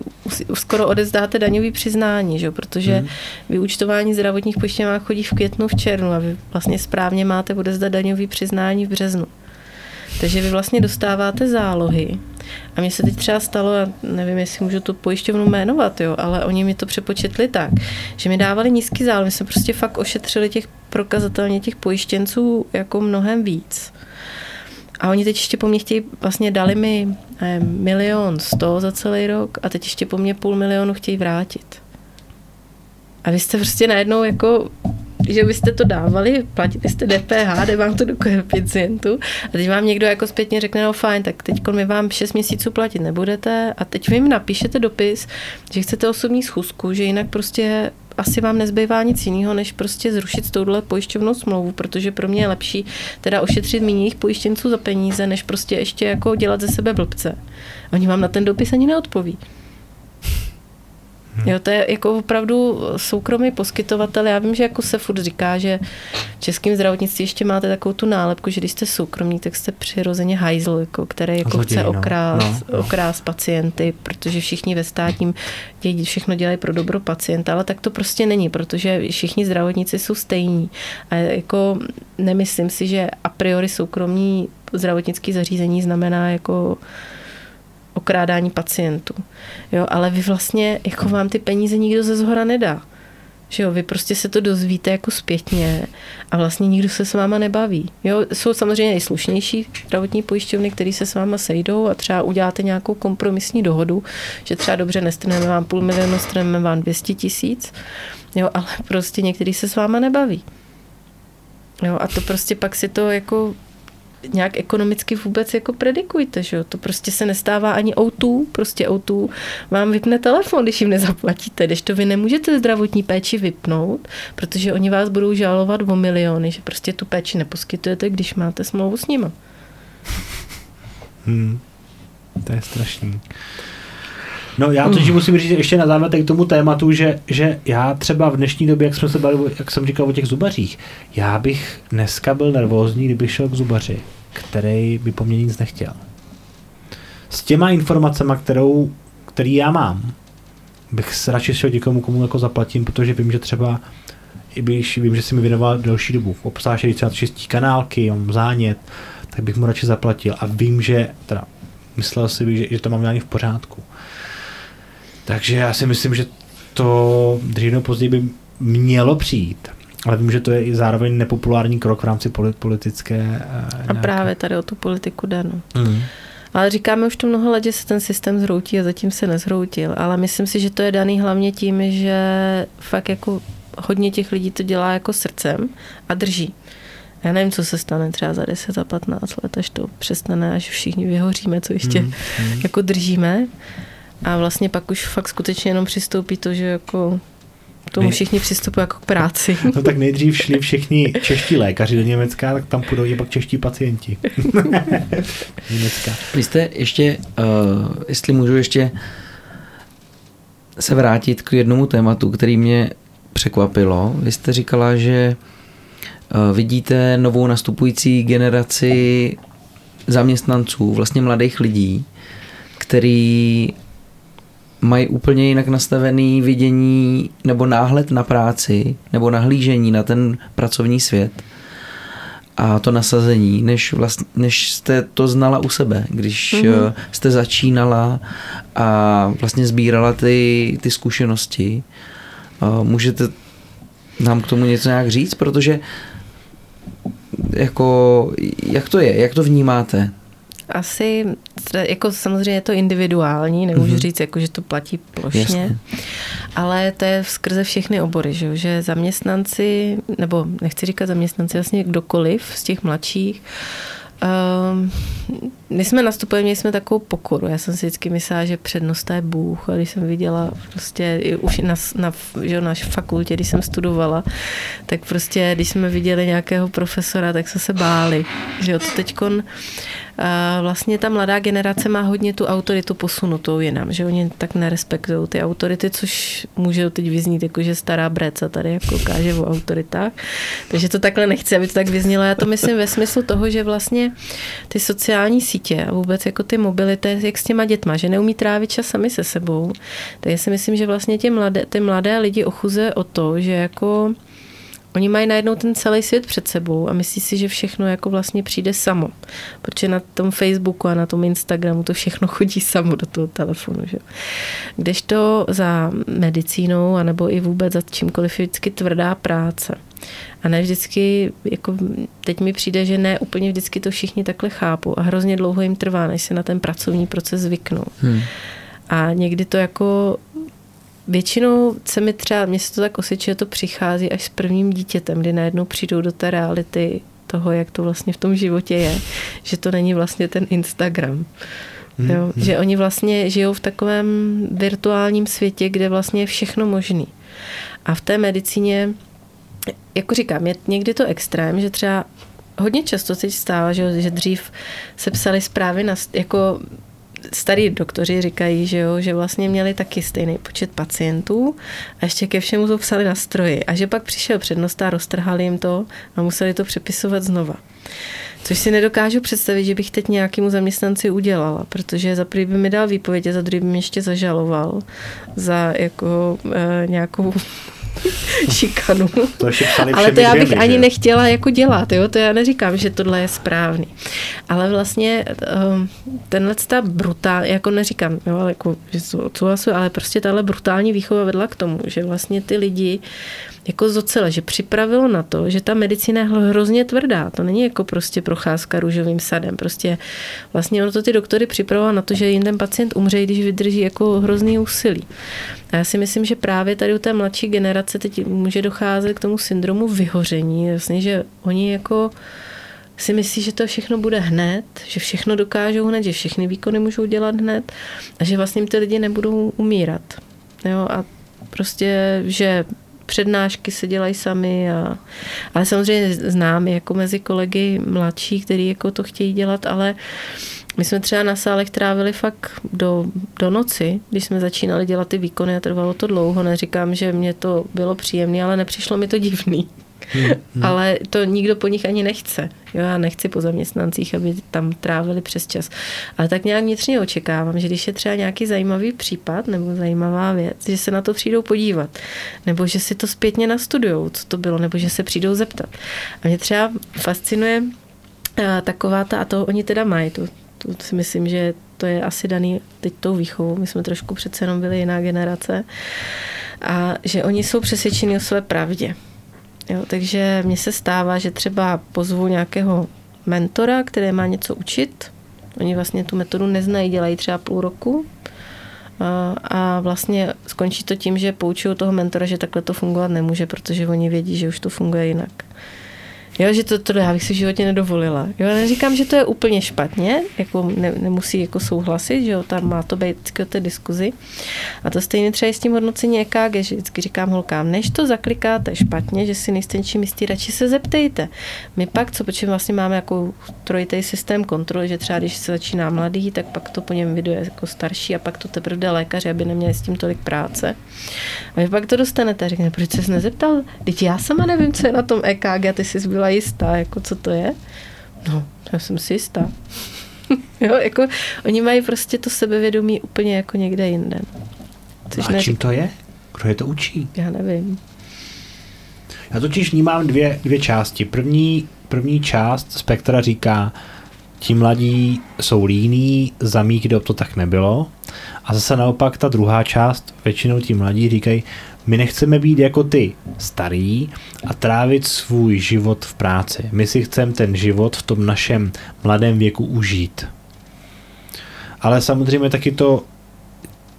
skoro odezdáte daňový přiznání, že? protože hmm. vyúčtování zdravotních pojištění chodí v květnu, v červnu a vy vlastně správně máte odezdat daňový přiznání v březnu. Takže vy vlastně dostáváte zálohy. A mně se teď třeba stalo, já nevím, jestli můžu tu pojišťovnu jmenovat, jo, ale oni mi to přepočetli tak, že mi dávali nízký zálohy. My jsme prostě fakt ošetřili těch prokazatelně těch pojištěnců jako mnohem víc. A oni teď ještě po mně chtějí, vlastně dali mi eh, milion sto za celý rok a teď ještě po mně půl milionu chtějí vrátit. A vy jste prostě najednou jako že byste to dávali, platili jste DPH, jde vám to do koeficientu a teď vám někdo jako zpětně řekne, no fajn, tak teď my vám 6 měsíců platit nebudete a teď vy jim napíšete dopis, že chcete osobní schůzku, že jinak prostě asi vám nezbývá nic jiného, než prostě zrušit touhle pojišťovnou smlouvu, protože pro mě je lepší teda ošetřit méně pojištěnců za peníze, než prostě ještě jako dělat ze sebe blbce. Oni vám na ten dopis ani neodpoví. Jo, to je jako opravdu soukromý poskytovatel. Já vím, že jako se furt říká, že v českém zdravotnictví ještě máte takovou tu nálepku, že když jste soukromní, tak jste přirozeně hajzl, jako, který jako Zloděj, chce okrást, no, no. okrást pacienty, protože všichni ve státním dějí, všechno dělají pro dobro pacienta, ale tak to prostě není, protože všichni zdravotníci jsou stejní. A jako nemyslím si, že a priori soukromní zdravotnické zařízení znamená jako okrádání pacientů. Jo, ale vy vlastně, jako vám ty peníze nikdo ze zhora nedá. Že jo, vy prostě se to dozvíte jako zpětně a vlastně nikdo se s váma nebaví. Jo, jsou samozřejmě i slušnější zdravotní pojišťovny, které se s váma sejdou a třeba uděláte nějakou kompromisní dohodu, že třeba dobře nestrneme vám půl milionu, strneme vám 200 tisíc, jo, ale prostě některý se s váma nebaví. Jo, a to prostě pak si to jako nějak ekonomicky vůbec jako predikujte, že jo? To prostě se nestává ani O2, prostě O2 vám vypne telefon, když jim nezaplatíte, když to vy nemůžete zdravotní péči vypnout, protože oni vás budou žalovat o miliony, že prostě tu péči neposkytujete, když máte smlouvu s nima. Hmm. To je strašný. No já to uh. musím říct ještě na závěr k tomu tématu, že, že já třeba v dnešní době, jak jsme se bavili, jak jsem říkal o těch zubařích, já bych dneska byl nervózní, kdyby šel k zubaři, který by po mně nic nechtěl. S těma informacemi, kterou, který já mám, bych se radši šel někomu, komu jako zaplatím, protože vím, že třeba i když vím, že si mi věnoval delší dobu, obsášený třeba čistí kanálky, mám zánět, tak bych mu radši zaplatil a vím, že teda myslel si, že, že to mám nějaký v pořádku. Takže já si myslím, že to dřív nebo později by mělo přijít. Ale vím, že to je i zároveň nepopulární krok v rámci politické. Uh, a právě tady o tu politiku jde. No. Mm. Ale říkáme už to mnoho let, že se ten systém zhroutí a zatím se nezhroutil. Ale myslím si, že to je daný hlavně tím, že fakt jako hodně těch lidí to dělá jako srdcem a drží. Já nevím, co se stane třeba za 10, za 15 let, až to přestane, až všichni vyhoříme, co ještě mm, mm. jako držíme. A vlastně pak už fakt skutečně jenom přistoupí to, že jako k tomu všichni přistupují jako k práci. No tak nejdřív šli všichni čeští lékaři do Německa, tak tam půjdou i pak čeští pacienti. Německa. Vy jste ještě, uh, jestli můžu ještě se vrátit k jednomu tématu, který mě překvapilo. Vy jste říkala, že uh, vidíte novou nastupující generaci zaměstnanců, vlastně mladých lidí, který mají úplně jinak nastavený vidění nebo náhled na práci nebo nahlížení na ten pracovní svět a to nasazení, než, vlast, než jste to znala u sebe, když mm-hmm. jste začínala a vlastně sbírala ty, ty zkušenosti. Můžete nám k tomu něco nějak říct, protože jako, jak to je, jak to vnímáte? Asi, jako samozřejmě je to individuální, nemůžu mm-hmm. říct, jako, že to platí plošně, Jasně. ale to je skrze všechny obory, že, že zaměstnanci, nebo nechci říkat zaměstnanci, vlastně kdokoliv z těch mladších, Um, my jsme nastupovali, měli jsme takovou pokoru. Já jsem si vždycky myslela, že přednost je Bůh. A když jsem viděla prostě už na, na, že na fakultě, když jsem studovala, tak prostě, když jsme viděli nějakého profesora, tak jsme se báli. Že jo, to teďkon vlastně ta mladá generace má hodně tu autoritu posunutou jinam, že oni tak nerespektují ty autority, což může teď vyznít jako, že stará breca tady jako káže o autoritách. Takže to takhle nechci, aby to tak vyznělo. Já to myslím ve smyslu toho, že vlastně ty sociální sítě a vůbec jako ty mobility, jak s těma dětma, že neumí trávit čas sami se sebou. Tak já si myslím, že vlastně ty mladé, ty mladé lidi ochuze o to, že jako Oni mají najednou ten celý svět před sebou a myslí si, že všechno jako vlastně přijde samo. Protože na tom Facebooku a na tom Instagramu to všechno chodí samo do toho telefonu. Že? Kdežto za medicínou anebo i vůbec za čímkoliv je vždycky tvrdá práce. A ne vždycky, jako teď mi přijde, že ne úplně vždycky to všichni takhle chápou a hrozně dlouho jim trvá, než se na ten pracovní proces zvyknou. Hmm. A někdy to jako Většinou se mi třeba, mně se to tak osvědčuje, to přichází až s prvním dítětem, kdy najednou přijdou do té reality toho, jak to vlastně v tom životě je, že to není vlastně ten Instagram. Hmm, jo? Hmm. Že oni vlastně žijou v takovém virtuálním světě, kde vlastně je všechno možný. A v té medicíně, jako říkám, je někdy to extrém, že třeba hodně často se stává, že, že dřív se psaly zprávy na, jako starý doktoři říkají, že, jo, že vlastně měli taky stejný počet pacientů a ještě ke všemu to psali na stroji. A že pak přišel přednosta a roztrhali jim to a museli to přepisovat znova. Což si nedokážu představit, že bych teď nějakému zaměstnanci udělala, protože za prvý by mi dal výpověď a za druhý by mě ještě zažaloval za jako e, nějakou šikanu. To Ale to já bych dvěmi, ani že nechtěla jako dělat, jo? to já neříkám, že tohle je správný. Ale vlastně um, tenhle ta brutál, jako neříkám, jo, jako, že to odsouhlasuju, ale prostě tahle brutální výchova vedla k tomu, že vlastně ty lidi jako zocele, že připravilo na to, že ta medicína je hrozně tvrdá. To není jako prostě procházka růžovým sadem. Prostě vlastně ono to ty doktory připravovalo na to, že jim ten pacient umře, když vydrží jako hrozný úsilí. A já si myslím, že právě tady u té mladší generace teď může docházet k tomu syndromu vyhoření. Vlastně, že oni jako si myslí, že to všechno bude hned, že všechno dokážou hned, že všechny výkony můžou dělat hned a že vlastně ty lidi nebudou umírat. Jo, a prostě, že přednášky se dělají sami, a, ale samozřejmě znám jako mezi kolegy mladší, kteří jako to chtějí dělat, ale my jsme třeba na sálech trávili fakt do, do noci, když jsme začínali dělat ty výkony a trvalo to dlouho. Neříkám, že mě to bylo příjemné, ale nepřišlo mi to divný. Hmm. Ale to nikdo po nich ani nechce. Jo, já nechci po zaměstnancích, aby tam trávili přes čas. Ale tak nějak vnitřně očekávám, že když je třeba nějaký zajímavý případ nebo zajímavá věc, že se na to přijdou podívat. Nebo že si to zpětně nastudujou, co to bylo, nebo že se přijdou zeptat. A mě třeba fascinuje a, taková ta, a to oni teda mají, tu, tu si myslím, že to je asi daný teď tou výchovou. My jsme trošku přece jenom byli jiná generace. A že oni jsou přesvědčeni o své pravdě. Jo, takže mně se stává, že třeba pozvu nějakého mentora, který má něco učit. Oni vlastně tu metodu neznají, dělají třeba půl roku. A, a vlastně skončí to tím, že poučují toho mentora, že takhle to fungovat nemůže, protože oni vědí, že už to funguje jinak. Jo, že to, to já bych si v životě nedovolila. Jo, neříkám, že to je úplně špatně, jako ne, nemusí jako souhlasit, že jo, tam má to být o té diskuzi. A to stejně třeba i s tím hodnocení EKG, že vždycky říkám holkám, než to zaklikáte špatně, že si nejste ničím jistý, radši se zeptejte. My pak, co protože vlastně máme jako trojitý systém kontroly, že třeba když se začíná mladý, tak pak to po něm video je jako starší a pak to teprve jde lékaři, aby neměli s tím tolik práce. A vy pak to dostanete a řekne, proč se nezeptal? Teď já sama nevím, co je na tom EKG, a ty jsi byla jistá, jako co to je? No, já jsem si jistá. jo, jako oni mají prostě to sebevědomí úplně jako někde jinde. Což a čím to je? Kdo je to učí? Já nevím. Já totiž vnímám dvě, dvě části. První, první část spektra říká, ti mladí jsou líní, za mých dob to tak nebylo. A zase naopak ta druhá část, většinou ti mladí říkají, my nechceme být jako ty starý a trávit svůj život v práci. My si chceme ten život v tom našem mladém věku užít. Ale samozřejmě taky to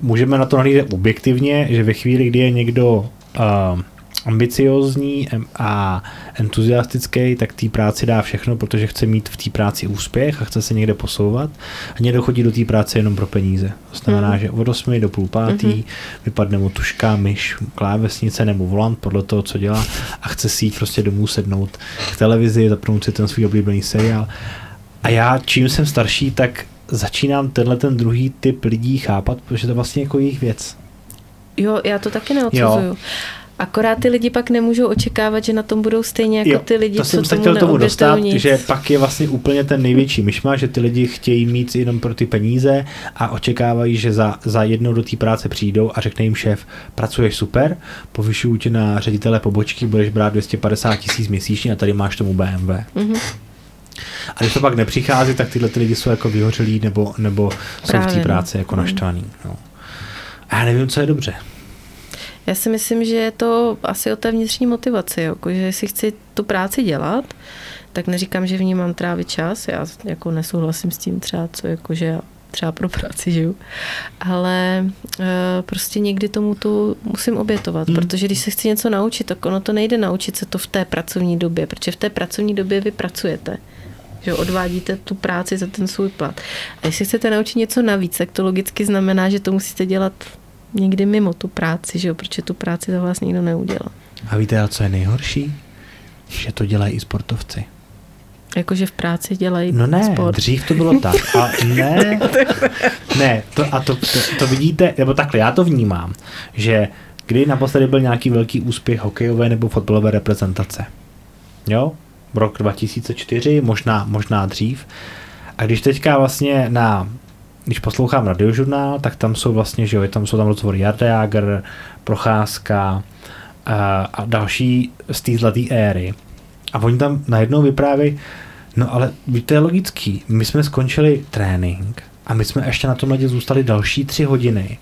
můžeme na to nahlížet objektivně, že ve chvíli, kdy je někdo uh, ambiciozní a entuziastický, tak té práci dá všechno, protože chce mít v té práci úspěch a chce se někde posouvat a někdo chodí do té práce jenom pro peníze. To znamená, mm. že od 8 do půl pátý mm-hmm. vypadne mu tuška, myš, klávesnice nebo volant podle toho, co dělá a chce si jít prostě domů sednout k televizi, zapnout si ten svůj oblíbený seriál. A já, čím jsem starší, tak začínám tenhle ten druhý typ lidí chápat, protože to je vlastně jako jejich věc. Jo, já to taky neodsuzuju. Jo. Akorát ty lidi pak nemůžou očekávat, že na tom budou stejně jako jo, ty lidi, to co jsem tomu tomu dostat, nic. že pak je vlastně úplně ten největší myšma, že ty lidi chtějí mít jenom pro ty peníze a očekávají, že za, za jednou do té práce přijdou a řekne jim šéf, pracuješ super, povyšuju tě na ředitele pobočky, budeš brát 250 tisíc měsíčně a tady máš tomu BMW. Mm-hmm. A když to pak nepřichází, tak tyhle ty lidi jsou jako vyhořelí nebo, nebo jsou v té no. práci jako mm. naštvaný. No. A já nevím, co je dobře. Já si myslím, že je to asi o té vnitřní motivaci, jako, že jestli chci tu práci dělat, tak neříkám, že v ní mám trávit čas, já jako nesouhlasím s tím třeba, co jako, že já třeba pro práci žiju, ale e, prostě někdy tomu tu musím obětovat, hmm. protože když se chci něco naučit, tak ono to nejde naučit se to v té pracovní době, protože v té pracovní době vy pracujete že odvádíte tu práci za ten svůj plat. A jestli chcete naučit něco navíc, tak to logicky znamená, že to musíte dělat někdy mimo tu práci, že jo, protože tu práci za vás nikdo neudělá. A víte, co je nejhorší? Že to dělají i sportovci. Jakože v práci dělají No ne, sport. dřív to bylo tak. A ne, ne, to, a to, to, to vidíte, nebo takhle, já to vnímám, že kdy naposledy byl nějaký velký úspěch hokejové nebo fotbalové reprezentace. Jo? Rok 2004, možná, možná dřív. A když teďka vlastně na když poslouchám radiožurnál, tak tam jsou vlastně, že jo, tam jsou tam rozhovory Jarda Jager, Procházka, a, a další z té zlaté éry. A oni tam najednou vyprávějí, no ale to je logický, my jsme skončili trénink a my jsme ještě na tom ledě zůstali další tři hodiny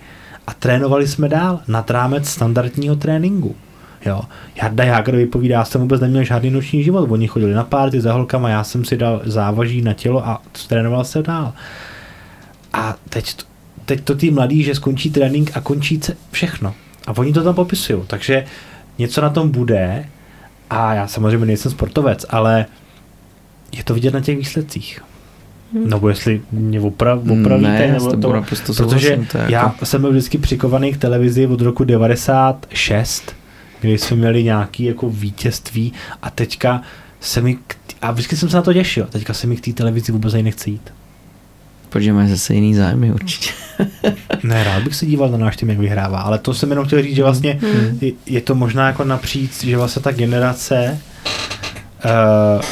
a trénovali jsme dál nad rámec standardního tréninku. Jo. Jarda Jager vypovídá, já jsem vůbec neměl žádný noční život. Oni chodili na párty za holkama, já jsem si dal závaží na tělo a trénoval se dál. A teď, teď to ty mladí, že skončí trénink a končí všechno. A oni to tam popisují. Takže něco na tom bude a já samozřejmě nejsem sportovec, ale je to vidět na těch výsledcích. Hmm. Nebo jestli mě oprav, opravíte, ne, nebo to, protože to jako... já jsem byl vždycky přikovaný k televizi od roku 96 kdy jsme měli nějaký jako vítězství a teďka se mi, a vždycky jsem se na to těšil, teďka se mi k té televizi vůbec ani nechce jít. Protože máš zase jiný zájmy určitě. ne, rád bych se díval na náš tým, jak vyhrává, ale to jsem jenom chtěl říct, že vlastně hmm. je, je to možná jako napříč, že vlastně ta generace uh,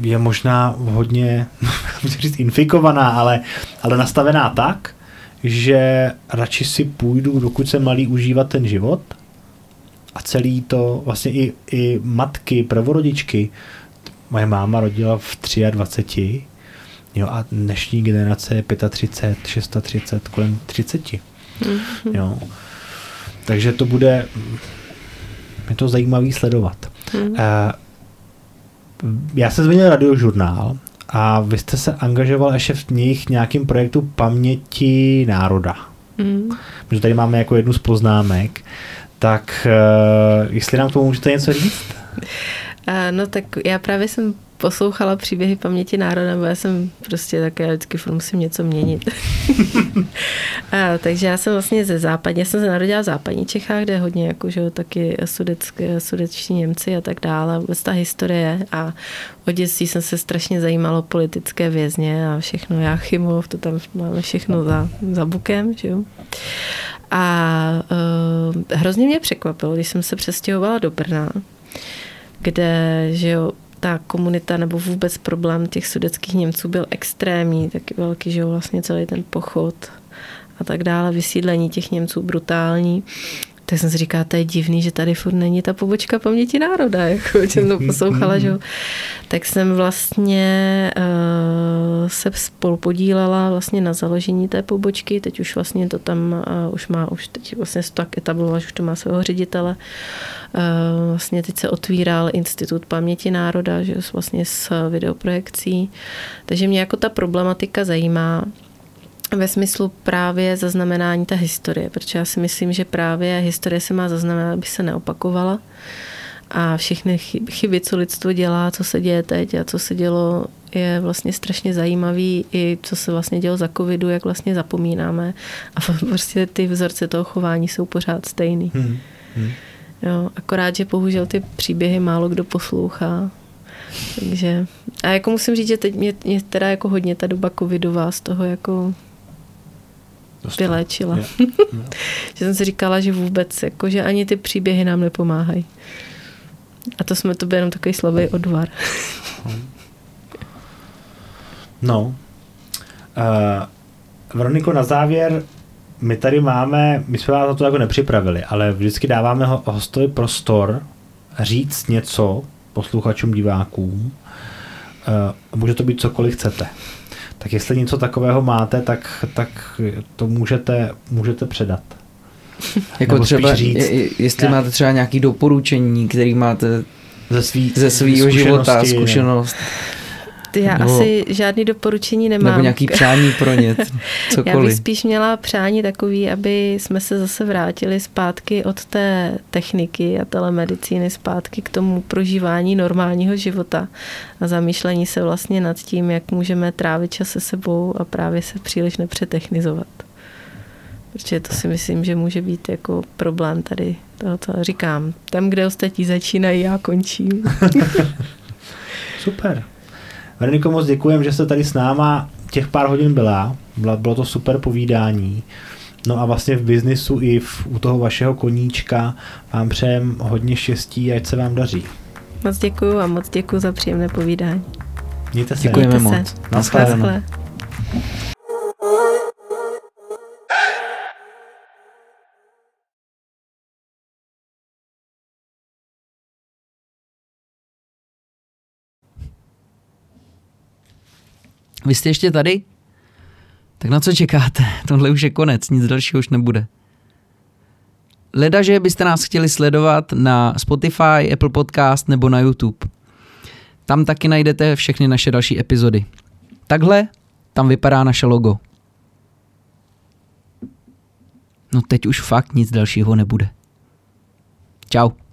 je možná hodně, říct infikovaná, ale, ale nastavená tak, že radši si půjdu, dokud jsem malý, užívat ten život a celý to, vlastně i, i matky, pravorodičky, moje máma rodila v 23, jo, a dnešní generace je 35, 630, kolem 30. Mm-hmm. Jo. Takže to bude, je to zajímavý sledovat. Mm. Uh, já jsem zmínil radiožurnál a vy jste se angažoval ještě v nich nějakým projektu Paměti národa. Mm. Protože tady máme jako jednu z poznámek. Tak uh, jestli nám k tomu můžete něco říct? Uh, no tak já právě jsem poslouchala příběhy paměti národa, nebo já jsem prostě také, já vždycky musím něco měnit. a, takže já jsem vlastně ze západní, já jsem se narodila v západní Čechách, kde je hodně jako, že taky sudecké, sudeční Němci a tak dále, vůbec ta historie a od dětství jsem se strašně zajímalo politické vězně a všechno, Jáchymov, to tam máme všechno za, za bukem, že jo. A uh, hrozně mě překvapilo, když jsem se přestěhovala do Brna, kde, že jo, ta komunita nebo vůbec problém těch sudeckých Němců byl extrémní, taky velký, že vlastně celý ten pochod a tak dále, vysídlení těch Němců brutální tak jsem si říkala, to je divný, že tady furt není ta pobočka paměti národa, jako jsem to poslouchala, že Tak jsem vlastně uh, se spolu podílela vlastně na založení té pobočky, teď už vlastně to tam uh, už má, už teď vlastně se to tak etabloval, že už to má svého ředitele. Uh, vlastně teď se otvíral Institut paměti národa, že vlastně s videoprojekcí. Takže mě jako ta problematika zajímá ve smyslu právě zaznamenání té historie, protože já si myslím, že právě historie se má zaznamenat, aby se neopakovala a všechny chyby, co lidstvo dělá, co se děje teď a co se dělo, je vlastně strašně zajímavý i co se vlastně dělo za covidu, jak vlastně zapomínáme a prostě ty vzorce toho chování jsou pořád stejný. Hmm. Hmm. Jo, akorát, že bohužel ty příběhy málo kdo poslouchá. Takže, a jako musím říct, že teď mě, mě teda jako hodně ta doba covidová z toho jako Dostal. vyléčila. že jsem si říkala, že vůbec, jako, že ani ty příběhy nám nepomáhají. A to jsme to byl jenom takový slabý odvar. no. Uh, Veroniko, na závěr, my tady máme, my jsme vás na to jako nepřipravili, ale vždycky dáváme ho, hostovi prostor říct něco posluchačům, divákům. Uh, může to být cokoliv chcete. Tak jestli něco takového máte, tak, tak to můžete, můžete předat. jako třeba, říct, jestli já... máte třeba nějaké doporučení, který máte ze, svý, ze svýho života, zkušenost. Ne. Ty já nebo, asi žádný doporučení nemám. Nebo nějaký přání pro ně, cokoliv. Já bych spíš měla přání takový, aby jsme se zase vrátili zpátky od té techniky a telemedicíny zpátky k tomu prožívání normálního života a zamýšlení se vlastně nad tím, jak můžeme trávit čas se sebou a právě se příliš nepřetechnizovat. Protože to si myslím, že může být jako problém tady tohoto. Říkám, tam, kde ostatní začínají, já končím. Super. Veroniko, moc děkujem, že jste tady s náma těch pár hodin byla. Bylo to super povídání. No a vlastně v biznisu i v, u toho vašeho koníčka vám přejem hodně štěstí, ať se vám daří. Moc děkuji a moc děkuji za příjemné povídání. Mějte se. Děkujeme Mějte moc. Se. Naschledanou. Vy jste ještě tady? Tak na co čekáte? Tohle už je konec, nic dalšího už nebude. Leda, že byste nás chtěli sledovat na Spotify, Apple Podcast nebo na YouTube. Tam taky najdete všechny naše další epizody. Takhle tam vypadá naše logo. No teď už fakt nic dalšího nebude. Ciao.